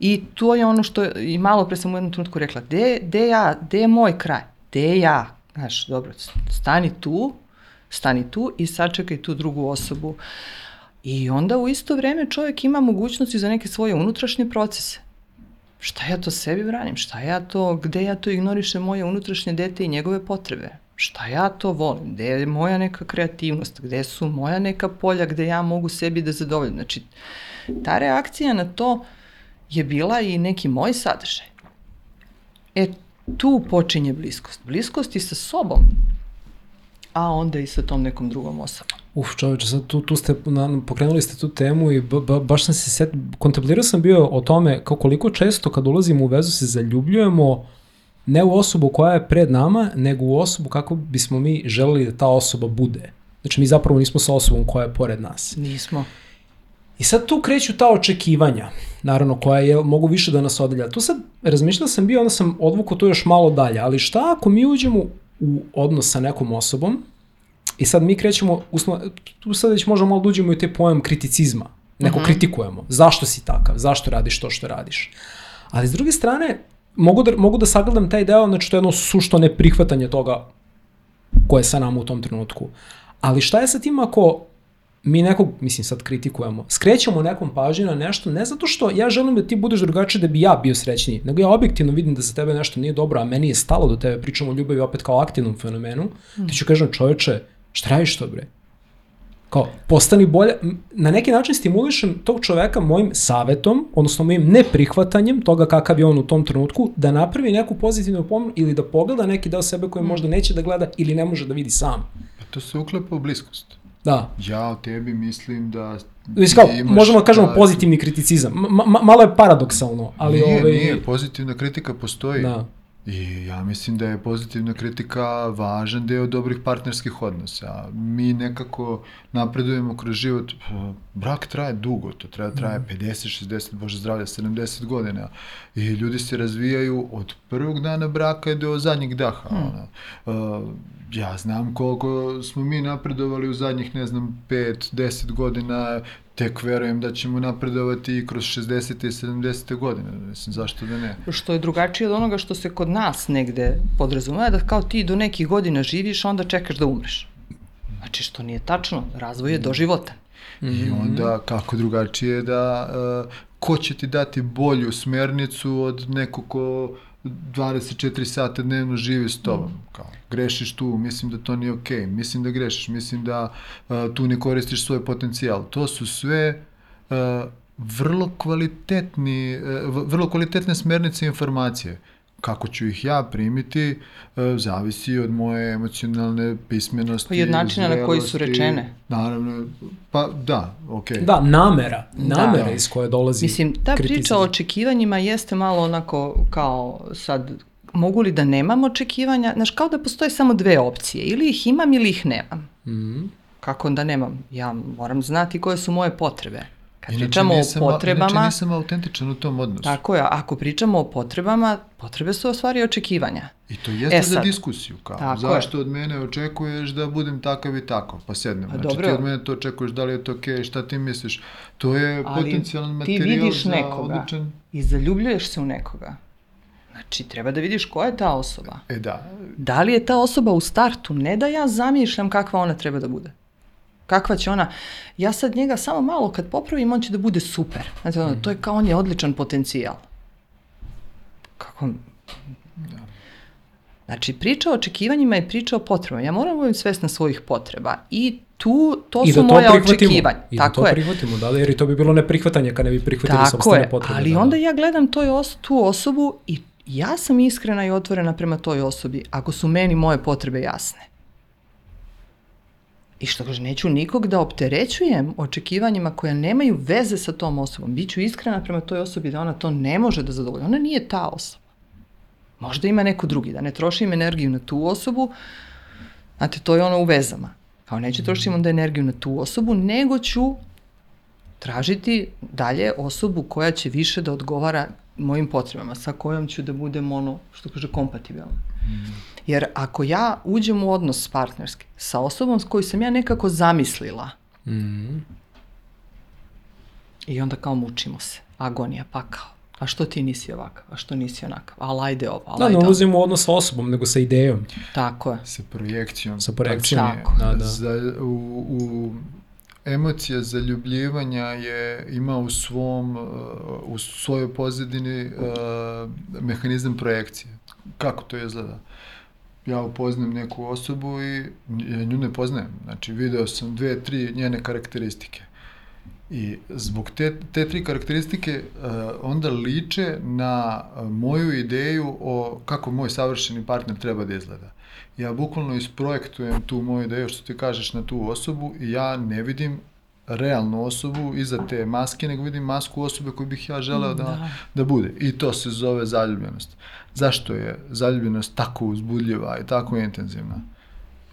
I to je ono što, i malo pre sam u jednom trenutku rekla, gde, gde ja, gde je moj kraj, gde ja, znaš, dobro, stani tu, stani tu i sačekaj tu drugu osobu. I onda u isto vreme čovjek ima mogućnosti za neke svoje unutrašnje procese. Šta ja to sebi branim? Šta ja to, gde ja to ignorišem moje unutrašnje dete i njegove potrebe? Šta ja to volim? Gde je moja neka kreativnost? Gde su moja neka polja gde ja mogu sebi da zadovoljim? Znači, ta reakcija na to je bila i neki moj sadržaj. E, tu počinje bliskost. Bliskost i sa sobom, a onda i sa tom nekom drugom osobom. Uf, čoveče, sad tu, tu ste, na, pokrenuli ste tu temu i ba, ba, baš sam se set, kontemplirao sam bio o tome kao koliko često kad ulazimo u vezu se zaljubljujemo ne u osobu koja je pred nama, nego u osobu kako bismo mi želeli da ta osoba bude. Znači mi zapravo nismo sa osobom koja je pored nas. Nismo. I sad tu kreću ta očekivanja, naravno, koja je, mogu više da nas odelja. Tu sad razmišljao sam bio, onda sam odvukao to još malo dalje, ali šta ako mi uđemo u odnos sa nekom osobom i sad mi krećemo, uslo, tu sad već možemo malo da uđemo i te pojam kriticizma. Neko uh -huh. kritikujemo. Zašto si takav? Zašto radiš to što radiš? Ali s druge strane, mogu da, mogu da sagledam taj deo, znači to je jedno sušto neprihvatanje toga koje je sa nama u tom trenutku. Ali šta je sa tim ako mi nekog, mislim sad kritikujemo, skrećemo nekom pažnju na nešto, ne zato što ja želim da ti budeš drugačiji da bi ja bio srećniji, nego ja objektivno vidim da za tebe nešto nije dobro, a meni je stalo do tebe, pričamo o ljubavi opet kao aktivnom fenomenu, mm. ti ću kažem čoveče, šta radiš to bre? Kao, postani bolje, na neki način stimulišem tog čoveka mojim savetom, odnosno mojim neprihvatanjem toga kakav je on u tom trenutku, da napravi neku pozitivnu pomenu ili da pogleda neki deo sebe koji možda neće da gleda ili ne može da vidi sam. Pa to se uklepa u bliskost. Da. Ja o tebi mislim da... Mislim kao, možemo da kažemo da... pozitivni kriticizam. Ma, ma, malo je paradoksalno, ali... Nije, ovaj... nije, pozitivna kritika postoji. Da. I ja mislim da je pozitivna kritika važan deo dobrih partnerskih odnosa. Mi nekako napredujemo kroz život. Brak traje dugo, to treba traje 50, 60, bože zdravlja, 70 godina. I ljudi se razvijaju od prvog dana braka do zadnjeg daha. Hmm. Ona. Uh, ja znam koliko smo mi napredovali u zadnjih, ne znam, 5, 10 godina, tek verujem da ćemo napredovati i kroz 60. i 70. godine. Mislim, zašto da ne? Što je drugačije od onoga što se kod nas negde podrazumeva, da kao ti do nekih godina živiš, onda čekaš da umreš. Znači, što nije tačno, razvoj je do života. I mhm. onda kako drugačije da, uh, ko će ti dati bolju smernicu od nekog ko 24 sata dnevno živi s tobom. Kao, grešiš tu, mislim da to nije okej, okay. mislim da grešiš, mislim da uh, tu ne koristiš svoj potencijal. To su sve uh, vrlo kvalitetni, uh, vrlo kvalitetne smernice informacije kako ću ih ja primiti, e, zavisi od moje emocionalne pismenosti. Pa i od načina na koji su rečene. Naravno, pa da, okej. Okay. Da, namera, namera da. iz koje dolazi Mislim, ta kriticizam. priča o očekivanjima jeste malo onako kao sad, mogu li da nemam očekivanja? Znaš, kao da postoje samo dve opcije, ili ih imam ili ih nemam. Mm -hmm. Kako onda nemam? Ja moram znati koje su moje potrebe. Kad inače pričamo nisam, o potrebama... Inače nisam autentičan u tom odnosu. Tako je, ako pričamo o potrebama, potrebe su o stvari očekivanja. I to jeste e, za diskusiju, kao, tako zašto je. od mene očekuješ da budem takav i tako, pa sednem. Pa, znači dobro. ti od mene to očekuješ, da li je to okej, okay, šta ti misliš? To je Ali potencijalan materijal ti vidiš za nekoga odličan... i zaljubljuješ se u nekoga. Znači, treba da vidiš ko je ta osoba. E da. Da li je ta osoba u startu, ne da ja zamišljam kakva ona treba da bude kakva će ona, ja sad njega samo malo kad popravim, on će da bude super. Znači, ono, to je kao on je odličan potencijal. Kako... Znači, priča o očekivanjima je priča o potrebama. Ja moram da budem svesna svojih potreba i tu, to I su da to moja očekivanja. I da Tako da to je. prihvatimo, da, jer i to bi bilo neprihvatanje kad ne bi prihvatili sobstvene potrebe. ali da, onda ja gledam toj os tu osobu i ja sam iskrena i otvorena prema toj osobi ako su meni moje potrebe jasne. I što kaže, neću nikog da opterećujem očekivanjima koja nemaju veze sa tom osobom. Biću iskrena prema toj osobi da ona to ne može da zadovolji. Ona nije ta osoba. Možda ima neko drugi, da ne trošim energiju na tu osobu, znate, to je ono u vezama. Kao neću trošiti onda energiju na tu osobu, nego ću tražiti dalje osobu koja će više da odgovara mojim potrebama, sa kojom ću da budem ono, što kaže, kompatibilna. Mm. Jer ako ja uđem u odnos partnerski sa osobom s koju sam ja nekako zamislila, mm. i onda kao mučimo se, agonija, pakao. A što ti nisi ovakav, a što nisi onakav, ali ajde ovo, ali da, ajde ne ulazimo u odnos sa osobom, nego sa idejom. Tako je. Sa projekcijom. Sa projekcijom, Tako. da, da. Za, u, u emocija zaljubljivanja je ima u svom uh, u svojoj pozadini uh, mehanizam projekcije. Kako to izgleda? Ja upoznam neku osobu i ja nju ne poznajem. Znači, video sam dve, tri njene karakteristike. I zbog te, te tri karakteristike uh, onda liče na moju ideju o kako moj savršeni partner treba da izgleda ja bukvalno isprojektujem tu moju ideju što ti kažeš na tu osobu i ja ne vidim realnu osobu iza te maske, nego vidim masku osobe koju bih ja želeo da, da. da bude. I to se zove zaljubljenost. Zašto je zaljubljenost tako uzbudljiva i tako intenzivna?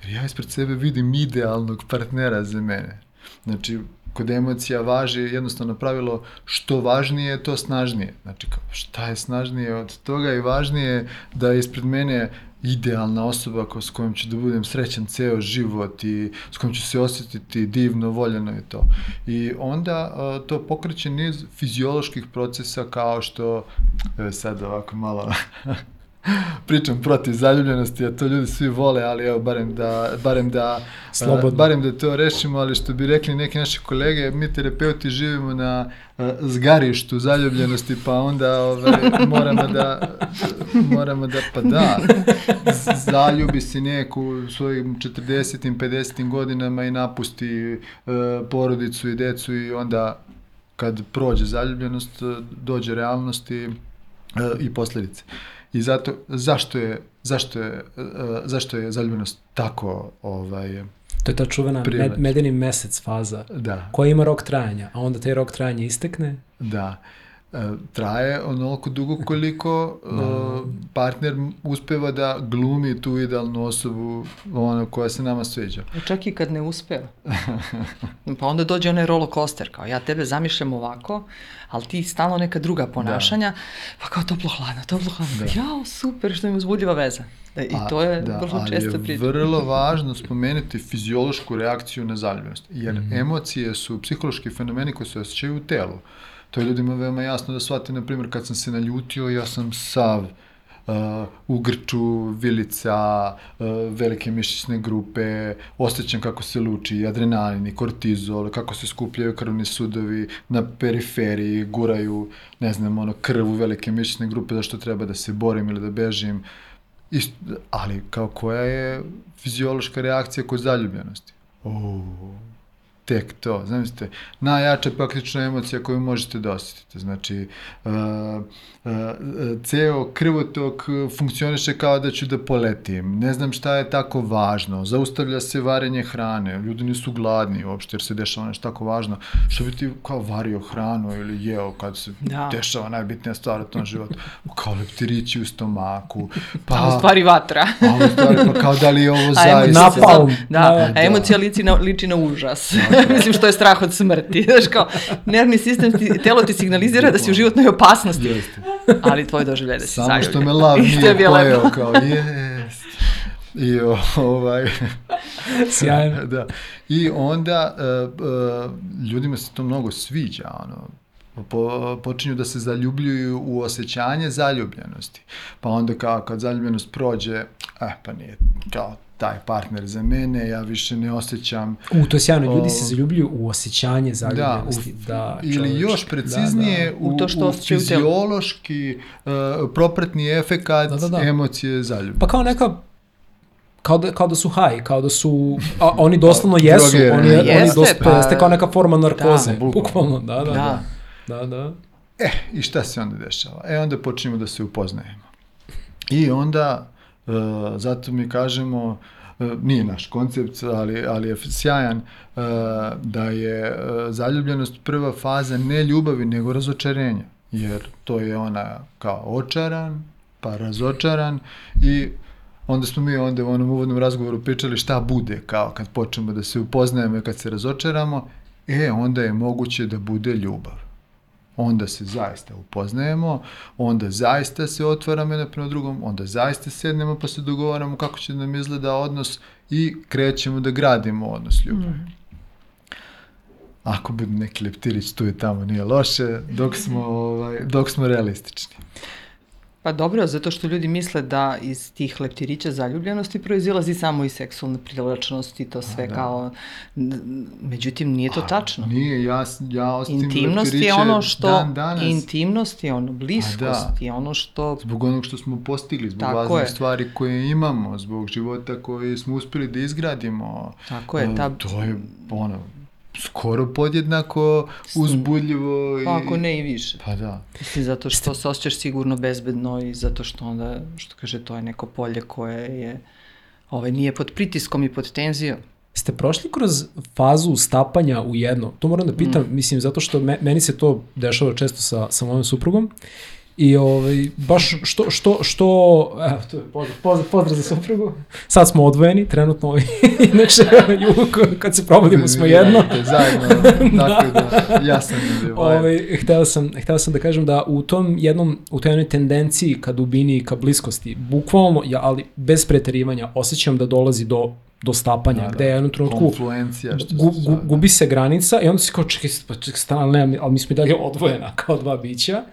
Jer ja ispred sebe vidim idealnog partnera za mene. Znači, kod emocija važi jednostavno pravilo što važnije, to snažnije. Znači, šta je snažnije od toga i važnije da ispred mene idealna osoba ko, s kojom ću da budem srećan ceo život i s kojom ću se osjetiti divno, voljeno i to. I onda to pokreće niz fizioloških procesa kao što, sad ovako malo pričam protiv zaljubljenosti, a to ljudi svi vole, ali evo, barem da, barem da, Slobodno. barem da to rešimo, ali što bi rekli neki naši kolege, mi terapeuti živimo na zgarištu zaljubljenosti, pa onda ovaj, moramo da, moramo da, pa da, zaljubi si neku u svojim 40. 50. godinama i napusti uh, porodicu i decu i onda kad prođe zaljubljenost, dođe realnost i, uh, i posledice. Uh, I zato, zašto je, zašto je, uh, zašto je zaljubljenost tako ovaj, To je ta čuvena med, medeni mesec faza da. koja ima rok trajanja, a onda taj rok trajanja istekne. Da. E, traje onoliko dugo koliko da. uh, partner uspeva da glumi tu idealnu osobu ono, koja se nama sviđa. Čak i kad ne uspeva. pa onda dođe onaj roller coaster, kao ja tebe zamišljam ovako, ali ti stalno neka druga ponašanja, da. pa kao toplo hladno, toplo hladno, da. jao super što mi uzbudljiva veza. Da, I to je da, vrlo često priča. Ali je vrlo važno spomenuti fiziološku reakciju na zaljubljenost, jer mm -hmm. emocije su psihološki fenomeni koji se osjećaju u telu. To je ljudima veoma jasno da shvate, na primjer, kad sam se naljutio, ja sam sav uh, u grču, vilica, uh, velike mišićne grupe, osjećam kako se luči adrenalin i kortizol, kako se skupljaju krvni sudovi na periferiji, guraju, ne znam, ono, krv u velike mišićne grupe zašto treba da se borim ili da bežim. Ist, ali kao koja je fiziološka reakcija kod zaljubljenosti? Oh, tek to. Zamislite, najjača praktična emocija koju možete da osjetite. Znači, uh, uh, ceo krvotok funkcioniše kao da ću da poletim. Ne znam šta je tako važno. Zaustavlja se varenje hrane. Ljudi nisu gladni uopšte jer se dešava nešto tako važno. Što bi ti kao vario hranu ili jeo kad se da. dešava najbitnija stvar u tom životu. Kao leptirići u stomaku. Pa, a u stvari vatra. a u stvari pa kao da li je ovo zaista. Napalm. Da, da, a emocija liči na, liči na užas. Da, Mislim što je strah od smrti. Znaš kao, nervni sistem, ti, telo ti signalizira da si u životnoj opasnosti. Jeste. Ali tvoj doživljaj da si Samo što me lav nije pojeo, kao jest. I ovaj... Sjajno. da. I onda uh, uh, ljudima se to mnogo sviđa, ono, po, počinju da se zaljubljuju u osjećanje zaljubljenosti. Pa onda kao kad zaljubljenost prođe, eh, pa nije kao taj partner za mene, ja više ne osjećam... U, to je sjajno, ljudi se zaljubljuju u osjećanje zaljubljenosti. Da, u, da ili još preciznije, da, da. U, to što u fiziološki uh, propratni efekat da, da, da. emocije zaljubljenosti. Pa kao neka kao da, kao da su haj, kao da su, a, oni doslovno jesu, oni, jeste, oni doslovno, pa, jeste kao neka forma narkoze, da, bukvalno, da, da, da, da, da. E, i šta se onda dešava? E, onda počnemo da se upoznajemo. I onda E, zato mi kažemo, e, nije naš koncept, ali, ali je sjajan, e, da je zaljubljenost prva faza ne ljubavi, nego razočarenja. Jer to je ona kao očaran, pa razočaran i onda smo mi onda u onom uvodnom razgovoru pričali šta bude kao kad počnemo da se upoznajemo i kad se razočaramo, e, onda je moguće da bude ljubav onda se zaista upoznajemo, onda zaista se otvaramo jedno prema drugom, onda zaista sednemo pa se dogovaramo kako će nam izgleda odnos i krećemo da gradimo odnos ljubavi. Mm. Ako bude neki leptirić tu i tamo nije loše, dok smo, ovaj, dok smo realistični. Pa dobro, zato što ljudi misle da iz tih leptirića zaljubljenosti proizilazi samo i seksualna privlačnost i to sve da. kao... Međutim, nije to tačno. Nije, ja, ja ostavim Intimnost je ono što... dan danas. Intimnost je ono, bliskost je ono što... Zbog onog što smo postigli, zbog Tako raznih je. stvari koje imamo, zbog života koji smo uspeli da izgradimo. Tako je, E, ta- To je, ono, skoro podjednako uzbudljivo. Pa i... ako ne i više. Pa da. Mislim, zato što se osjećaš sigurno bezbedno i zato što onda, što kaže, to je neko polje koje je, ovaj, nije pod pritiskom i pod tenzijom. Ste prošli kroz fazu stapanja u jedno? To moram da pitam, Mm. mislim, zato što me, meni se to dešava često sa, sa mojom suprugom. I ovaj, baš što, što, što, evo, to je pozdrav, pozdrav, pozdrav za suprugu. Sad smo odvojeni, trenutno, ovaj, inače, kad se probudimo smo jedno. Zajedno, tako da, ja sam da je Ovaj, hteo, sam, hteo sam da kažem da u tom jednom, u toj jednoj tendenciji ka dubini i ka bliskosti, bukvalno, ja, ali bez preterivanja, osjećam da dolazi do, do stapanja, Da, da. gde je u jednom trenutku Konfluencija, što gu, gu, zove. gubi se granica i onda se kao čekaj, pa čekaj, stana, ne, ali mi smo i dalje odvojena kao dva bića.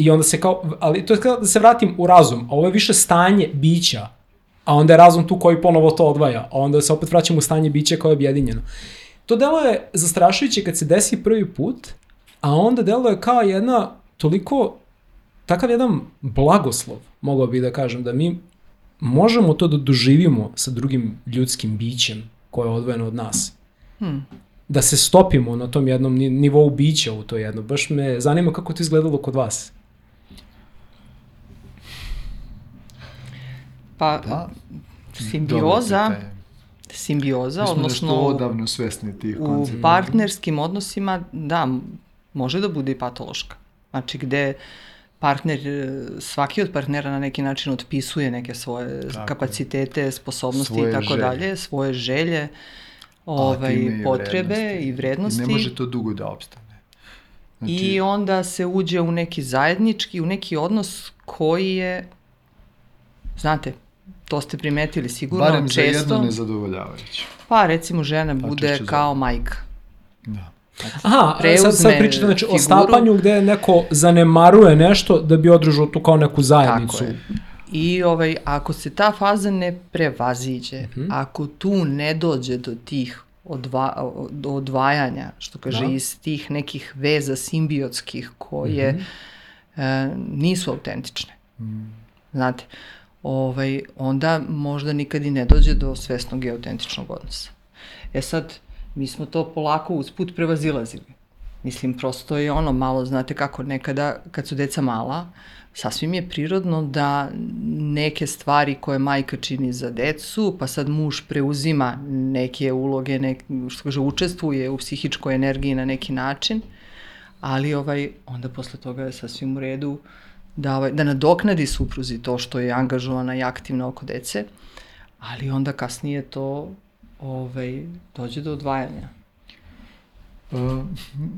I onda se kao, ali to je kao da se vratim u razum, a ovo je više stanje bića, a onda je razum tu koji ponovo to odvaja, a onda se opet vraćamo u stanje bića koje je objedinjeno. To delo je zastrašujuće kad se desi prvi put, a onda delo je kao jedna toliko, takav jedan blagoslov, mogao bih da kažem, da mi možemo to da doživimo sa drugim ljudskim bićem koje je odvojeno od nas. Hmm. Da se stopimo na tom jednom ni- nivou bića u to jedno. Baš me zanima kako to izgledalo kod vas. Pa, Pa, simbioza, simbioza, Mi smo nešto odnosno odavno svesni tih u koncepta. partnerskim odnosima, da, može da bude i patološka. Znači, gde partner, e, svaki od partnera na neki način otpisuje neke svoje Tako kapacitete, sposobnosti Svoje i tako želje. dalje, svoje želje, ovaj, i potrebe vrednosti. i vrednosti. I ne može to dugo da opstane. Znači, I onda se uđe u neki zajednički, u neki odnos koji je, znate, to ste primetili sigurno barem za često. jedno nezadovoljavajuće. Pa recimo žena bude češće kao majka. Da. Aha, sad, sad Preuzme pričate znači, o figuru. stapanju gde neko zanemaruje nešto da bi održao tu kao neku zajednicu. Tako je. I ovaj, ako se ta faza ne prevaziđe, Mhm. ako tu ne dođe do tih odva, do odvajanja, što kaže, Da. iz tih nekih veza simbiotskih koje Mhm. e, nisu autentične. Znate, ovaj, onda možda nikad i ne dođe do svesnog i autentičnog odnosa. E sad, mi smo to polako usput prevazilazili. Mislim, prosto je ono malo, znate kako, nekada kad su deca mala, sasvim je prirodno da neke stvari koje majka čini za decu, pa sad muž preuzima neke uloge, nek, što kaže, učestvuje u psihičkoj energiji na neki način, ali ovaj, onda posle toga je sasvim u redu da, ovaj, da nadoknadi supruzi to što je angažovana i aktivna oko dece, ali onda kasnije to ovaj, dođe do odvajanja. Uh,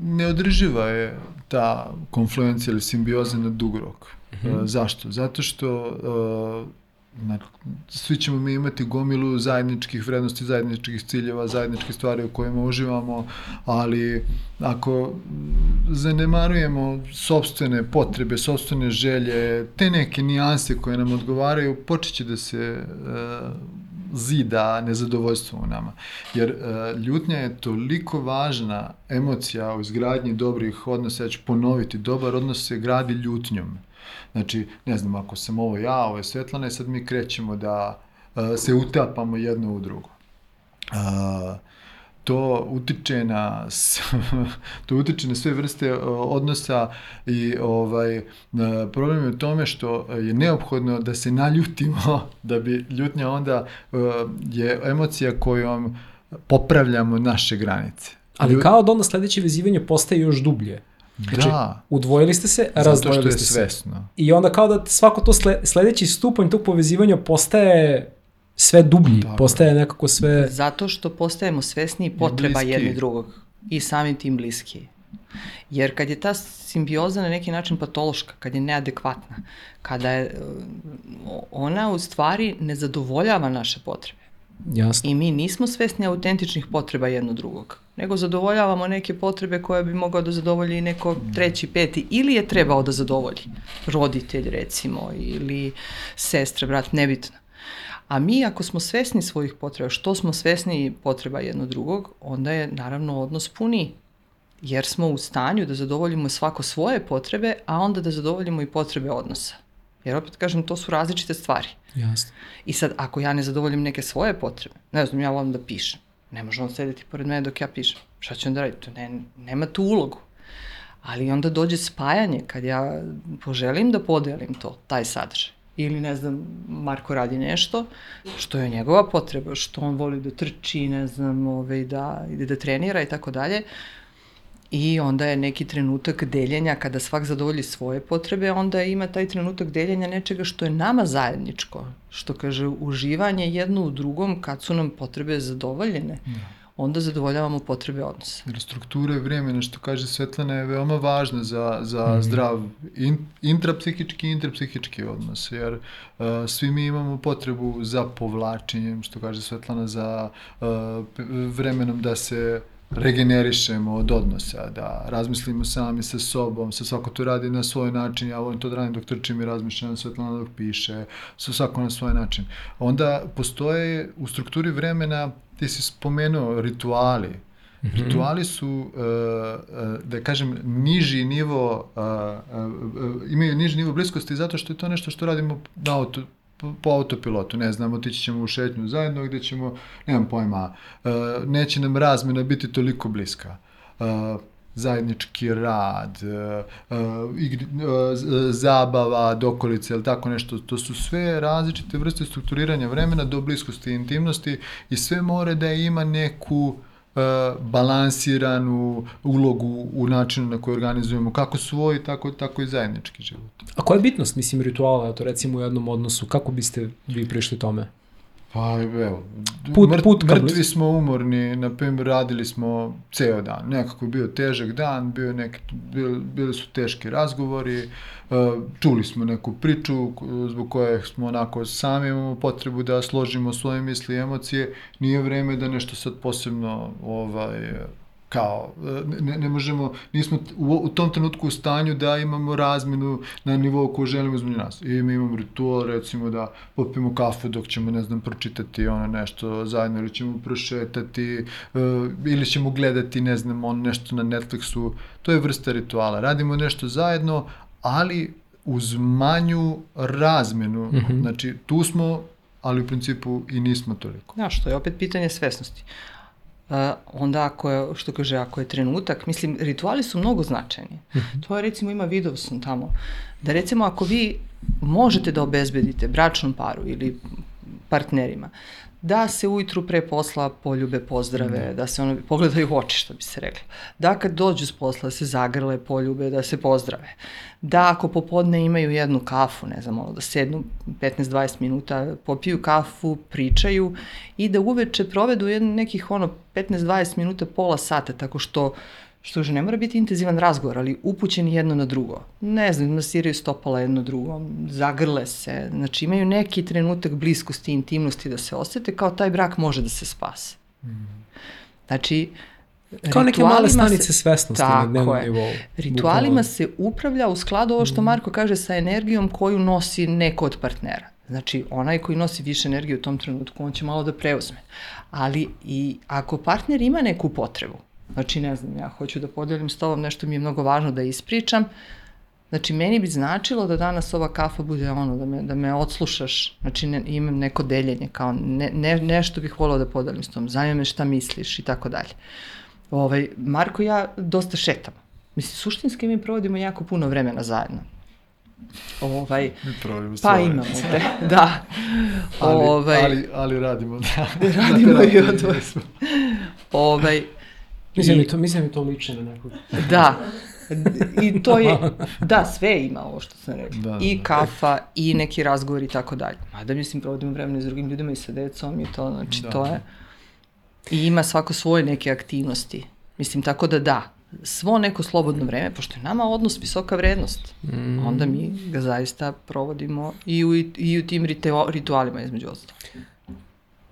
neodrživa je ta konfluencija ili simbioza na dug rok. Uh, zašto? Zato što uh, svi ćemo mi imati gomilu zajedničkih vrednosti, zajedničkih ciljeva, zajedničkih stvari u kojima uživamo, ali ako zanemarujemo sobstvene potrebe, sobstvene želje, te neke nijanse koje nam odgovaraju, počet će da se uh, zida nezadovoljstvo u nama. Jer uh, ljutnja je toliko važna emocija u izgradnji dobrih odnosa, ja ću ponoviti, dobar odnos se gradi ljutnjom. Znači, ne znam, ako sam ovo ja, ovo je Svetlana i sad mi krećemo da uh, se utapamo jedno u drugo. Uh, to utiče na to utiče na sve vrste uh, odnosa i ovaj problem je u tome što je neophodno da se naljutimo da bi ljutnja onda je emocija kojom popravljamo naše granice. Ali kao da onda sledeće vezivanje postaje još dublje. Znači, da, udvojili ste se, zato što razdvojili je ste se. svesno. I onda kao da svako to sle, sledeći stupanj tog povezivanja postaje sve dublji, Tako je. postaje nekako sve... Zato što postajemo svesni potreba bliski. jedni drugog i samim tim bliski. Jer kad je ta simbioza na neki način patološka, kad je neadekvatna, kada je, uh, ona u stvari ne zadovoljava naše potrebe. Jasno. I mi nismo svesni autentičnih potreba jedno drugog, nego zadovoljavamo neke potrebe koje bi mogao da zadovolji neko treći, peti, ili je trebao da zadovolji. Roditelj, recimo, ili sestra, brat, nebitno. A mi ako smo svesni svojih potreba, što smo svesni potreba jedno drugog, onda je naravno odnos puniji. Jer smo u stanju da zadovoljimo svako svoje potrebe, a onda da zadovoljimo i potrebe odnosa. Jer opet kažem, to su različite stvari. Jasno. I sad, ako ja ne zadovoljim neke svoje potrebe, ne znam, ja volim da pišem, ne može on sedeti pored mene dok ja pišem. Šta će on da radi? To ne, nema tu ulogu. Ali onda dođe spajanje kad ja poželim da podelim to, taj sadržaj. Ili, ne znam, Marko radi nešto što je njegova potreba, što on voli da trči, ne znam, ovaj, da ide da trenira i tako dalje. I onda je neki trenutak deljenja, kada svak zadovolji svoje potrebe, onda ima taj trenutak deljenja nečega što je nama zajedničko. Što kaže, uživanje jedno u drugom kad su nam potrebe zadovoljene. Ja onda zadovoljavamo potrebe odnosa. Jer struktura i vremena, što kaže Svetlana, je veoma važna za, za mm. zdrav in, intrapsihički i intrapsihički odnos, jer uh, svi mi imamo potrebu za povlačenjem, što kaže Svetlana, za uh, vremenom da se regenerišemo od odnosa, da razmislimo sami sa sobom, sa svako to radi na svoj način, ja volim to da radim dok trčim i razmišljam, Svetlana dok piše, sa svako na svoj način. Onda postoje u strukturi vremena, ti si spomenuo rituali, Mm -hmm. Rituali su, uh, uh, da kažem, niži nivo, uh, imaju niži nivo bliskosti zato što je to nešto što radimo na auto, po autopilotu, ne znam, otići ćemo u šetnju zajedno gde ćemo, nemam pojma, uh, neće nam razmena biti toliko bliska. Uh, zajednički rad, uh, igri, zabava, dokolice, ili tako nešto. To su sve različite vrste strukturiranja vremena do bliskosti i intimnosti i sve more da ima neku E, balansiranu ulogu u načinu na koji organizujemo kako svoj, tako, tako i zajednički život. A koja je bitnost, mislim, rituala, to recimo u jednom odnosu, kako biste vi prišli tome? Pa evo, put, mrt, put mrtvi smo umorni, na primjer radili smo ceo dan, nekako je bio težak dan, bio neki, bili, bili su teški razgovori, e, čuli smo neku priču zbog koje smo onako sami imamo potrebu da složimo svoje misli i emocije, nije vreme da nešto sad posebno ovaj, kao, ne, ne možemo, nismo u, u tom trenutku u stanju da imamo razmenu na nivou koju želimo između nas. I mi imamo ritual, recimo da popijemo kafu dok ćemo, ne znam, pročitati ono nešto zajedno ili ćemo prošetati uh, ili ćemo gledati, ne znam, on nešto na Netflixu. To je vrsta rituala. Radimo nešto zajedno, ali uz manju razmenu. Mm -hmm. Znači, tu smo, ali u principu i nismo toliko. Ja, što je opet pitanje svesnosti. Uh, onda ako je, što kaže, ako je trenutak, mislim, rituali su mnogo značajni. Mm -hmm. To je recimo ima video sam tamo, da recimo ako vi možete da obezbedite bračnom paru ili partnerima, da se ujutru pre posla poljube, pozdrave, da, da se ono pogledaju u oči, što bi se reklo. Da kad dođu s posla da se zagrle, poljube, da se pozdrave. Da ako popodne imaju jednu kafu, ne znam, ono, da sednu 15-20 minuta, popiju kafu, pričaju i da uveče provedu jedno, nekih ono 15-20 minuta, pola sata, tako što uh, što že ne mora biti intenzivan razgovor, ali upućeni jedno na drugo. Ne znam, masiraju stopala jedno drugo, zagrle se, znači imaju neki trenutak bliskosti intimnosti da se osete, kao taj brak može da se spase. Mm. Znači, Kao neke male stanice se, svesnosti na dnevnom nivou. Ritualima bukvalno. se upravlja u skladu ovo što mm. Marko kaže sa energijom koju nosi neko od partnera. Znači, onaj koji nosi više energije u tom trenutku, on će malo da preuzme. Ali i ako partner ima neku potrebu, Znači, ne znam, ja hoću da podelim s tobom, nešto mi je mnogo važno da ispričam. Znači, meni bi značilo da danas ova kafa bude ono, da me, da me odslušaš, znači ne, imam neko deljenje, kao ne, ne, nešto bih volao da podelim s tom, zanima me šta misliš i tako dalje. Ovaj, Marko i ja dosta šetamo. Mislim, suštinski mi provodimo jako puno vremena zajedno. Ovaj, mi provodimo pa svoje. imamo te, da. ali, ovaj, ali, ali radimo, da. radimo da, i odvoj. ovaj, Mislim, I, to, mislim da to liče na nekog. Da. I to je, da, sve ima ovo što sam rekla. Da, I da. kafa, i neki razgovor i tako dalje. Mada mislim, provodimo vremena s drugim ljudima i sa decom i to, znači da. to je. I ima svako svoje neke aktivnosti. Mislim, tako da da, svo neko slobodno vreme, pošto je nama odnos visoka vrednost, mm. onda mi ga zaista provodimo i u, i u tim ritualima između ostalog.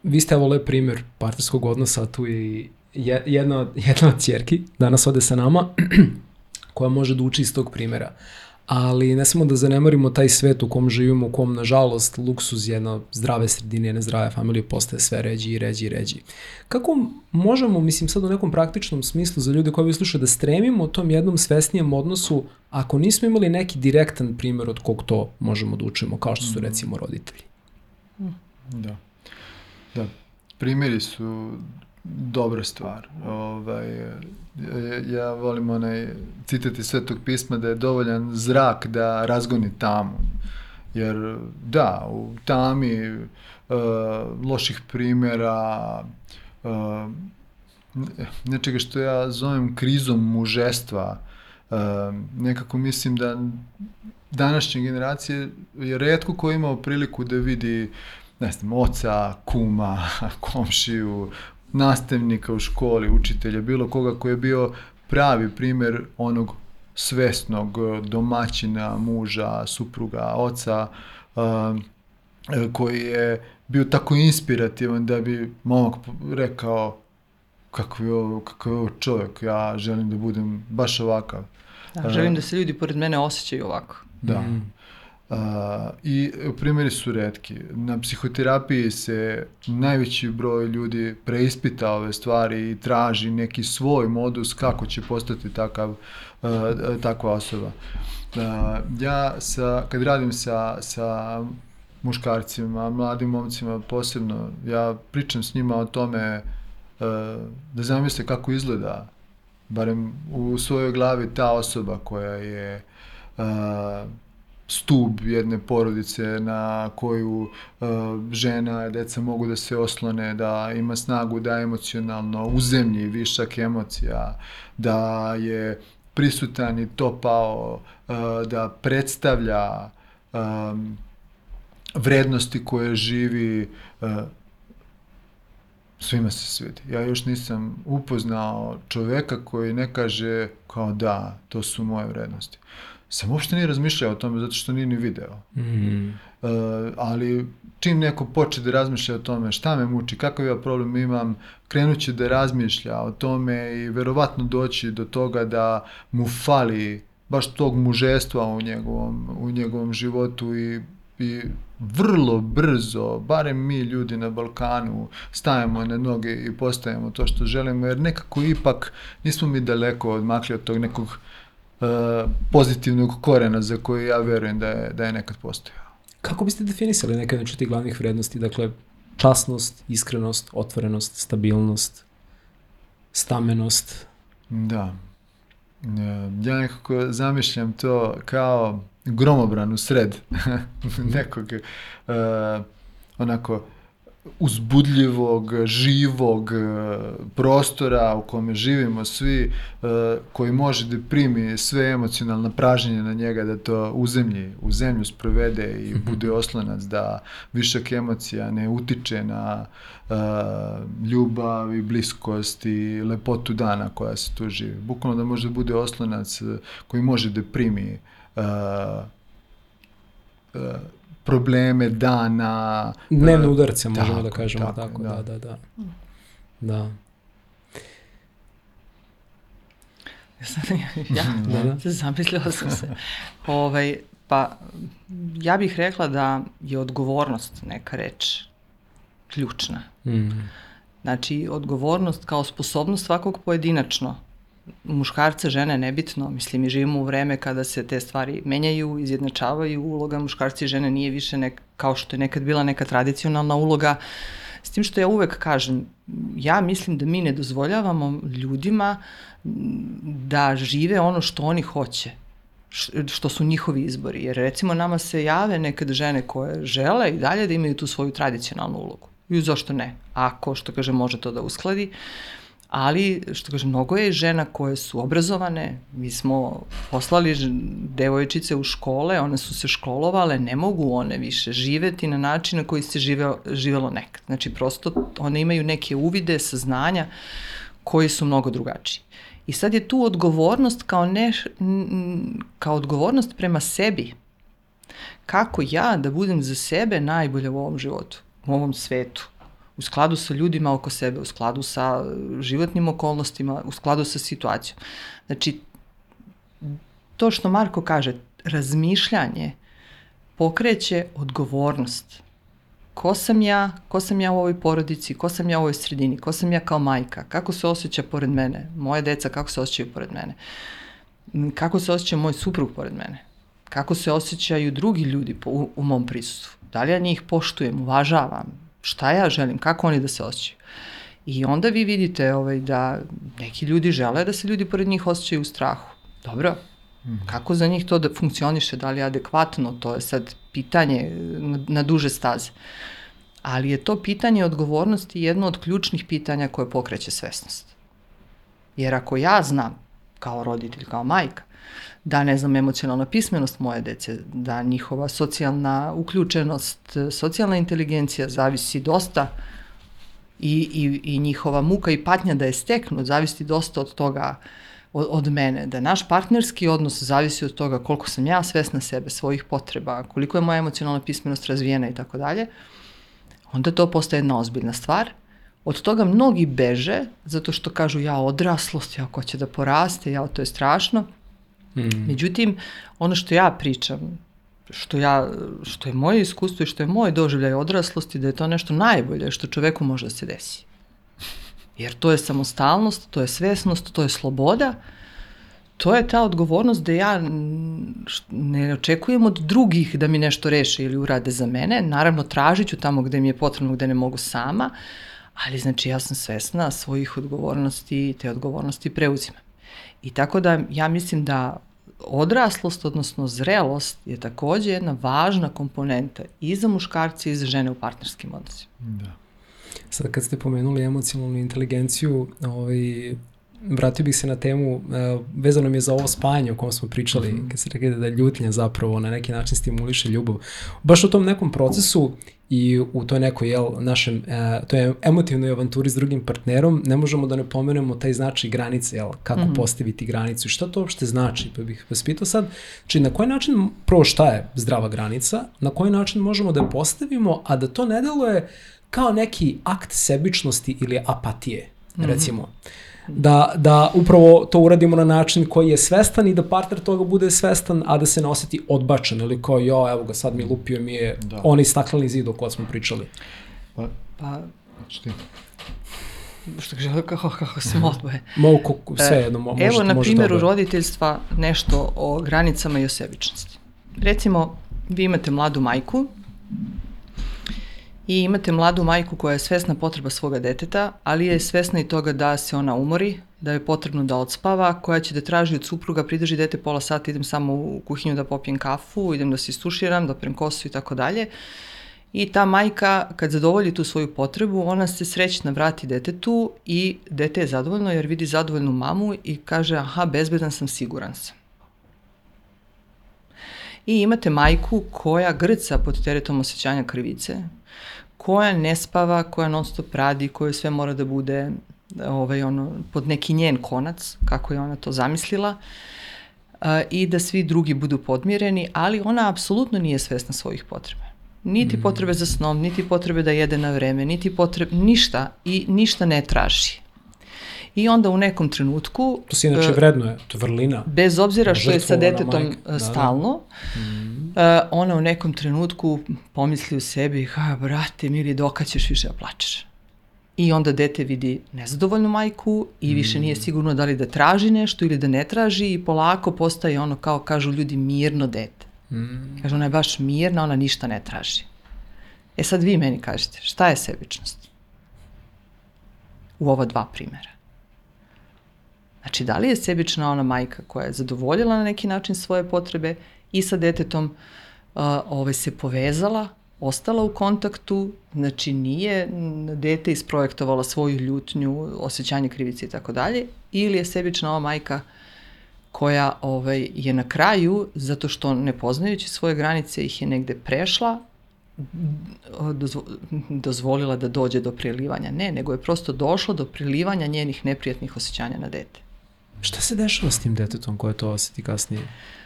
vi ste evo lep primjer partnerskog odnosa, tu je jedna, jedna od cjerki, danas ode sa nama, koja može da uči iz tog primjera. Ali ne samo da zanemarimo taj svet u kom živimo, u kom, nažalost, luksuz jedno zdrave sredine, jedne zdrave familije postaje sve ređi i ređi i ređi. Kako možemo, mislim sad u nekom praktičnom smislu za ljude koji bi slušaju, da stremimo tom jednom svesnijem odnosu ako nismo imali neki direktan primjer od kog to možemo da učimo, kao što su mm. recimo roditelji? Da. Da. Primjeri su dobra stvar. Ovaj, ja volim onaj citat iz Svetog pisma da je dovoljan zrak da razgoni tamu. Jer da, u tami uh, loših primjera, uh, nečega što ja zovem krizom mužestva, uh, nekako mislim da današnje generacije je redko ko imao priliku da vidi ne znam, oca, kuma, komšiju, nastavnika u školi, učitelja, bilo koga koji je bio pravi primjer onog svesnog domaćina, muža, supruga, oca, uh, koji je bio tako inspirativan da bi momak rekao kako je ovo, kako je ovo čovjek, ja želim da budem baš ovakav. Da, želim da se ljudi pored mene osjećaju ovako. Da. Mm. Uh, I primjeri su redki. Na psihoterapiji se najveći broj ljudi preispita ove stvari i traži neki svoj modus kako će postati takav, uh, takva osoba. Uh, ja sa, kad radim sa, sa muškarcima, mladim momcima posebno, ja pričam s njima o tome da zamisle kako izgleda barem u svojoj glavi ta osoba koja je stub jedne porodice na koju uh, žena deca mogu da se oslone, da ima snagu da emocionalno uzemlji višak emocija, da je prisutan i topao, uh, da predstavlja um, vrednosti koje živi uh, svima se svidi. Ja još nisam upoznao čoveka koji ne kaže kao da, to su moje vrednosti. Uh, sam uopšte nije razmišljao o tome zato što nije ni video. Mm. Uh, ali čim neko poče da razmišlja o tome šta me muči, kakav ja problem imam, krenuće da razmišlja o tome i verovatno doći do toga da mu fali baš tog mužestva u njegovom, u njegovom životu i, i vrlo brzo, barem mi ljudi na Balkanu, stajemo na noge i postajemo to što želimo, jer nekako ipak nismo mi daleko odmakli od tog nekog E, pozitivnog korena za koje ja verujem da je, da je nekad postojao. Kako biste definisali neke od tih glavnih vrednosti? Dakle, časnost, iskrenost, otvorenost, stabilnost, stamenost. Da. Ja nekako zamišljam to kao gromobran u sred nekog uh, onako uzbudljivog, živog e, prostora u kome živimo svi, e, koji može da primi sve emocionalna pražnjenje na njega, da to u zemlji, u zemlju sprovede i mhm. bude oslonac, da višak emocija ne utiče na uh, ljubav i bliskost i lepotu dana koja se tu živi. Bukvalno da može da bude oslonac koji može da primi uh, uh, probleme dana. Dnevne udarce, možemo tako, da kažemo tako, tako da. da, da, da. Da. ja, da, da. zamislila sam se. ovaj, pa, ja bih rekla da je odgovornost neka reč ključna. Mm. Znači, odgovornost kao sposobnost svakog pojedinačno muškarca, žene, nebitno. Mislim, mi živimo u vreme kada se te stvari menjaju, izjednačavaju, uloga muškarca i žene nije više nek, kao što je nekad bila neka tradicionalna uloga. S tim što ja uvek kažem, ja mislim da mi ne dozvoljavamo ljudima da žive ono što oni hoće što su njihovi izbori. Jer recimo nama se jave nekad žene koje žele i dalje da imaju tu svoju tradicionalnu ulogu. I zašto ne? Ako, što kaže, može to da uskladi. Uh, ali što kaže, mnogo je žena koje su obrazovane, mi smo poslali devojčice u škole, one su se školovale, ne mogu one više živeti na način na koji se živeo, živelo nekad. Znači, prosto one imaju neke uvide, saznanja koji su mnogo drugačiji. I sad je tu odgovornost kao, ne, kao odgovornost prema sebi. Kako ja da budem za sebe najbolja u ovom životu, u ovom svetu, u skladu sa ljudima oko sebe, u skladu sa životnim okolnostima, u skladu sa situacijom. Znači, to što Marko kaže, razmišljanje pokreće odgovornost. Ko sam ja, ko sam ja u ovoj porodici, ko sam ja u ovoj sredini, ko sam ja kao majka, kako se osjeća pored mene, moje deca kako se osjećaju pored mene, kako se osjeća moj suprug pored mene, kako se osjećaju drugi ljudi u, u mom prisustvu, da li ja njih poštujem, uvažavam, šta ja želim, kako oni da se osjećaju. I onda vi vidite ovaj, da neki ljudi žele da se ljudi pored njih osjećaju u strahu. Dobro, Kako za njih to da funkcioniše, da li je adekvatno, to je sad pitanje na, na duže staze. Ali je to pitanje odgovornosti jedno od ključnih pitanja koje pokreće svesnost. Jer ako ja znam, kao roditelj, kao majka, da ne znam emocionalna pismenost moje dece, da njihova socijalna uključenost, socijalna inteligencija zavisi dosta i, i, i njihova muka i patnja da je steknu, zavisi dosta od toga od, od mene, da naš partnerski odnos zavisi od toga koliko sam ja svesna sebe, svojih potreba, koliko je moja emocionalna pismenost razvijena i tako dalje, onda to postaje jedna ozbiljna stvar. Od toga mnogi beže, zato što kažu ja odraslost, ja ko će da poraste, ja to je strašno. Mm. Međutim, ono što ja pričam, što, ja, što je moje iskustvo i što je moj doživljaj odraslosti, da je to nešto najbolje što čoveku može da se desi. Jer to je samostalnost, to je svesnost, to je sloboda, to je ta odgovornost da ja ne očekujem od drugih da mi nešto reše ili urade za mene. Naravno, tražit ću tamo gde mi je potrebno, gde ne mogu sama, ali znači ja sam svesna svojih odgovornosti i te odgovornosti preuzimam. I tako da ja mislim da odraslost, odnosno zrelost je takođe jedna važna komponenta i za muškarce i za žene u partnerskim odnosima. Da. Sad kad ste pomenuli emocionalnu inteligenciju, ovaj, vratio bih se na temu, uh, vezano mi je za ovo spajanje o kom smo pričali, mm -hmm. kad ste rekli da ljutnja zapravo na neki način stimuliše ljubav. Baš u tom nekom procesu i u toj nekoj, jel, našem, uh, toj emotivnoj avanturi s drugim partnerom, ne možemo da ne pomenemo taj značaj granice, jel, kako mm -hmm. postaviti granicu i šta to uopšte znači, pa bih vas pitao sad, či na koji način, prvo šta je zdrava granica, na koji način možemo da je postavimo, a da to ne deluje kao neki akt sebičnosti ili apatije, mhm. recimo. Mm -hmm. Da, da upravo to uradimo na način koji je svestan i da partner toga bude svestan, a da se ne oseti odbačen ili kao, jo, evo ga, sad mi lupio mi je da. onaj stakleni zid o kojoj smo pričali. Pa, pa što ti? što kaže, kako, kako se odboje. Mogu, sve jedno, mo, možete, Evo, na primjeru da roditeljstva nešto o granicama i o sebičnosti. Recimo, vi imate mladu majku i imate mladu majku koja je svesna potreba svoga deteta, ali je svesna i toga da se ona umori, da je potrebno da odspava, koja će da traži od supruga, pridrži dete pola sata, idem samo u kuhinju da popijem kafu, idem da se istuširam, da prem kosu i tako dalje. I ta majka, kad zadovolji tu svoju potrebu, ona se srećna vrati detetu i dete je zadovoljno jer vidi zadovoljnu mamu i kaže, aha, bezbedan sam, siguran sam. I imate majku koja grca pod teretom osjećanja krivice, koja ne spava, koja non stop radi, koja sve mora da bude ovaj, ono, pod neki njen konac, kako je ona to zamislila, a, i da svi drugi budu podmireni, ali ona apsolutno nije svesna svojih potreba. Niti mm. potrebe za snom, niti potrebe da jede na vreme, niti potrebe, ništa i ništa ne traži. I onda u nekom trenutku... To se inače uh, vredno je, to je vrlina. Bez obzira što je sa detetom majka. Da, da, stalno, da. Mm. Uh, ona u nekom trenutku pomisli u sebi, ha, brate, mili, doka ćeš više da plačeš. I onda dete vidi nezadovoljnu majku i više nije mm. sigurno da li da traži nešto ili da ne traži i polako postaje ono kao kažu ljudi mirno dete. Mm. Kaže ona je baš mirna, ona ništa ne traži. E sad vi meni kažete, šta je sebičnost? U ova dva primera. Znači, da li je sebična ona majka koja je zadovoljila na neki način svoje potrebe i sa detetom uh, ovaj, se povezala, ostala u kontaktu, znači nije dete isprojektovala svoju ljutnju, osjećanje krivice i tako dalje, ili je sebična ova majka koja ovaj, je na kraju, zato što ne poznajući svoje granice ih je negde prešla, dozvo, dozvolila da dođe do prelivanja. Ne, nego je prosto došlo do prelivanja njenih neprijatnih osjećanja na dete. Šta se dešava s tim detetom koje to osjeti kasnije?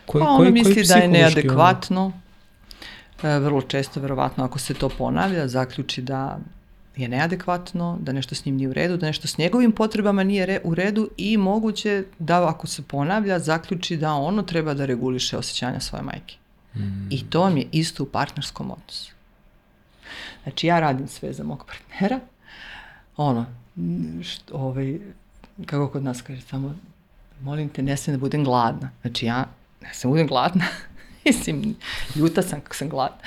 Koji, pa ono koji, misli koji da je neadekvatno, ono? vrlo često, verovatno, ako se to ponavlja, zaključi da je neadekvatno, da nešto s njim nije u redu, da nešto s njegovim potrebama nije re, u redu i moguće da ako se ponavlja, zaključi da ono treba da reguliše osjećanja svoje majke. Mm. I to vam je isto u partnerskom odnosu. Znači ja radim sve za mog partnera, ono, što, ovaj, kako kod nas kaže, samo molim te, ne da budem gladna. Znači ja ne sam da budem gladna, Mislim, ljuta sam kako sam gladna.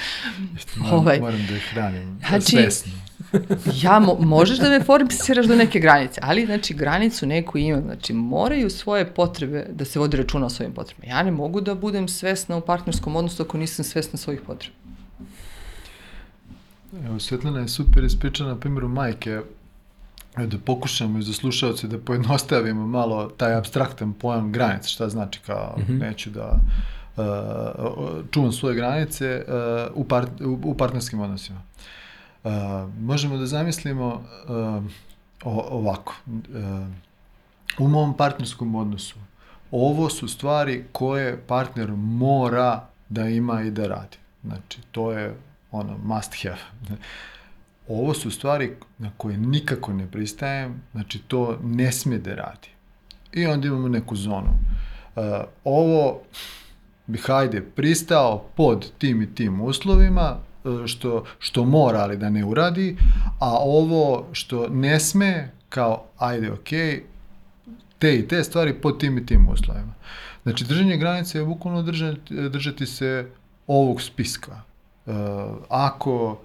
Moram, ovaj, moram da ih hranim znači, svesno. ja, mo, možeš da me formisiraš do neke granice, ali znači granicu neku imam, znači moraju svoje potrebe da se vodi računa o svojim potrebama. Ja ne mogu da budem svesna u partnerskom odnosu ako nisam svesna svojih potreba. Evo, Svetlana je super ispričana na primjeru majke, da pokušamo i za slušalce da pojednostavimo malo taj abstraktan pojam granice, šta znači kao mm -hmm. neću da uh, čuvam svoje granice uh, u, par, u, u partnerskim odnosima. Uh, možemo da zamislimo uh, ovako. Uh, u mom partnerskom odnosu ovo su stvari koje partner mora da ima i da radi. Znači, to je ono must have. Ovo su stvari na koje nikako ne pristajem, znači to ne smije da radi. I onda imamo neku zonu. Uh, ovo bi hajde pristao pod tim i tim uslovima, uh, što, što mora ali da ne uradi, a ovo što ne sme, kao ajde ok, te i te stvari pod tim i tim uslovima. Znači, držanje granice je bukvalno držati, držati se ovog spiska. Uh, ako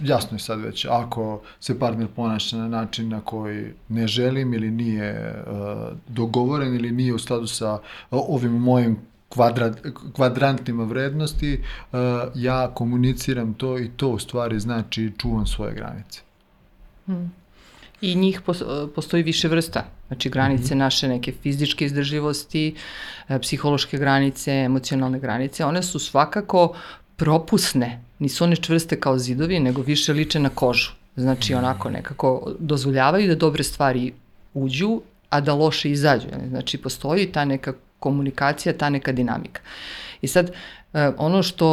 jasno je sad već, ako se partner ponaša na način na koji ne želim ili nije uh, dogovoren ili nije u skladu sa ovim mojim kvadrat, kvadrantima vrednosti, ja komuniciram to i to u stvari znači čuvam svoje granice. Hmm. I njih postoji više vrsta. Znači granice mm -hmm. naše neke fizičke izdrživosti, e, psihološke granice, emocionalne granice, one su svakako propusne. Nisu one čvrste kao zidovi, nego više liče na kožu. Znači onako nekako dozvoljavaju da dobre stvari uđu, a da loše izađu. Znači postoji ta neka komunikacija, ta neka dinamika. I sad, e, ono što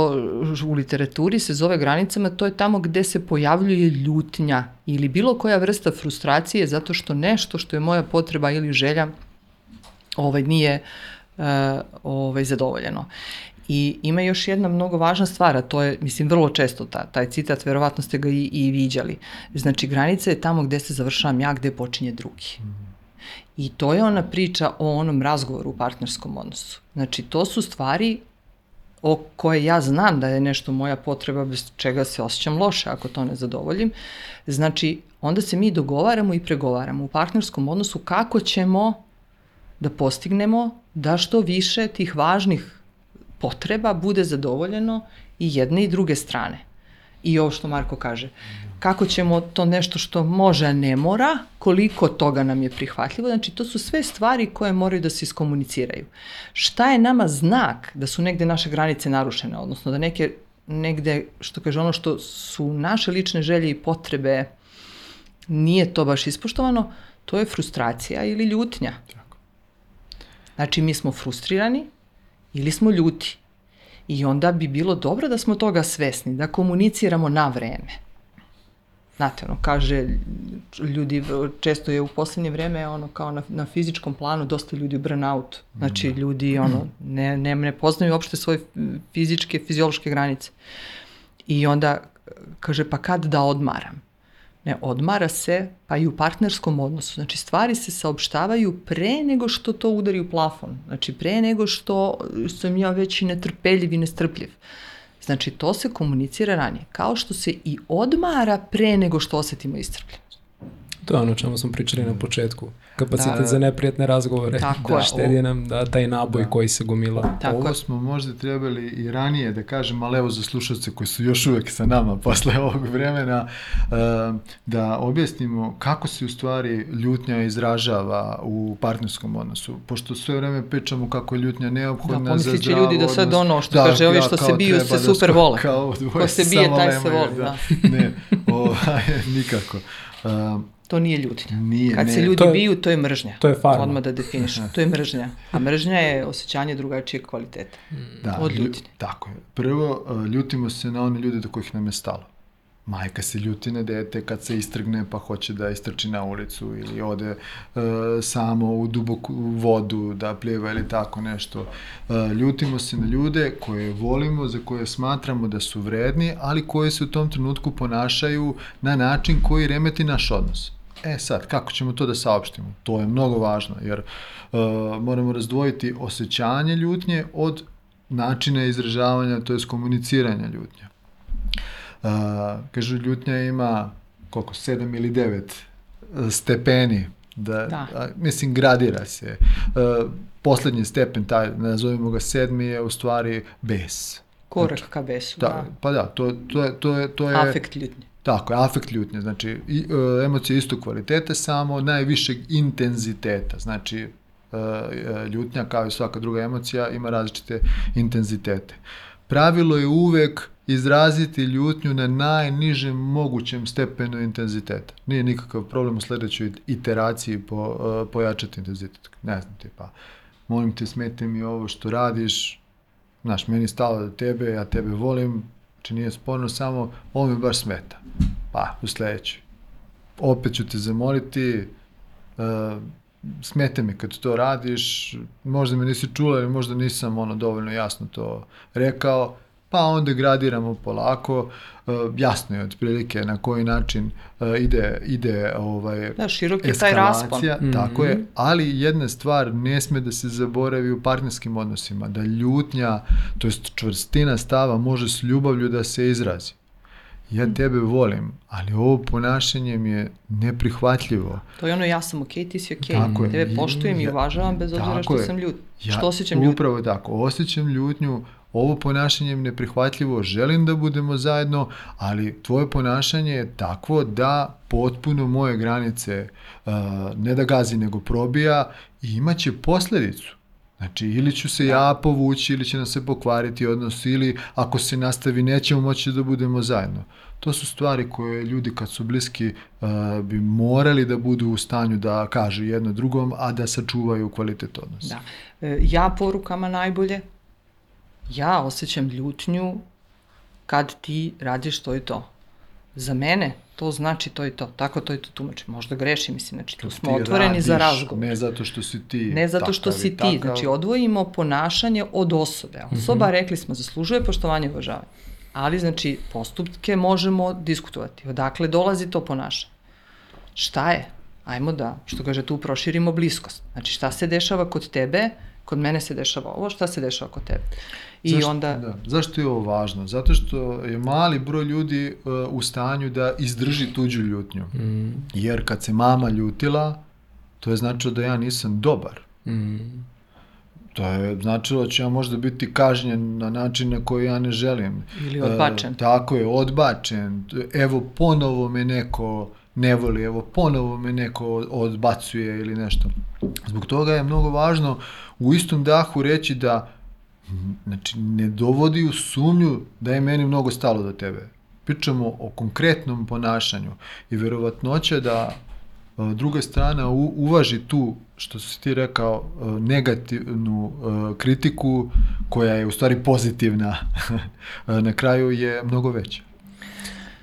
u literaturi se zove granicama, to je tamo gde se pojavljuje ljutnja ili bilo koja vrsta frustracije zato što nešto što je moja potreba ili želja ovaj, nije uh, ovaj, zadovoljeno. I ima još jedna mnogo važna stvar, a to je, mislim, vrlo često ta, taj citat, verovatno ste ga i, i viđali. Znači, granica je tamo gde se završavam ja, gde počinje drugi. Mm. I to je ona priča o onom razgovoru u partnerskom odnosu. Znači, to su stvari o koje ja znam da je nešto moja potreba bez čega se osjećam loše ako to ne zadovoljim. Znači, onda se mi dogovaramo i pregovaramo u partnerskom odnosu kako ćemo da postignemo da što više tih važnih potreba bude zadovoljeno i jedne i druge strane. I ovo što Marko kaže, kako ćemo to nešto što može, a ne mora, koliko toga nam je prihvatljivo, znači to su sve stvari koje moraju da se iskomuniciraju. Šta je nama znak da su negde naše granice narušene, odnosno da neke, negde, što kaže ono što su naše lične želje i potrebe, nije to baš ispoštovano, to je frustracija ili ljutnja. Znači mi smo frustrirani, ili smo ljuti. I onda bi bilo dobro da smo toga svesni, da komuniciramo na vreme. Znate, ono, kaže, ljudi, često je u poslednje vreme, ono, kao na, na fizičkom planu, dosta ljudi u burnout. Znači, mm. ljudi, ono, ne, ne, ne poznaju uopšte svoje fizičke, fiziološke granice. I onda kaže, pa kad da odmaram? Ne, odmara se, pa i u partnerskom odnosu. Znači, stvari se saopštavaju pre nego što to udari u plafon. Znači, pre nego što sam ja već i netrpeljiv i nestrpljiv. Znači, to se komunicira ranije. Kao što se i odmara pre nego što osetimo iscrpljenost. To je ono čemu smo pričali na početku. Kapacitet da, da. za neprijatne razgovore. Tako da, je. štedi nam da, taj naboj da. koji se gomila. Tako Ovo smo možda trebali i ranije da kažem, ali evo za slušalce koji su još uvek sa nama posle ovog vremena, uh, da objasnimo kako se u stvari ljutnja izražava u partnerskom odnosu. Pošto sve vreme pričamo kako je ljutnja neophodna da, za zdrav ljudi da sad ono što da, kaže ovi što se biju se da super vole. Kao Ko se bije, taj se voli. Da. da. ne, o, nikako. Uh, To nije ljudina. Nije, Kad ne. se ljudi to je, biju, to je mržnja. To je farma. Odmah da definiš. To je mržnja. A mržnja je osjećanje drugačijeg kvaliteta. Da, od ljudine. Tako je. Prvo, ljutimo se na one ljude do kojih nam je stalo. Majka se ljuti na dete kad se istrgne pa hoće da istrči na ulicu ili ode e, samo u duboku vodu da pljeva ili tako nešto. E, ljutimo se na ljude koje volimo, za koje smatramo da su vredni, ali koji se u tom trenutku ponašaju na način koji remeti naš odnos. E sad, kako ćemo to da saopštimo? To je mnogo važno, jer uh, moramo razdvojiti osjećanje ljutnje od načina izražavanja, to je komuniciranja ljutnje. Uh, kažu, ljutnja ima koliko, sedam ili devet stepeni, da, da. A, mislim, gradira se. Uh, poslednji stepen, taj, nazovimo ga sedmi, je u stvari bes. Korak znači, ka besu, da. da. Pa da, to, to, je, to je... To je Afekt ljutnje. Tako je, afekt ljutnje, znači i, e, emocije isto kvalitete, samo najvišeg intenziteta, znači e, e, ljutnja kao i svaka druga emocija ima različite intenzitete. Pravilo je uvek izraziti ljutnju na najnižem mogućem stepenu intenziteta. Nije nikakav problem u sledećoj iteraciji po, uh, pojačati intenzitet. Ne znam ti, pa molim te, smete mi ovo što radiš, znaš, meni stalo do tebe, ja tebe volim, Znači nije sporno, samo ovo mi baš smeta. Pa, u sledećoj. Opet ću te zamoliti, uh, smete mi kad to radiš, možda me nisi čula ili možda nisam ono dovoljno jasno to rekao, pa onda gradiramo polako, uh, jasno je otprilike na koji način uh, ide, ide ovaj, da, širok je taj raspon. Tako mm -hmm. je, ali jedna stvar ne sme da se zaboravi u partnerskim odnosima, da ljutnja, to jest čvrstina stava može s ljubavlju da se izrazi. Ja mhm. tebe volim, ali ovo ponašanje mi je neprihvatljivo. To je ono, ja sam okej, okay, ti si okej. Okay. Tako Tebe poštujem ja, i uvažavam bez obzira što je. sam ljut. Ja, što osjećam ljutnju? Upravo tako, osjećam ljutnju, ovo ponašanje je neprihvatljivo, želim da budemo zajedno, ali tvoje ponašanje je takvo da potpuno moje granice uh, ne da gazi nego probija i imaće posledicu. Znači, ili ću se ja povući, ili će nam se pokvariti odnos, ili ako se nastavi, nećemo moći da budemo zajedno. To su stvari koje ljudi kad su bliski uh, bi morali da budu u stanju da kažu jedno drugom, a da sačuvaju kvalitet odnosa. Da. E, ja porukama najbolje, ja osjećam ljutnju kad ti radiš to i to. Za mene to znači to i to. Tako to i to tumači. Možda greši, mislim, znači tu smo otvoreni radiš, za razgovor. Ne zato što si ti Ne zato što si ti. Takav. Znači odvojimo ponašanje od osobe. Osoba, mm -hmm. rekli smo, zaslužuje poštovanje i uvažavanje. Ali, znači, postupke možemo diskutovati. Odakle dolazi to ponašanje? Šta je? Ajmo da, što kaže, tu proširimo bliskost. Znači, šta se dešava kod tebe, kod mene se dešava ovo, šta se dešava kod tebe? I zašto, onda... Da. Zašto je ovo važno? Zato što je mali broj ljudi uh, u stanju da izdrži tuđu ljutnju. Mm. Jer kad se mama ljutila, to je značilo da ja nisam dobar. Mm. To je značilo da ću ja možda biti kažnjen na način na koji ja ne želim. Ili odbačen. E, tako je, odbačen. Evo, ponovo me neko ne voli, evo, ponovo me neko odbacuje ili nešto. Zbog toga je mnogo važno u istom dahu reći da znači, ne dovodi u sumnju da je meni mnogo stalo do tebe. Pričamo o konkretnom ponašanju i verovatnoća da druga strana uvaži tu, što si ti rekao, negativnu kritiku koja je u stvari pozitivna na kraju je mnogo veća.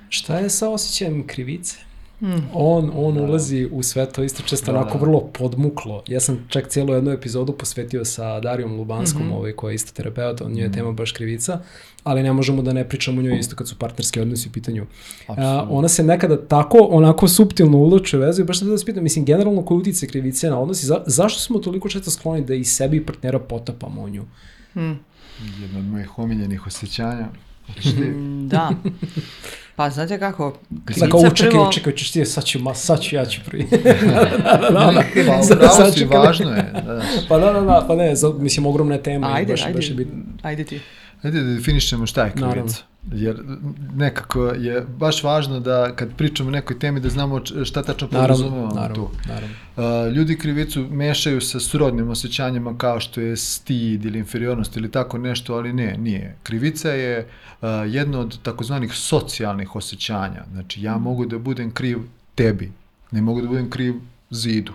Šta je sa osjećajem krivice? Mm. On, on da. ulazi u sve to isto često da, onako da. vrlo podmuklo. Ja sam čak cijelu jednu epizodu posvetio sa Darijom Lubanskom, mm -hmm. ovaj, koja je isto terapeut, on njoj je -hmm. tema baš krivica, ali ne možemo da ne pričamo o njoj isto kad su partnerski odnosi u pitanju. A, ona se nekada tako, onako subtilno uloče vezu i baš da vas pitam, mislim, generalno koji utice krivice na odnosi, za, zašto smo toliko često skloni da i sebi i partnera potapamo u nju? Mm. Jedno od mojih omiljenih osjećanja. Da. Pa znate kako, krivica kao, čekaj, prvo... čekaj, ćeš ti, sad ću, ma, sad ću, ja ću prvi. da, da, da, da. Pa upravo si, važno je. Da. Pa da, da, da, pa ne, mislim, ogromna tema. Ajde, baš, ajde, baš je bit... ajde ti. Ajde da definišemo šta je krivica. Jer nekako je baš važno da kad pričamo o nekoj temi da znamo šta tačno podrazumevamo tu. Naravno. Uh, ljudi krivicu mešaju sa srodnim osjećanjima kao što je stid ili inferiornost ili tako nešto, ali ne, nije. Krivica je jedno od takozvanih socijalnih osjećanja. Znači ja mogu da budem kriv tebi, ne mogu da budem kriv zidu.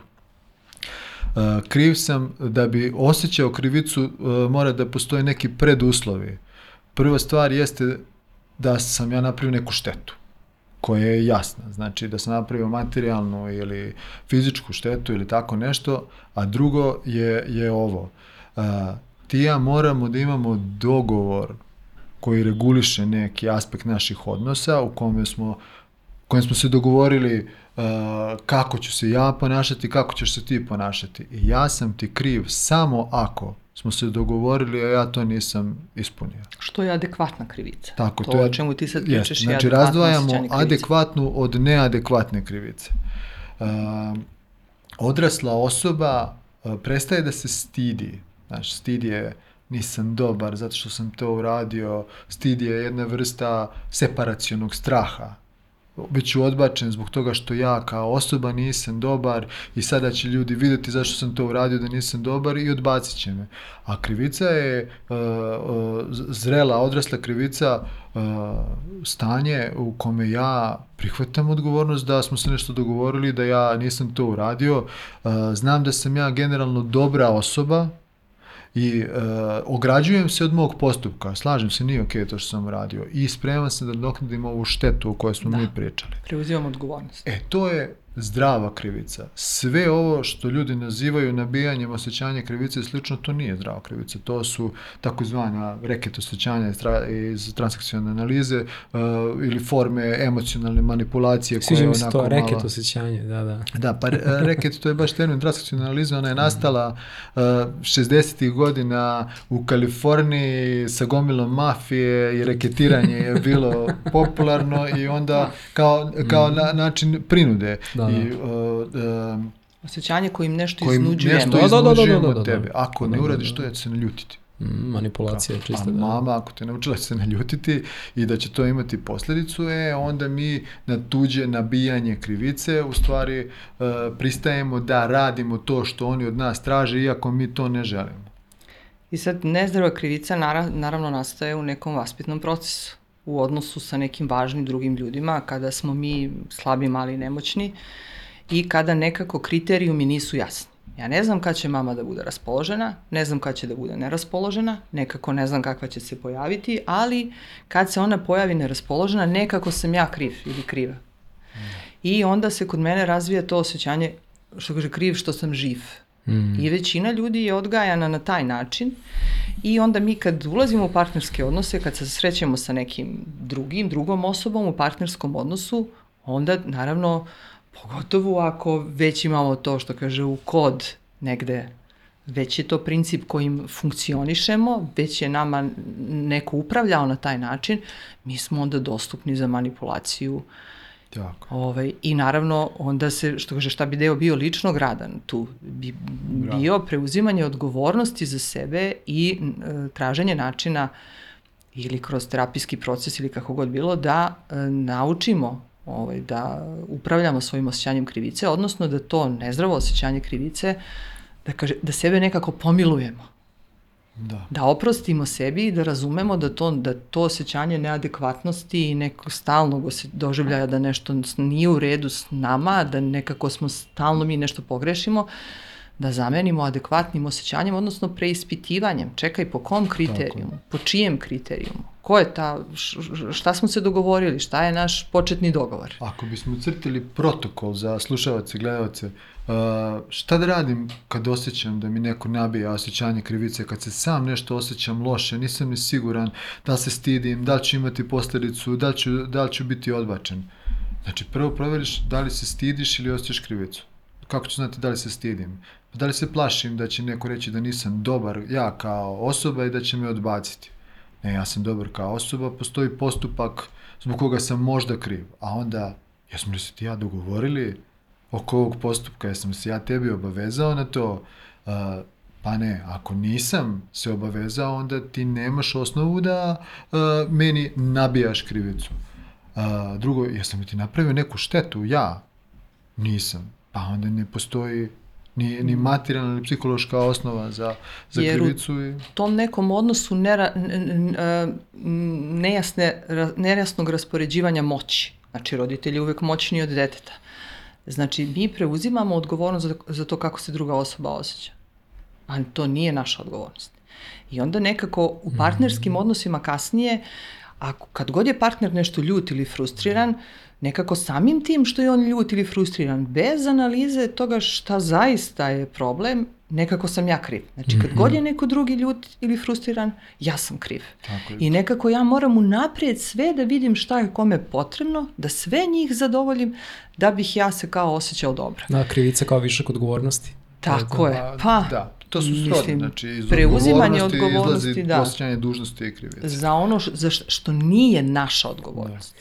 Uh, kriv sam da bi osjećao krivicu mora da postoje neki preduslovi. Prva stvar jeste da sam ja napravio neku štetu. koja je jasna. Znači da sam napravio materijalnu ili fizičku štetu ili tako nešto, a drugo je, je ovo. A, ti ja moramo da imamo dogovor koji reguliše neki aspekt naših odnosa u kome smo kojem smo se dogovorili uh, kako ću se ja ponašati, kako ćeš se ti ponašati. I ja sam ti kriv samo ako smo se dogovorili, a ja to nisam ispunio. Što je adekvatna krivica. Tako, to, to je, o čemu ti sad pričaš jest, je znači, razdvajamo adekvatnu od neadekvatne krivice. Uh, odrasla osoba uh, prestaje da se stidi. Znaš, stid je nisam dobar zato što sam to uradio. Stid je jedna vrsta separacionog straha bit ću odbačen zbog toga što ja kao osoba nisam dobar i sada će ljudi vidjeti zašto sam to uradio da nisam dobar i odbacit će me. A krivica je uh, zrela, odrasla krivica uh, stanje u kome ja prihvatam odgovornost da smo se nešto dogovorili, da ja nisam to uradio. Znam da sam ja generalno dobra osoba, i uh, ograđujem se od mog postupka, slažem se, nije okej okay to što sam uradio i spreman sam da doknadim ovu štetu o kojoj smo Da. mi pričali. Preuzimam odgovornost. E, to je zdrava krivica. Sve ovo što ljudi nazivaju nabijanjem osjećanja krivice i slično, to nije zdrava krivica. To su takozvana reket osjećanja iz, tra, iz transakcionalne analize uh, ili forme emocionalne manipulacije Sviđa mi se to, reket malo... osjećanje, da, da. Da, pa re- reket to je baš termin transakcionalna analiza, ona je nastala uh, 60. godina u Kaliforniji sa gomilom mafije i reketiranje je bilo popularno i onda kao, kao na, način prinude. Da, I, da. uh, uh, Osjećanje kojim nešto kojim iznuđujemo. nešto Da, da, da, da, da, da, od da. tebe. Ako ne Da, da, uradiš da. to, ja ću se naljutiti. Mm, manipulacija je čista, a da. mama, ako te naučila će se naljutiti i da će to imati posljedicu, e, onda mi na tuđe nabijanje krivice u stvari uh, pristajemo da radimo to što oni od nas traže, iako mi to ne želimo. I sad nezdrava krivica nara, naravno nastaje u nekom vaspitnom procesu u odnosu sa nekim važnim drugim ljudima kada smo mi slabi, mali, nemoćni i kada nekako kriterijumi nisu jasni. Ja ne znam kad će mama da bude raspoložena, ne znam kad će da bude neraspoložena, nekako ne znam kakva će se pojaviti, ali kad se ona pojavi neraspoložena, nekako sam ja kriv ili kriva. I onda se kod mene razvija to osjećanje, što kaže, kriv što sam živ. Mm. I većina ljudi je odgajana na taj način i onda mi kad ulazimo u partnerske odnose, kad se srećemo sa nekim drugim, drugom osobom u partnerskom odnosu, onda naravno, pogotovo ako već imamo to što kaže u kod negde, već je to princip kojim funkcionišemo, već je nama neko upravljao na taj način, mi smo onda dostupni za manipulaciju Tako. Ovaj, I naravno, onda se, što kaže, šta bi deo bio ličnog rada tu? Bi bio preuzimanje odgovornosti za sebe i e, traženje načina ili kroz terapijski proces ili kako god bilo, da e, naučimo ovaj, da upravljamo svojim osjećanjem krivice, odnosno da to nezdravo osjećanje krivice, da, kaže, da sebe nekako pomilujemo Da. da oprostimo sebi i da razumemo da to, da to osjećanje neadekvatnosti i nekog stalnog doživljaja da nešto nije u redu s nama, da nekako smo stalno mi nešto pogrešimo, da zamenimo adekvatnim osjećanjem, odnosno preispitivanjem. Čekaj, po kom kriterijumu? Po čijem kriterijumu? Ko je ta, šta smo se dogovorili? Šta je naš početni dogovor? Ako bismo crtili protokol za slušalce, gledalce, uh, šta da radim kad osjećam da mi neko nabija osjećanje krivice, kad se sam nešto osjećam loše, nisam ni siguran da se stidim, da ću imati posljedicu, da ću, da ću biti odbačen. Znači, prvo proveriš da li se stidiš ili osjećaš krivicu. Kako ću znati da li se stidim? Da li se plašim da će neko reći da nisam dobar ja kao osoba i da će me odbaciti? Ne, ja sam dobar kao osoba, postoji postupak zbog koga sam možda kriv. A onda, jesmo li se ti ja dogovorili oko ovog postupka, jesam se ja tebi obavezao na to? Uh, pa ne, ako nisam se obavezao, onda ti nemaš osnovu da uh, meni nabijaš krivicu. Uh, drugo, jesam li ti napravio neku štetu? Ja nisam. Pa onda ne postoji ni, ni materijalna ni psihološka osnova za, za Jer u krivicu. I... tom nekom odnosu nera, nejasne, nejasnog raspoređivanja moći. Znači, roditelj je uvek moćniji od deteta. Znači, mi preuzimamo odgovornost za, za to kako se druga osoba osjeća. A to nije naša odgovornost. I onda nekako u partnerskim odnosima kasnije, Ako, kad god je partner nešto ljut ili frustriran, nekako samim tim što je on ljut ili frustriran, bez analize toga šta zaista je problem, nekako sam ja kriv. Znači, kad god je neko drugi ljut ili frustriran, ja sam kriv. Tako je. I nekako ja moram unaprijed sve da vidim šta je kome potrebno, da sve njih zadovoljim, da bih ja se kao osjećao dobro. Da, krivica kao višak odgovornosti. Tako je. Pa, da, to su srodne, mislim, znači iz preuzimanje odgovornosti, odgovornosti, izlazi da. osjećanje dužnosti i krivice. za ono š- za š- što nije naša odgovornost.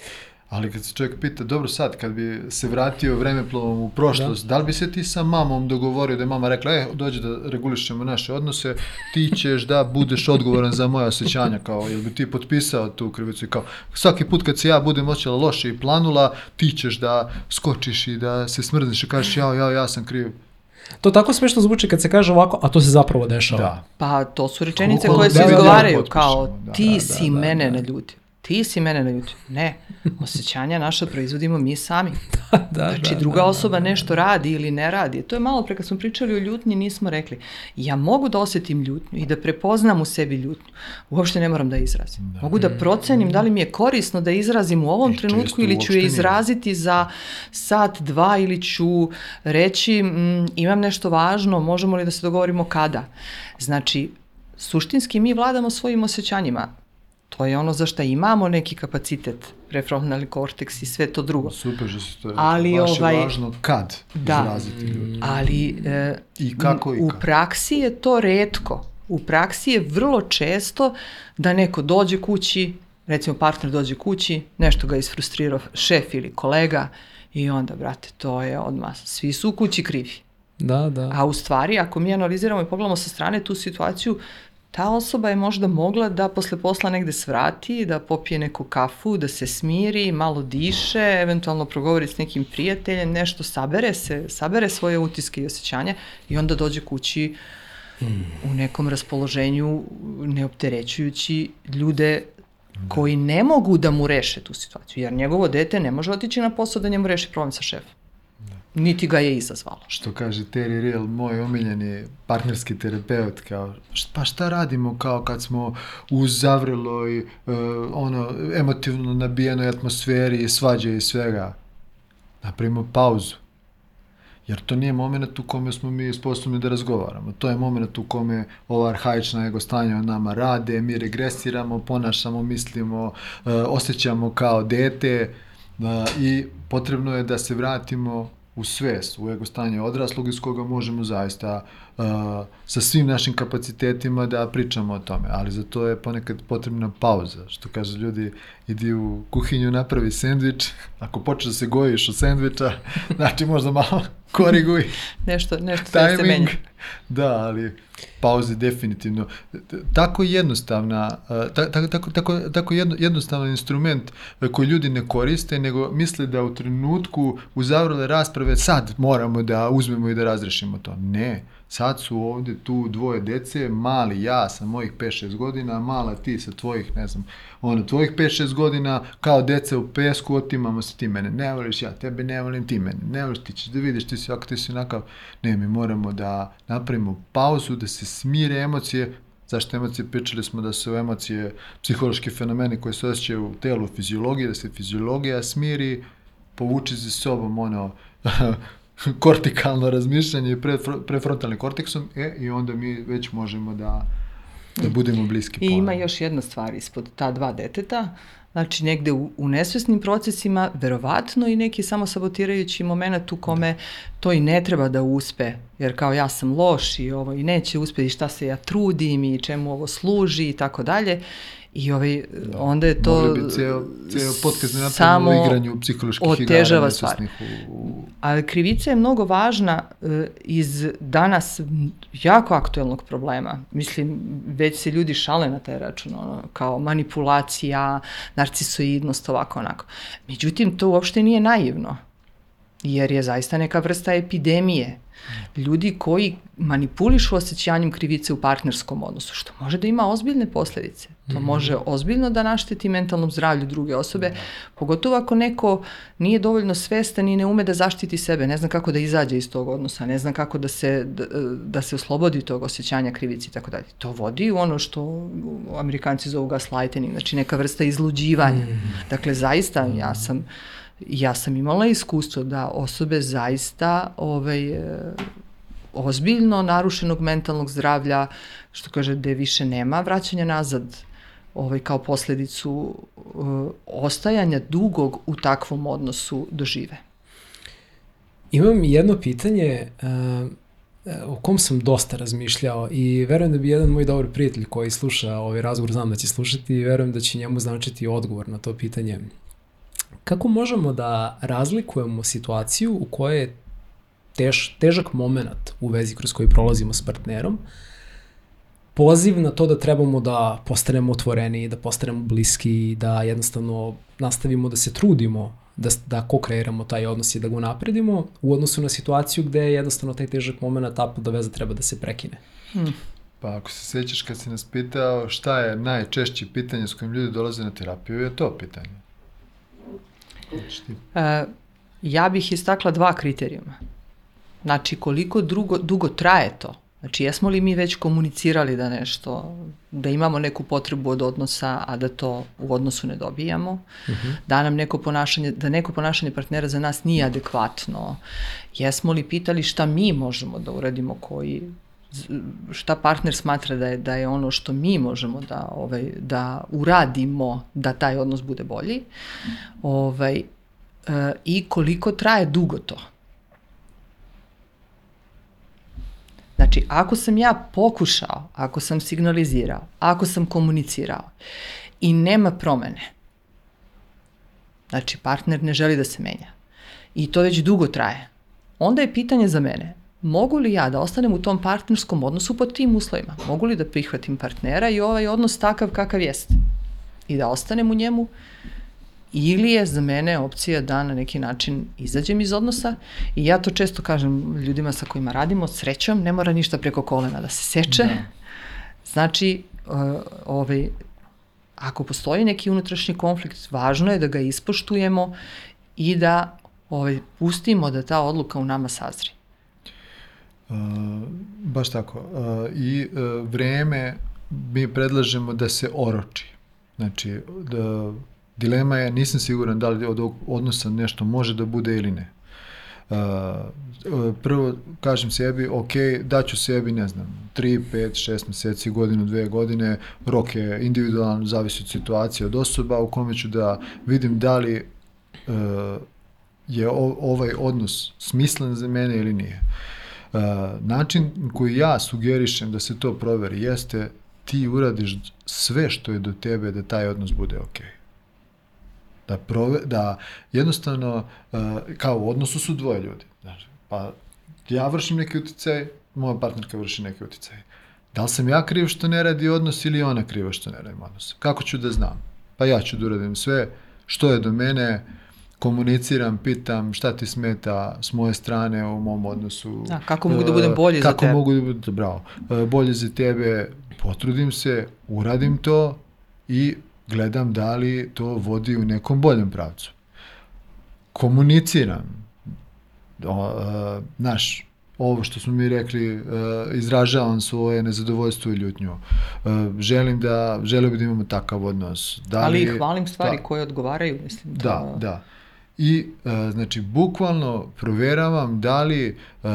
Ali kad se čovjek pita, dobro sad, kad bi se vratio vremeplovom u prošlost, da. li bi se ti sa mamom dogovorio da je mama rekla, e, dođe da regulišemo naše odnose, ti ćeš da budeš odgovoran za moje osjećanja, kao, jel bi ti potpisao tu krivicu i kao, svaki put kad se ja budem osjećala loše i planula, ti ćeš da skočiš i da se smrzniš i kažeš, ja, ja, ja sam kriv. To tako smešno zvuči kad se kaže ovako, a to se zapravo dešava. Da. Pa to su rečenice koje se da, da, da, izgovaraju kao da, ti da, si da, da, mene da. naljutio. Ti si mene naljutio. Ne, osjećanja naša proizvodimo mi sami. da, Znači, da, druga da, osoba nešto radi ili ne radi. To je malo pre kad smo pričali o ljutnji, nismo rekli. Ja mogu da osjetim ljutnju i da prepoznam u sebi ljutnju. Uopšte ne moram da izrazim. Mogu da procenim da li mi je korisno da izrazim u ovom I često trenutku ili ću je izraziti za sat, dva ili ću reći mm, imam nešto važno, možemo li da se dogovorimo kada. Znači, suštinski mi vladamo svojim osjećanjima. To je ono za šta imamo neki kapacitet, prefrontalni korteks i sve to drugo. Super što to rekao. Ali, Baš ovaj, je važno kad da. izraziti ljudi. Ali e, I kako i u kako. praksi je to redko. U praksi je vrlo često da neko dođe kući, recimo partner dođe kući, nešto ga isfrustrirao šef ili kolega i onda, brate, to je odmah, svi su u kući krivi. Da, da. A u stvari, ako mi analiziramo i pogledamo sa strane tu situaciju, ta osoba je možda mogla da posle posla negde svrati, da popije neku kafu, da se smiri, malo diše, eventualno progovori s nekim prijateljem, nešto sabere se, sabere svoje utiske i osjećanja i onda dođe kući u nekom raspoloženju neopterećujući ljude koji ne mogu da mu reše tu situaciju, jer njegovo dete ne može otići na posao da njemu reši problem sa šefom. Niti ga je izazvalo. Što kaže Terry Real, moj omiljeni partnerski terapeut, kao, pa šta radimo kao kad smo u zavreloj, uh, ono, emotivno nabijenoj atmosferi i svađe i svega. Napravimo pauzu. Jer to nije moment u kome smo mi sposobni da razgovaramo. To je moment u kome ova arhaična ego stanja o nama rade, mi regresiramo, ponašamo, mislimo, uh, osjećamo kao dete uh, i potrebno je da se vratimo u svest, u ego stanje odraslog iz koga možemo zaista uh, sa svim našim kapacitetima da pričamo o tome, ali za to je ponekad potrebna pauza, što kaže ljudi, idi u kuhinju, napravi sendvič, ako počneš da se gojiš od sendviča, znači možda malo koriguj Nešto, nešto sve se menja. timing. Da, ali pauze definitivno. Tako jednostavna, ta- ta- tako, tako, tako jedno, jednostavan instrument uh, koji ljudi ne koriste, nego misle da u trenutku u zavrle rasprave sad moramo da uzmemo i da razrešimo to. Ne, sad su ovde tu dvoje dece, mali ja sa mojih 5-6 godina, mala ti sa tvojih, ne znam, ono, tvojih 5-6 godina, kao deca u pesku, otimamo se ti mene, ne voliš ja, tebe ne volim ti mene, ne voliš ti ćeš da vidiš, ti si ovako, ti si onakav, ne, mi moramo da napravimo pauzu, da se smire emocije, zašto emocije, pričali smo da su emocije psihološki fenomeni koji se osjećaju u telu, u fiziologiji, da se fiziologija smiri, povuči za sobom ono, kortikalno razmišljanje i prefro- prefrontalni korteksom, e, i onda mi već možemo da, da budemo bliski I ima još jedna stvar ispod ta dva deteta, znači negde u, u nesvesnim procesima, verovatno i neki samo sabotirajući moment u kome to i ne treba da uspe, jer kao ja sam loš i ovo i neće uspeti šta se ja trudim i čemu ovo služi i tako dalje. I ovaj, onda je to Mogli bi ceo, ceo podcast da samo napravimo o igranju psiholoških igara otežava stvar. nesvesnih u, u, Ali krivica je mnogo važna e, iz danas jako aktuelnog problema. Mislim, već se ljudi šale na taj račun, ono, kao manipulacija, narcisoidnost, ovako onako. Međutim, to uopšte nije naivno. Jer je zaista neka vrsta epidemije. Ljudi koji manipulišu osjećanjem krivice u partnerskom odnosu, što može da ima ozbiljne posledice. To Mhm. može ozbiljno da našteti mentalnom zdravlju druge osobe, pogotovo ako neko nije dovoljno svestan i ne ume da zaštiti sebe, ne zna kako da izađe iz tog odnosa, ne zna kako da se, da, da se oslobodi tog osjećanja krivice i tako dalje. To vodi u ono što Amerikanci zovu gaslighting, znači neka vrsta izluđivanja. Dakle, zaista ja sam ja sam imala iskustvo da osobe zaista ovaj, e, ozbiljno narušenog mentalnog zdravlja, što kaže da više nema vraćanja nazad ovaj, kao posledicu uh, ostajanja dugog u takvom odnosu dožive. Imam jedno pitanje uh, o kom sam dosta razmišljao i verujem da bi jedan moj dobar prijatelj koji sluša ovaj razgovor, znam da će slušati i verujem da će njemu značiti odgovor na to pitanje. Kako možemo da razlikujemo situaciju u kojoj je tež, težak moment u vezi kroz koji prolazimo s partnerom, poziv na to da trebamo da postanemo otvoreni, da postanemo bliski, da jednostavno nastavimo da se trudimo da, da ko-kreiramo taj odnos i da ga napredimo u odnosu na situaciju gde je jednostavno taj težak moment tapu da veza treba da se prekine. Pa ako se sećaš kad si nas pitao šta je najčešće pitanje s kojim ljudi dolaze na terapiju, je to pitanje. E, ja bih istakla dva kriterijuma. Znači, koliko drugo, dugo traje to? Znači, jesmo li mi već komunicirali da nešto, da imamo neku potrebu od odnosa, a da to u odnosu ne dobijamo? Uh -huh. Da nam neko ponašanje, da neko ponašanje partnera za nas nije adekvatno? Jesmo li pitali šta mi možemo da uradimo koji šta partner smatra da je da je ono što mi možemo da ovaj da uradimo da taj odnos bude bolji. Ovaj e, i koliko traje dugo to. Znači, ako sam ja pokušao, ako sam signalizirao, ako sam komunicirao i nema promene, znači partner ne želi da se menja i to već dugo traje, onda je pitanje za mene, mogu li ja da ostanem u tom partnerskom odnosu pod tim uslovima? Mogu li da prihvatim partnera i ovaj odnos takav kakav jeste? I da ostanem u njemu? Ili je za mene opcija da na neki način izađem iz odnosa i ja to često kažem ljudima sa kojima radimo, srećom, ne mora ništa preko kolena da se seče. Da. Znači, uh, ovaj, ako postoji neki unutrašnji konflikt, važno je da ga ispoštujemo i da ovaj, pustimo da ta odluka u nama sazri. Baš tako. Uh, I uh, vreme mi predlažemo da se oroči. Znači, da, dilema je, nisam siguran da li od odnosa nešto može da bude ili ne. Uh, prvo kažem sebi, ok, daću sebi, ne znam, 3, 5, 6 meseci, godinu, dve godine, rok je individualan, zavisi od situacije, od osoba u kome ću da vidim da li uh, je ovaj odnos smislen za mene ili nije. Uh, način koji ja sugerišem da se to proveri jeste ti uradiš sve što je do tebe da taj odnos bude okej. Da, prove, da jednostavno, uh, kao u odnosu su dvoje ljudi. Znači, pa ja vršim neki uticaj, moja partnerka vrši neki uticaj. Da li sam ja kriv što ne radi odnos ili ona kriva što ne radim odnos? Kako ću da znam? Pa ja ću da uradim sve što je do mene, komuniciram, pitam šta ti smeta s moje strane u mom odnosu. Da, kako mogu da budem bolji za tebe? Kako mogu da budem, bravo, bolje za tebe, potrudim se, uradim to i gledam da li to vodi u nekom boljem pravcu. Komuniciram. O, uh, naš, ovo što smo mi rekli, izražavam svoje nezadovoljstvo i ljutnju. Želim da, želim da imamo takav odnos. Da li, Ali hvalim stvari da, koje odgovaraju, mislim. Da, da. da i uh, znači bukvalno proveravam da li uh,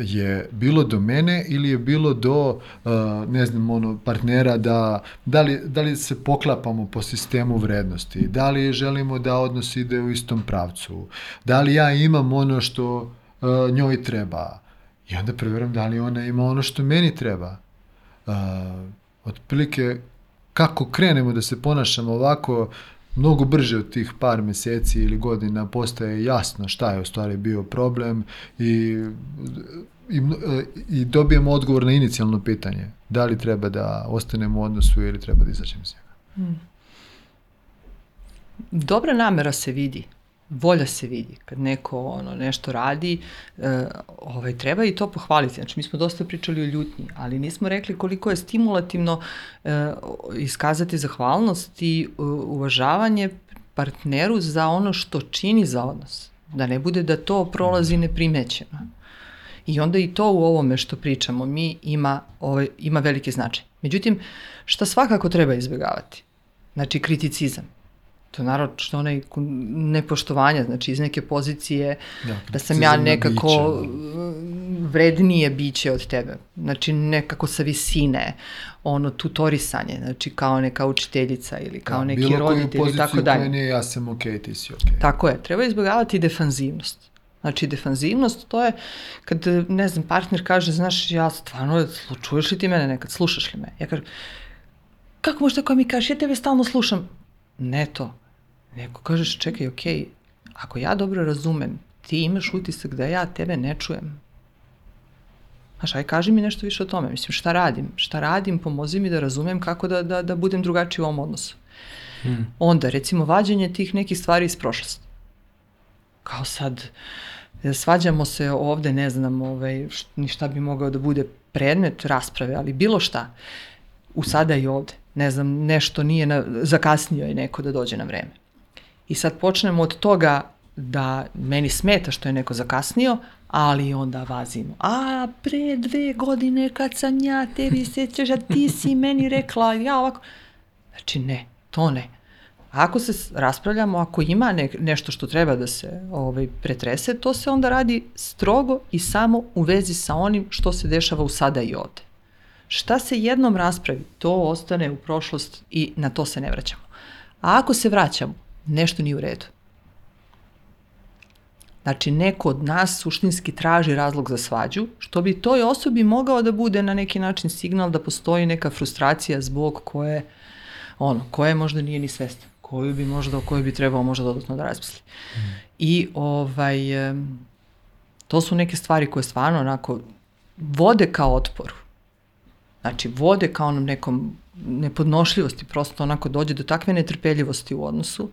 je bilo do mene ili je bilo do uh, ne znam ono partnera da da li, da li se poklapamo po sistemu vrednosti da li želimo da odnos ide u istom pravcu da li ja imam ono što uh, njoj treba. I onda proveram da li ona ima ono što meni treba. Uh, otprilike kako krenemo da se ponašamo ovako mnogo brže od tih par meseci ili godina postaje jasno šta je u stvari bio problem i, i, i dobijemo odgovor na inicijalno pitanje. Da li treba da ostanemo u odnosu ili treba da izađemo iz njega. Hmm. Dobra namera se vidi. Volja se vidi. Kad neko ono, nešto radi, e, ovaj, treba i to pohvaliti. Znači, mi smo dosta pričali o ljutnji, ali nismo rekli koliko je stimulativno e, iskazati zahvalnost i uh, uvažavanje partneru za ono što čini za odnos. Da ne bude da to prolazi neprimećeno. I onda i to u ovome što pričamo mi ima, ovaj, ima veliki značaj. Međutim, šta svakako treba izbjegavati? Znači, kriticizam. To je što onaj nepoštovanja, znači iz neke pozicije da, da sam ja nekako biće, da. vrednije biće od tebe. Znači nekako sa visine, ono tutorisanje, znači kao neka učiteljica ili kao da, neki roditelj i tako dalje. Bilo koju ja sam ok, ti si ok. Tako je, treba izbjegavati defanzivnost. Znači, defanzivnost, to je kad, ne znam, partner kaže, znaš, ja stvarno, čuješ li ti mene nekad, slušaš li me? Ja kažem, kako možeš tako mi kažeš, ja tebe stalno slušam. Ne to. Neko kažeš, čekaj, okej, okay, ako ja dobro razumem, ti imaš utisak da ja tebe ne čujem. Znaš, aj kaži mi nešto više o tome. Mislim, šta radim? Šta radim? Pomozi mi da razumem kako da, da, da budem drugačiji u ovom odnosu. Hmm. Onda, recimo, vađenje tih nekih stvari iz prošlosti. Kao sad, svađamo se ovde, ne znam, ovaj, šta bi mogao da bude predmet rasprave, ali bilo šta, u sada i ovde. Ne znam, nešto nije, na, zakasnio je neko da dođe na vreme. I sad počnemo od toga da meni smeta što je neko zakasnio, ali onda vazimo. A pre dve godine kad sam ja tebi sećaš, a ti si meni rekla, ja ovako. Znači ne, to ne. Ako se raspravljamo, ako ima ne, nešto što treba da se ovaj, pretrese, to se onda radi strogo i samo u vezi sa onim što se dešava u sada i ovde. Šta se jednom raspravi, to ostane u prošlost i na to se ne vraćamo. A ako se vraćamo, nešto nije u redu. Znači, neko od nas suštinski traži razlog za svađu, što bi toj osobi mogao da bude na neki način signal da postoji neka frustracija zbog koje, ono, koje možda nije ni svesta, koju bi možda, o kojoj bi trebao možda dodatno da razmisli. Mm. I ovaj, to su neke stvari koje stvarno onako vode kao otporu. Znači, vode kao onom nekom nepodnošljivosti, prosto onako dođe do takve netrpeljivosti u odnosu,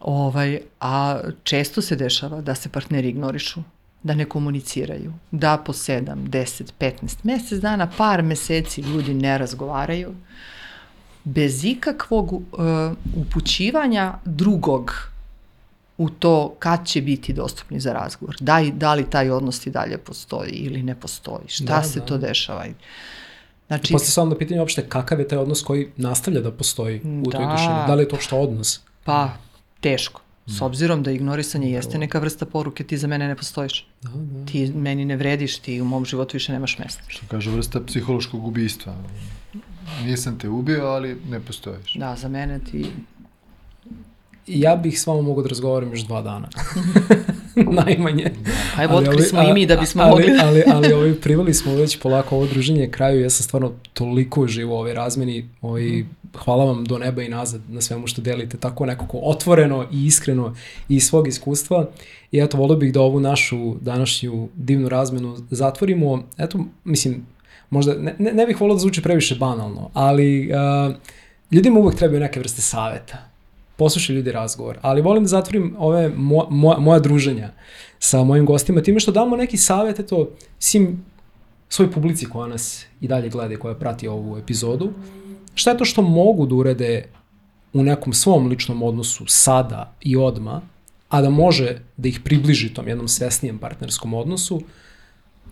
Ovaj, a često se dešava da se partneri ignorišu, da ne komuniciraju, da po 7, 10, 15, mesec dana, par meseci ljudi ne razgovaraju, bez ikakvog uh, upućivanja drugog u to kad će biti dostupni za razgovor. Da, da li taj odnos i dalje postoji ili ne postoji. Šta da, se da. to dešava. Znači, Posle samo da pitanje uopšte kakav je taj odnos koji nastavlja da postoji u da. toj tišini. Da li je to što odnos? Pa, teško. S obzirom da ignorisanje jeste neka vrsta poruke, ti za mene ne postojiš. Da, da. Ti meni ne vrediš, ti u mom životu više nemaš mesta. Što kaže vrsta psihološkog ubijstva. Nisam te ubio, ali ne postojiš. Da, za mene ti ja bih s vama mogu da razgovaram još dva dana. Najmanje. Pa evo, otkli smo i mi da bismo ali, mogli. ali, ali, ali privali smo već polako ovo druženje kraju. Ja sam stvarno toliko živo u ovoj razmeni. Ovaj, hvala vam do neba i nazad na svemu što delite. Tako nekako otvoreno i iskreno i iz svog iskustva. I eto, volio bih da ovu našu današnju divnu razmenu zatvorimo. Eto, mislim, možda, ne, ne, ne bih volio da zvuči previše banalno, ali uh, ljudima uvek trebaju neke vrste saveta poslušaju ljudi razgovor. Ali volim da zatvorim ove mo, mo, moja druženja sa mojim gostima time što damo neki savjet, eto, svim svoj publici koja nas i dalje gleda i koja prati ovu epizodu. Šta je to što mogu da urede u nekom svom ličnom odnosu sada i odma, a da može da ih približi tom jednom svesnijem partnerskom odnosu,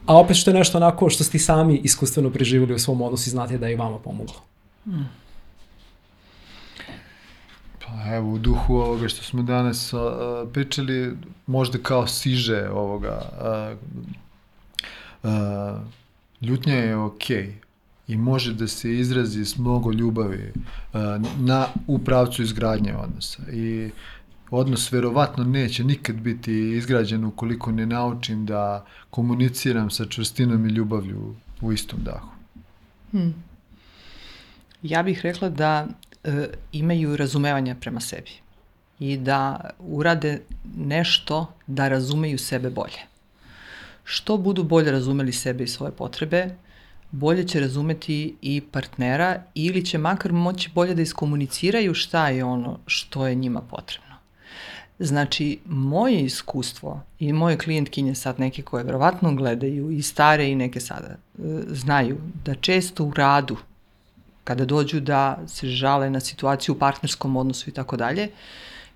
a opet što je nešto onako što ste sami iskustveno preživjeli u svom odnosu i znate da je i vama pomoglo. Hmm. Pa evo, u duhu ovoga što smo danas uh, pričali, možda kao siže ovoga, uh, uh, ljutnja je okej okay i može da se izrazi s mnogo ljubavi na, u pravcu izgradnje odnosa. I odnos verovatno neće nikad biti izgrađen ukoliko ne naučim da komuniciram sa čvrstinom i ljubavlju u istom dahu. Hmm. Ja bih rekla da e, imaju razumevanja prema sebi i da urade nešto da razumeju sebe bolje. Što budu bolje razumeli sebe i svoje potrebe, bolje će razumeti i partnera ili će makar moći bolje da iskomuniciraju šta je ono što je njima potrebno. Znači, moje iskustvo i moje klijentkinje sad neke koje verovatno gledaju i stare i neke sada e, znaju da često u radu kada dođu da se žale na situaciju u partnerskom odnosu i tako dalje,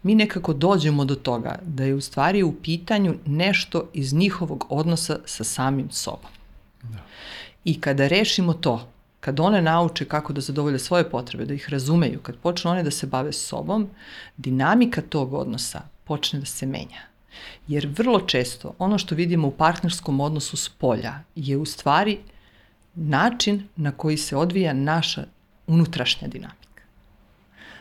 mi nekako dođemo do toga da je u stvari u pitanju nešto iz njihovog odnosa sa samim sobom. Da. I kada rešimo to, kad one nauče kako da zadovolje svoje potrebe, da ih razumeju, kad počnu one da se bave sobom, dinamika tog odnosa počne da se menja. Jer vrlo često ono što vidimo u partnerskom odnosu s polja je u stvari način na koji se odvija naša unutrašnja dinamika.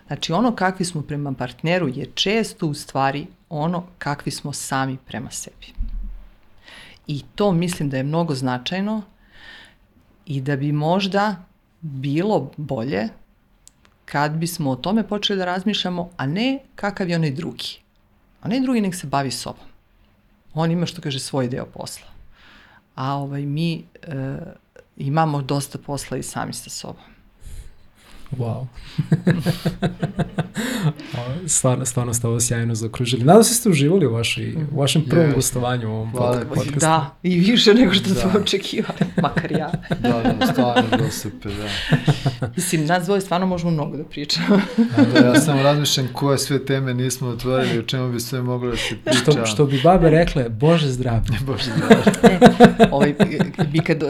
Znači ono kakvi smo prema partneru je često u stvari ono kakvi smo sami prema sebi. I to mislim da je mnogo značajno i da bi možda bilo bolje kad bismo o tome počeli da razmišljamo, a ne kakav je onaj drugi. Onaj drugi nek se bavi sobom. On ima, što kaže, svoj deo posla. A ovaj, mi e, imamo dosta posla i sami sa sobom. Wow. stvarno, stvarno ste ovo sjajno zakružili. Nadam se ste uživali u, vaši, u vašem prvom yes. gostovanju u ovom podcastu. Da, i više nego što da. smo očekivali, makar ja. da, da, stvarno do super, da. Mislim, nas dvoje stvarno možemo mnogo da pričamo. da, ja samo razmišljam koje sve teme nismo otvorili, o čemu bi sve moglo da se priča. Što, što bi babe rekle, Bože zdravlje. Bože zdravlje. e, ovaj, mi kad,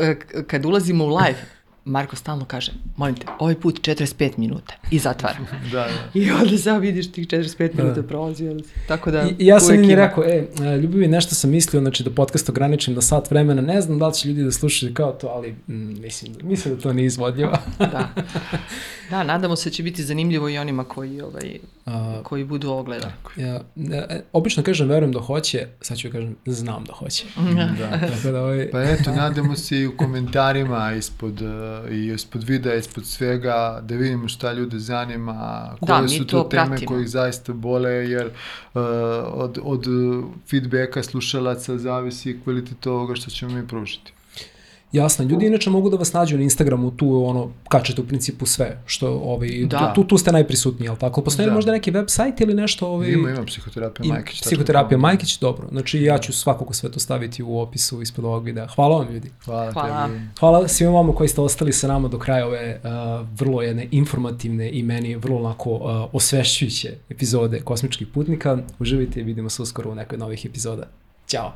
kad ulazimo u live, Marko stalno kaže, molim te, ovaj put 45 minuta i zatvaram. da, da. I onda samo vidiš tih 45 da. minuta prolazi. Tako da, I, ja sam im rekao, e, ljubavi, nešto sam mislio, znači da podcast ograničim na sat vremena, ne znam da li će ljudi da slušaju kao to, ali mm, mislim, mislim da to nije izvodljivo. da. da, nadamo se da će biti zanimljivo i onima koji, ovaj, A, koji budu ovo gledali. Ja, e, obično kažem, verujem da hoće, sad ću kažem, znam da hoće. da. Tako da ovaj... Pa eto, nadamo se i u komentarima ispod i ispod videa, ispod svega, da vidimo šta ljude zanima, koje da, su to, to teme pratimo. koje ih zaista bole, jer uh, od, od feedbacka slušalaca zavisi kvalitet ovoga što ćemo mi pružiti. Jasno, ljudi inače mogu da vas nađu na Instagramu, tu ono, kačete u principu sve, što ovaj, da. tu, tu ste najprisutniji, jel tako? Postoji da. možda neki web sajt ili nešto? Ovaj, ima, ima, psihoterapija Majkić. Psihoterapija Majkić, dobro. Znači ja ću svakako sve to staviti u opisu ispod ovog videa. Hvala vam ljudi. Hvala, Hvala. tebi. Hvala svima vama koji ste ostali sa nama do kraja ove uh, vrlo jedne informativne i meni vrlo lako uh, osvešćujuće epizode Kosmičkih putnika. Uživajte i vidimo se uskoro u nekoj novih epizoda. Ćao!